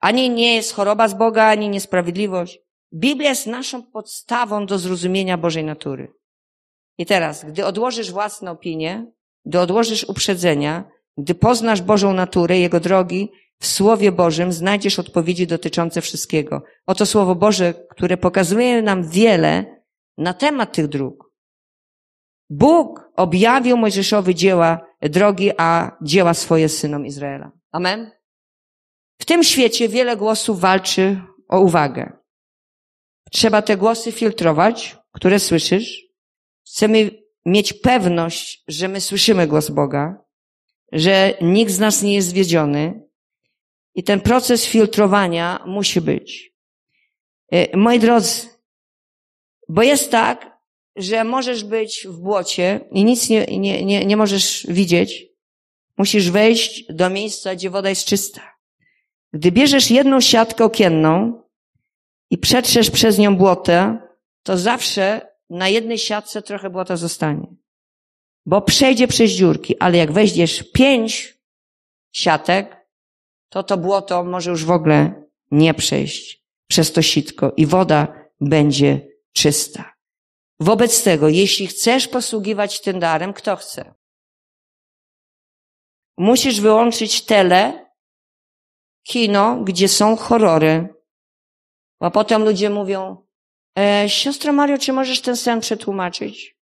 ani nie jest choroba z Boga, ani niesprawiedliwość. Biblia jest naszą podstawą do zrozumienia Bożej natury. I teraz, gdy odłożysz własne opinie, gdy odłożysz uprzedzenia, gdy poznasz Bożą naturę, Jego drogi, w Słowie Bożym znajdziesz odpowiedzi dotyczące wszystkiego. Oto Słowo Boże, które pokazuje nam wiele na temat tych dróg. Bóg objawił Mojżeszowi dzieła drogi, a dzieła swoje synom Izraela. Amen. W tym świecie wiele głosów walczy o uwagę. Trzeba te głosy filtrować, które słyszysz, Chcemy mieć pewność, że my słyszymy głos Boga, że nikt z nas nie jest zwiedziony i ten proces filtrowania musi być. E, moi drodzy, bo jest tak, że możesz być w błocie i nic nie, nie, nie, nie możesz widzieć. Musisz wejść do miejsca, gdzie woda jest czysta. Gdy bierzesz jedną siatkę okienną i przetrzesz przez nią błotę, to zawsze na jednej siatce trochę błota zostanie. Bo przejdzie przez dziurki, ale jak weźmiesz pięć siatek, to to błoto może już w ogóle nie przejść przez to sitko i woda będzie czysta. Wobec tego, jeśli chcesz posługiwać tym darem, kto chce? Musisz wyłączyć tele, kino, gdzie są horrory. A potem ludzie mówią, e, siostro Mario, czy możesz ten sen przetłumaczyć?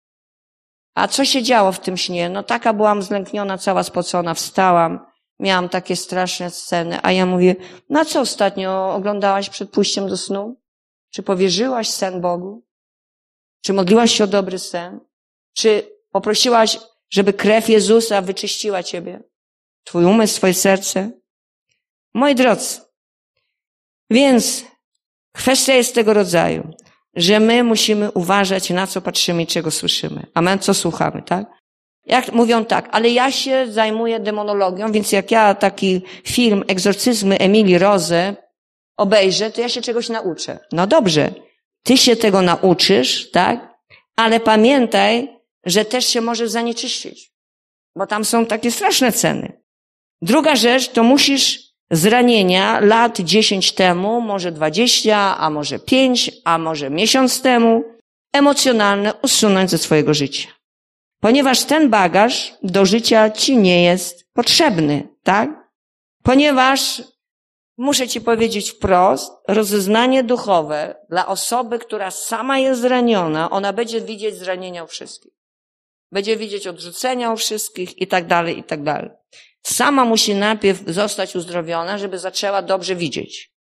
A co się działo w tym śnie? No taka byłam zlękniona, cała spocona, wstałam, miałam takie straszne sceny, a ja mówię, na co ostatnio oglądałaś przed pójściem do snu? Czy powierzyłaś sen Bogu? Czy modliłaś się o dobry sen? Czy poprosiłaś, żeby krew Jezusa wyczyściła ciebie? Twój umysł, twoje serce? Moi drodzy, więc kwestia jest tego rodzaju, że my musimy uważać na co patrzymy i czego słyszymy. Amen, co słuchamy, tak? Jak mówią tak, ale ja się zajmuję demonologią, więc jak ja taki film Egzorcyzmy Emilii Rose obejrzę, to ja się czegoś nauczę. No dobrze, ty się tego nauczysz, tak? Ale pamiętaj, że też się możesz zanieczyścić. Bo tam są takie straszne ceny. Druga rzecz, to musisz zranienia lat 10 temu, może 20, a może 5, a może miesiąc temu, emocjonalne usunąć ze swojego życia. Ponieważ ten bagaż do życia ci nie jest potrzebny, tak? Ponieważ Muszę ci powiedzieć wprost, rozeznanie duchowe dla osoby, która sama jest zraniona, ona będzie widzieć zranienia u wszystkich. Będzie widzieć odrzucenia u wszystkich i tak dalej, i tak dalej. Sama musi najpierw zostać uzdrowiona, żeby zaczęła dobrze widzieć.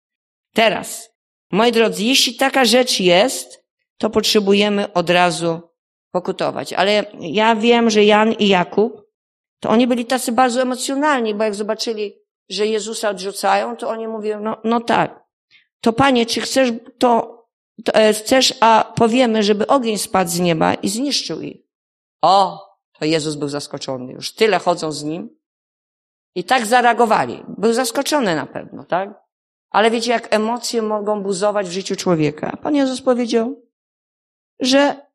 Teraz, moi drodzy, jeśli taka rzecz jest, to potrzebujemy od razu pokutować. Ale ja wiem, że Jan i Jakub, to oni byli tacy bardzo emocjonalni, bo jak zobaczyli że Jezusa odrzucają, to oni mówią, no, no tak. To Panie, czy chcesz to, to e, chcesz, a powiemy, żeby ogień spadł z nieba i zniszczył ich. O, to Jezus był zaskoczony. Już tyle chodzą z nim. I tak zareagowali. Był zaskoczony na pewno, tak? Ale wiecie, jak emocje mogą buzować w życiu człowieka. Pan Jezus powiedział, że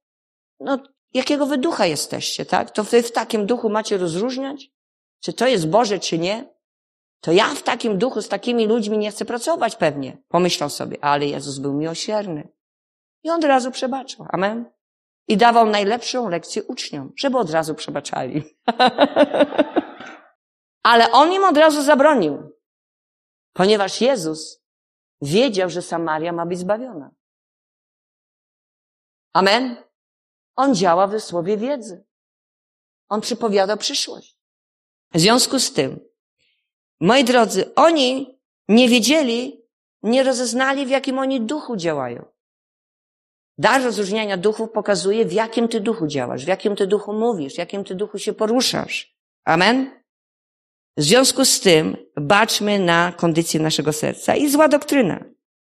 no, jakiego wy ducha jesteście, tak? To wy w takim duchu macie rozróżniać? Czy to jest Boże, czy nie? To ja w takim duchu z takimi ludźmi nie chcę pracować pewnie. Pomyślał sobie, ale Jezus był miłosierny. I on od razu przebaczył. Amen. I dawał najlepszą lekcję uczniom, żeby od razu przebaczali. ale on im od razu zabronił. Ponieważ Jezus wiedział, że Samaria ma być zbawiona. Amen. On działa w słowie wiedzy. On przypowiada przyszłość. W związku z tym, Moi drodzy, oni nie wiedzieli, nie rozeznali, w jakim oni duchu działają. Dar rozróżniania duchów pokazuje, w jakim ty duchu działasz, w jakim ty duchu mówisz, w jakim ty duchu się poruszasz. Amen? W związku z tym baczmy na kondycję naszego serca. I zła doktryna.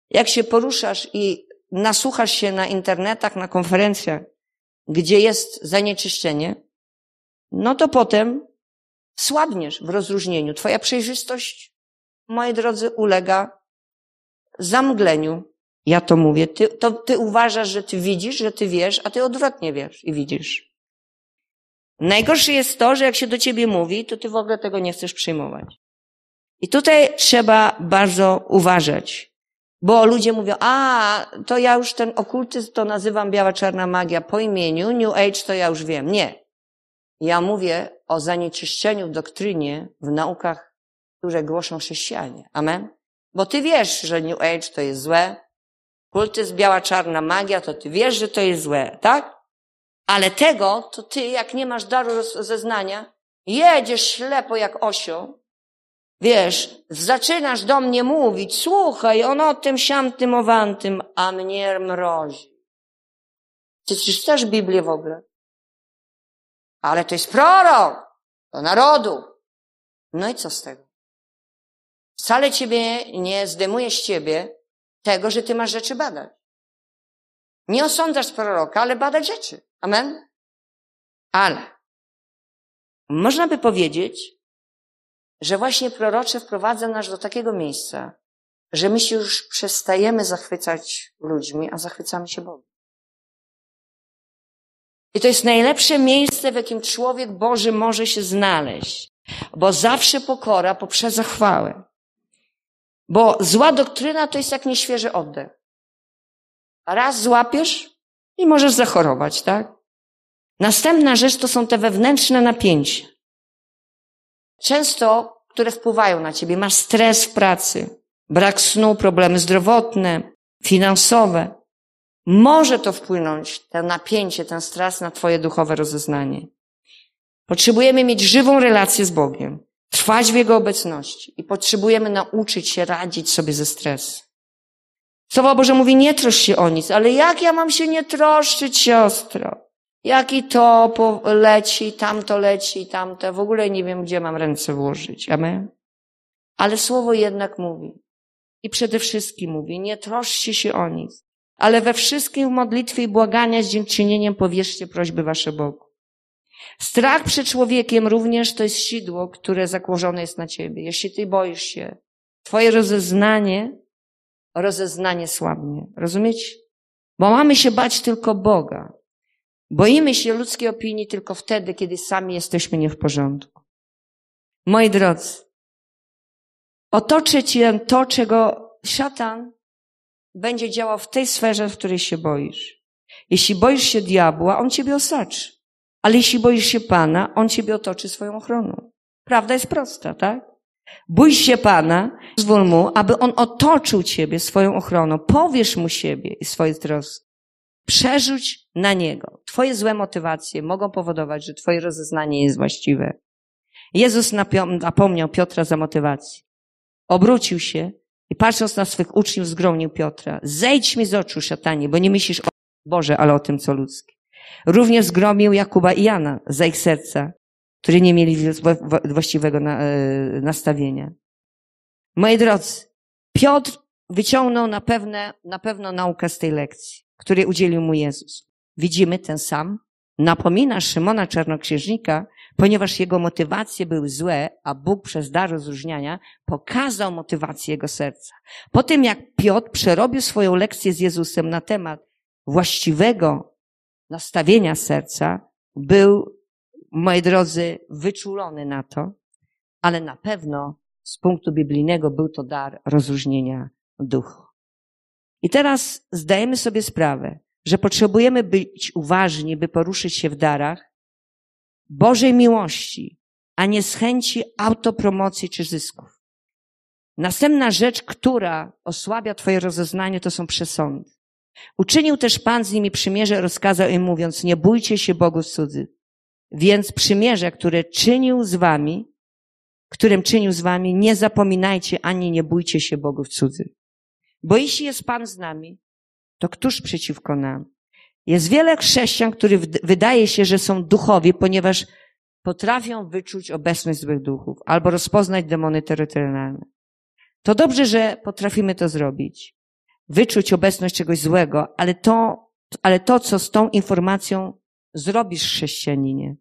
Jak się poruszasz i nasłuchasz się na internetach, na konferencjach, gdzie jest zanieczyszczenie, no to potem słabniesz w rozróżnieniu. Twoja przejrzystość, moi drodzy, ulega zamgleniu. Ja to mówię. Ty, to ty uważasz, że ty widzisz, że ty wiesz, a ty odwrotnie wiesz i widzisz. Najgorsze jest to, że jak się do ciebie mówi, to ty w ogóle tego nie chcesz przyjmować. I tutaj trzeba bardzo uważać. Bo ludzie mówią, a, to ja już ten okultyzm to nazywam biała czarna magia po imieniu, New Age to ja już wiem. Nie. Ja mówię o zanieczyszczeniu w doktrynie, w naukach, które głoszą chrześcijanie. Amen? Bo ty wiesz, że New Age to jest złe, kultyzm, biała, czarna magia, to ty wiesz, że to jest złe, tak? Ale tego, to ty, jak nie masz daru rozeznania, jedziesz ślepo jak osioł, wiesz, zaczynasz do mnie mówić, słuchaj, on o tym, siam, tym, owantym, a mnie mrozi. Ty czytasz Biblię w ogóle? Ale to jest prorok do narodu. No i co z tego? Wcale ciebie nie zdejmuje z ciebie tego, że ty masz rzeczy badać. Nie osądzasz proroka, ale badać rzeczy. Amen? Ale można by powiedzieć, że właśnie prorocze wprowadza nas do takiego miejsca, że my się już przestajemy zachwycać ludźmi, a zachwycamy się Bogiem. I to jest najlepsze miejsce, w jakim człowiek Boży może się znaleźć, bo zawsze pokora poprzedza chwałę. Bo zła doktryna to jest jak nieświeży oddech. Raz złapiesz i możesz zachorować, tak? Następna rzecz to są te wewnętrzne napięcia. Często, które wpływają na ciebie. Masz stres w pracy, brak snu, problemy zdrowotne, finansowe. Może to wpłynąć, to napięcie, ten stres na twoje duchowe rozeznanie. Potrzebujemy mieć żywą relację z Bogiem, trwać w Jego obecności i potrzebujemy nauczyć się radzić sobie ze stresem. Słowo Boże mówi, nie troszcz się o nic, ale jak ja mam się nie troszczyć, siostro? Jaki to leci, tamto leci, tamte. W ogóle nie wiem, gdzie mam ręce włożyć. Amen? Ale słowo jednak mówi. I przede wszystkim mówi, nie troszcie się o nic, ale we wszystkim w modlitwie i błagania z dziękczynieniem powierzcie prośby wasze Bogu. Strach przed człowiekiem również to jest sidło, które zakłożone jest na ciebie. Jeśli ty boisz się, twoje rozeznanie, rozeznanie słabnie. Rozumiecie? Bo mamy się bać tylko Boga. Boimy się ludzkiej opinii tylko wtedy, kiedy sami jesteśmy nie w porządku. Moi drodzy, otoczy cię to, czego szatan będzie działał w tej sferze, w której się boisz. Jeśli boisz się diabła, on ciebie osaczy. Ale jeśli boisz się Pana, on ciebie otoczy swoją ochroną. Prawda jest prosta, tak? Bój się Pana, pozwól Mu, aby On otoczył Ciebie swoją ochroną. Powiesz Mu siebie i swoje troski. Przerzuć na Niego. Twoje złe motywacje mogą powodować, że Twoje rozeznanie jest właściwe. Jezus napomniał Piotra za motywację. Obrócił się i patrząc na swych uczniów zgromił Piotra. Zejdź mi z oczu, szatanie, bo nie myślisz o Boże, ale o tym, co ludzkie. Również zgromił Jakuba i Jana za ich serca, którzy nie mieli właściwego e, nastawienia. Moi drodzy, Piotr wyciągnął na, pewne, na pewno naukę z tej lekcji, której udzielił mu Jezus. Widzimy ten sam. Napomina Szymona Czarnoksiężnika, ponieważ jego motywacje były złe, a Bóg przez dar rozróżniania pokazał motywację jego serca. Po tym jak Piotr przerobił swoją lekcję z Jezusem na temat właściwego nastawienia serca, był, moi drodzy, wyczulony na to, ale na pewno z punktu biblijnego był to dar rozróżnienia duchu. I teraz zdajemy sobie sprawę, że potrzebujemy być uważni, by poruszyć się w darach Bożej miłości, a nie z chęci autopromocji czy zysków. Następna rzecz, która osłabia Twoje rozeznanie, to są przesądy. Uczynił też Pan z nimi przymierze, rozkazał im mówiąc, nie bójcie się Bogu cudzy. Więc przymierze, które czynił z wami, którym czynił z wami, nie zapominajcie ani nie bójcie się Bogów cudzy. Bo jeśli jest Pan z nami, to któż przeciwko nam? Jest wiele chrześcijan, których wydaje się, że są duchowi, ponieważ potrafią wyczuć obecność złych duchów albo rozpoznać demony terytorialne. To dobrze, że potrafimy to zrobić. Wyczuć obecność czegoś złego, ale to, ale to, co z tą informacją zrobisz chrześcijaninie,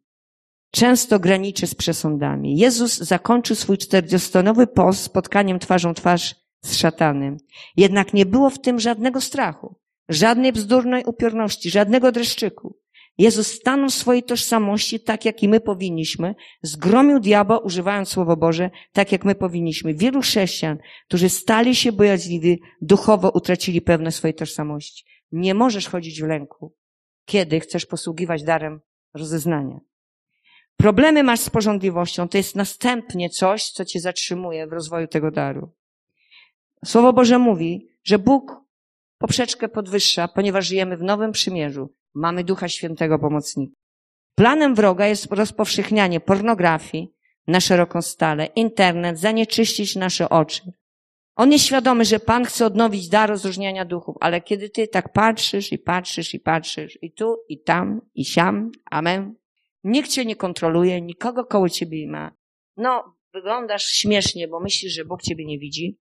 często graniczy z przesądami. Jezus zakończył swój czterdziestonowy post spotkaniem twarzą twarz z szatanem. Jednak nie było w tym żadnego strachu, żadnej bzdurnej upiorności, żadnego dreszczyku. Jezus stanął w swojej tożsamości tak, jak i my powinniśmy, zgromił diabła, używając Słowo Boże, tak, jak my powinniśmy. Wielu chrześcijan, którzy stali się bojaźliwi, duchowo utracili pewność swojej tożsamości. Nie możesz chodzić w lęku, kiedy chcesz posługiwać darem rozeznania. Problemy masz z porządliwością, to jest następnie coś, co cię zatrzymuje w rozwoju tego daru. Słowo Boże mówi, że Bóg poprzeczkę podwyższa, ponieważ żyjemy w nowym przymierzu. Mamy Ducha Świętego pomocnika. Planem wroga jest rozpowszechnianie pornografii na szeroką skalę, internet, zanieczyścić nasze oczy. On jest świadomy, że Pan chce odnowić dar rozróżniania duchów, ale kiedy ty tak patrzysz i patrzysz i patrzysz i tu, i tam, i siam, amen, Nikt cię nie kontroluje, nikogo koło ciebie nie ma. No, wyglądasz śmiesznie, bo myślisz, że Bóg ciebie nie widzi.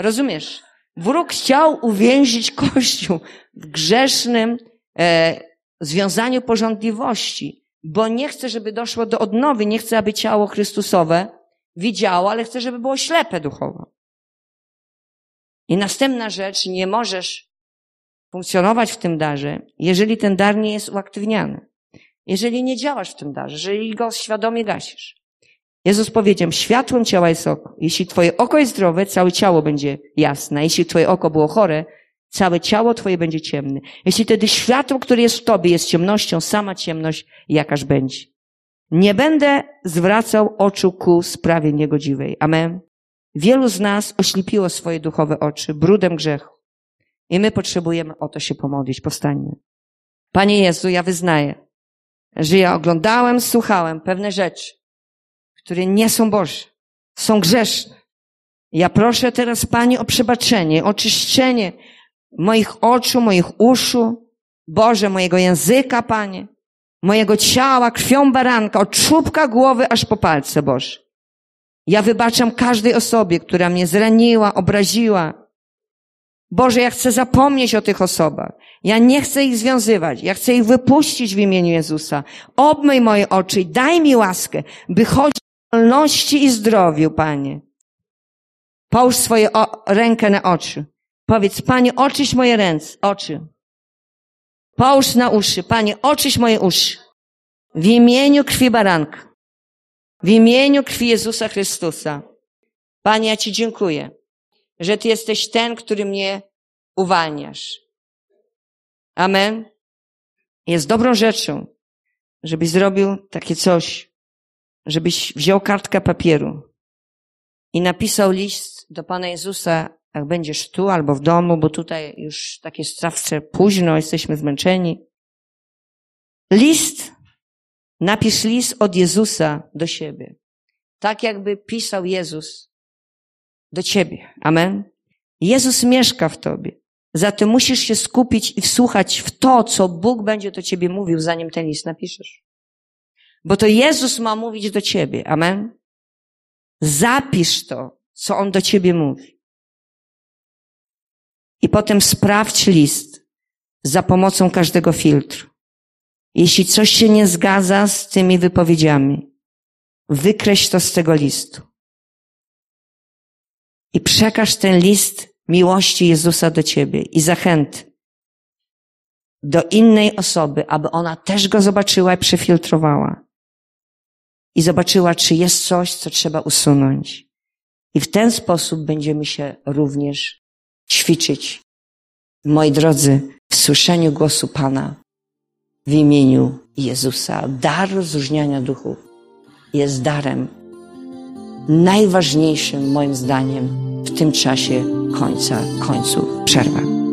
Rozumiesz? Wróg chciał uwięzić Kościół w grzesznym e, związaniu porządliwości, bo nie chce, żeby doszło do odnowy, nie chce, aby ciało Chrystusowe widziało, ale chce, żeby było ślepe duchowo. I następna rzecz, nie możesz funkcjonować w tym darze, jeżeli ten dar nie jest uaktywniany. Jeżeli nie działasz w tym darze, jeżeli go świadomie gasisz. Jezus powiedział, światłem ciała jest oko. Jeśli twoje oko jest zdrowe, całe ciało będzie jasne. Jeśli twoje oko było chore, całe ciało twoje będzie ciemne. Jeśli wtedy światło, które jest w tobie, jest ciemnością, sama ciemność jakaż będzie. Nie będę zwracał oczu ku sprawie niegodziwej. Amen. Wielu z nas oślepiło swoje duchowe oczy brudem grzechu. I my potrzebujemy o to się pomodlić. Powstańmy. Panie Jezu, ja wyznaję, że ja oglądałem, słuchałem pewne rzeczy, które nie są Boże, są grzeszne. Ja proszę teraz Pani o przebaczenie, oczyszczenie moich oczu, moich uszu, Boże, mojego języka, Panie, mojego ciała, krwią baranka, od czubka głowy aż po palce, Boże. Ja wybaczam każdej osobie, która mnie zraniła, obraziła. Boże, ja chcę zapomnieć o tych osobach. Ja nie chcę ich związywać. Ja chcę ich wypuścić w imieniu Jezusa. Obmyj moje oczy i daj mi łaskę, by chodzić wolności i zdrowiu, Panie. Połóż swoje o, rękę na oczy. Powiedz, Panie, oczyś moje ręce, oczy. Połóż na uszy. Panie, oczyś moje uszy. W imieniu krwi baranka. W imieniu krwi Jezusa Chrystusa. Panie, ja Ci dziękuję, że Ty jesteś ten, który mnie uwalniasz. Amen. Jest dobrą rzeczą, żebyś zrobił takie coś, żebyś wziął kartkę papieru i napisał list do Pana Jezusa, jak będziesz tu albo w domu, bo tutaj już takie strawce późno, jesteśmy zmęczeni. List, napisz list od Jezusa do siebie. Tak jakby pisał Jezus do ciebie. Amen. Jezus mieszka w tobie. Zatem musisz się skupić i wsłuchać w to, co Bóg będzie do ciebie mówił, zanim ten list napiszesz. Bo to Jezus ma mówić do ciebie. Amen. Zapisz to, co On do ciebie mówi. I potem sprawdź list za pomocą każdego filtru. Jeśli coś się nie zgadza z tymi wypowiedziami, wykreśl to z tego listu. I przekaż ten list miłości Jezusa do ciebie i zachęt do innej osoby, aby ona też go zobaczyła i przefiltrowała. I zobaczyła, czy jest coś, co trzeba usunąć. I w ten sposób będziemy się również ćwiczyć, moi drodzy, w słyszeniu głosu Pana w imieniu Jezusa. Dar rozróżniania duchów jest darem najważniejszym, moim zdaniem, w tym czasie końca końców. Przerwa.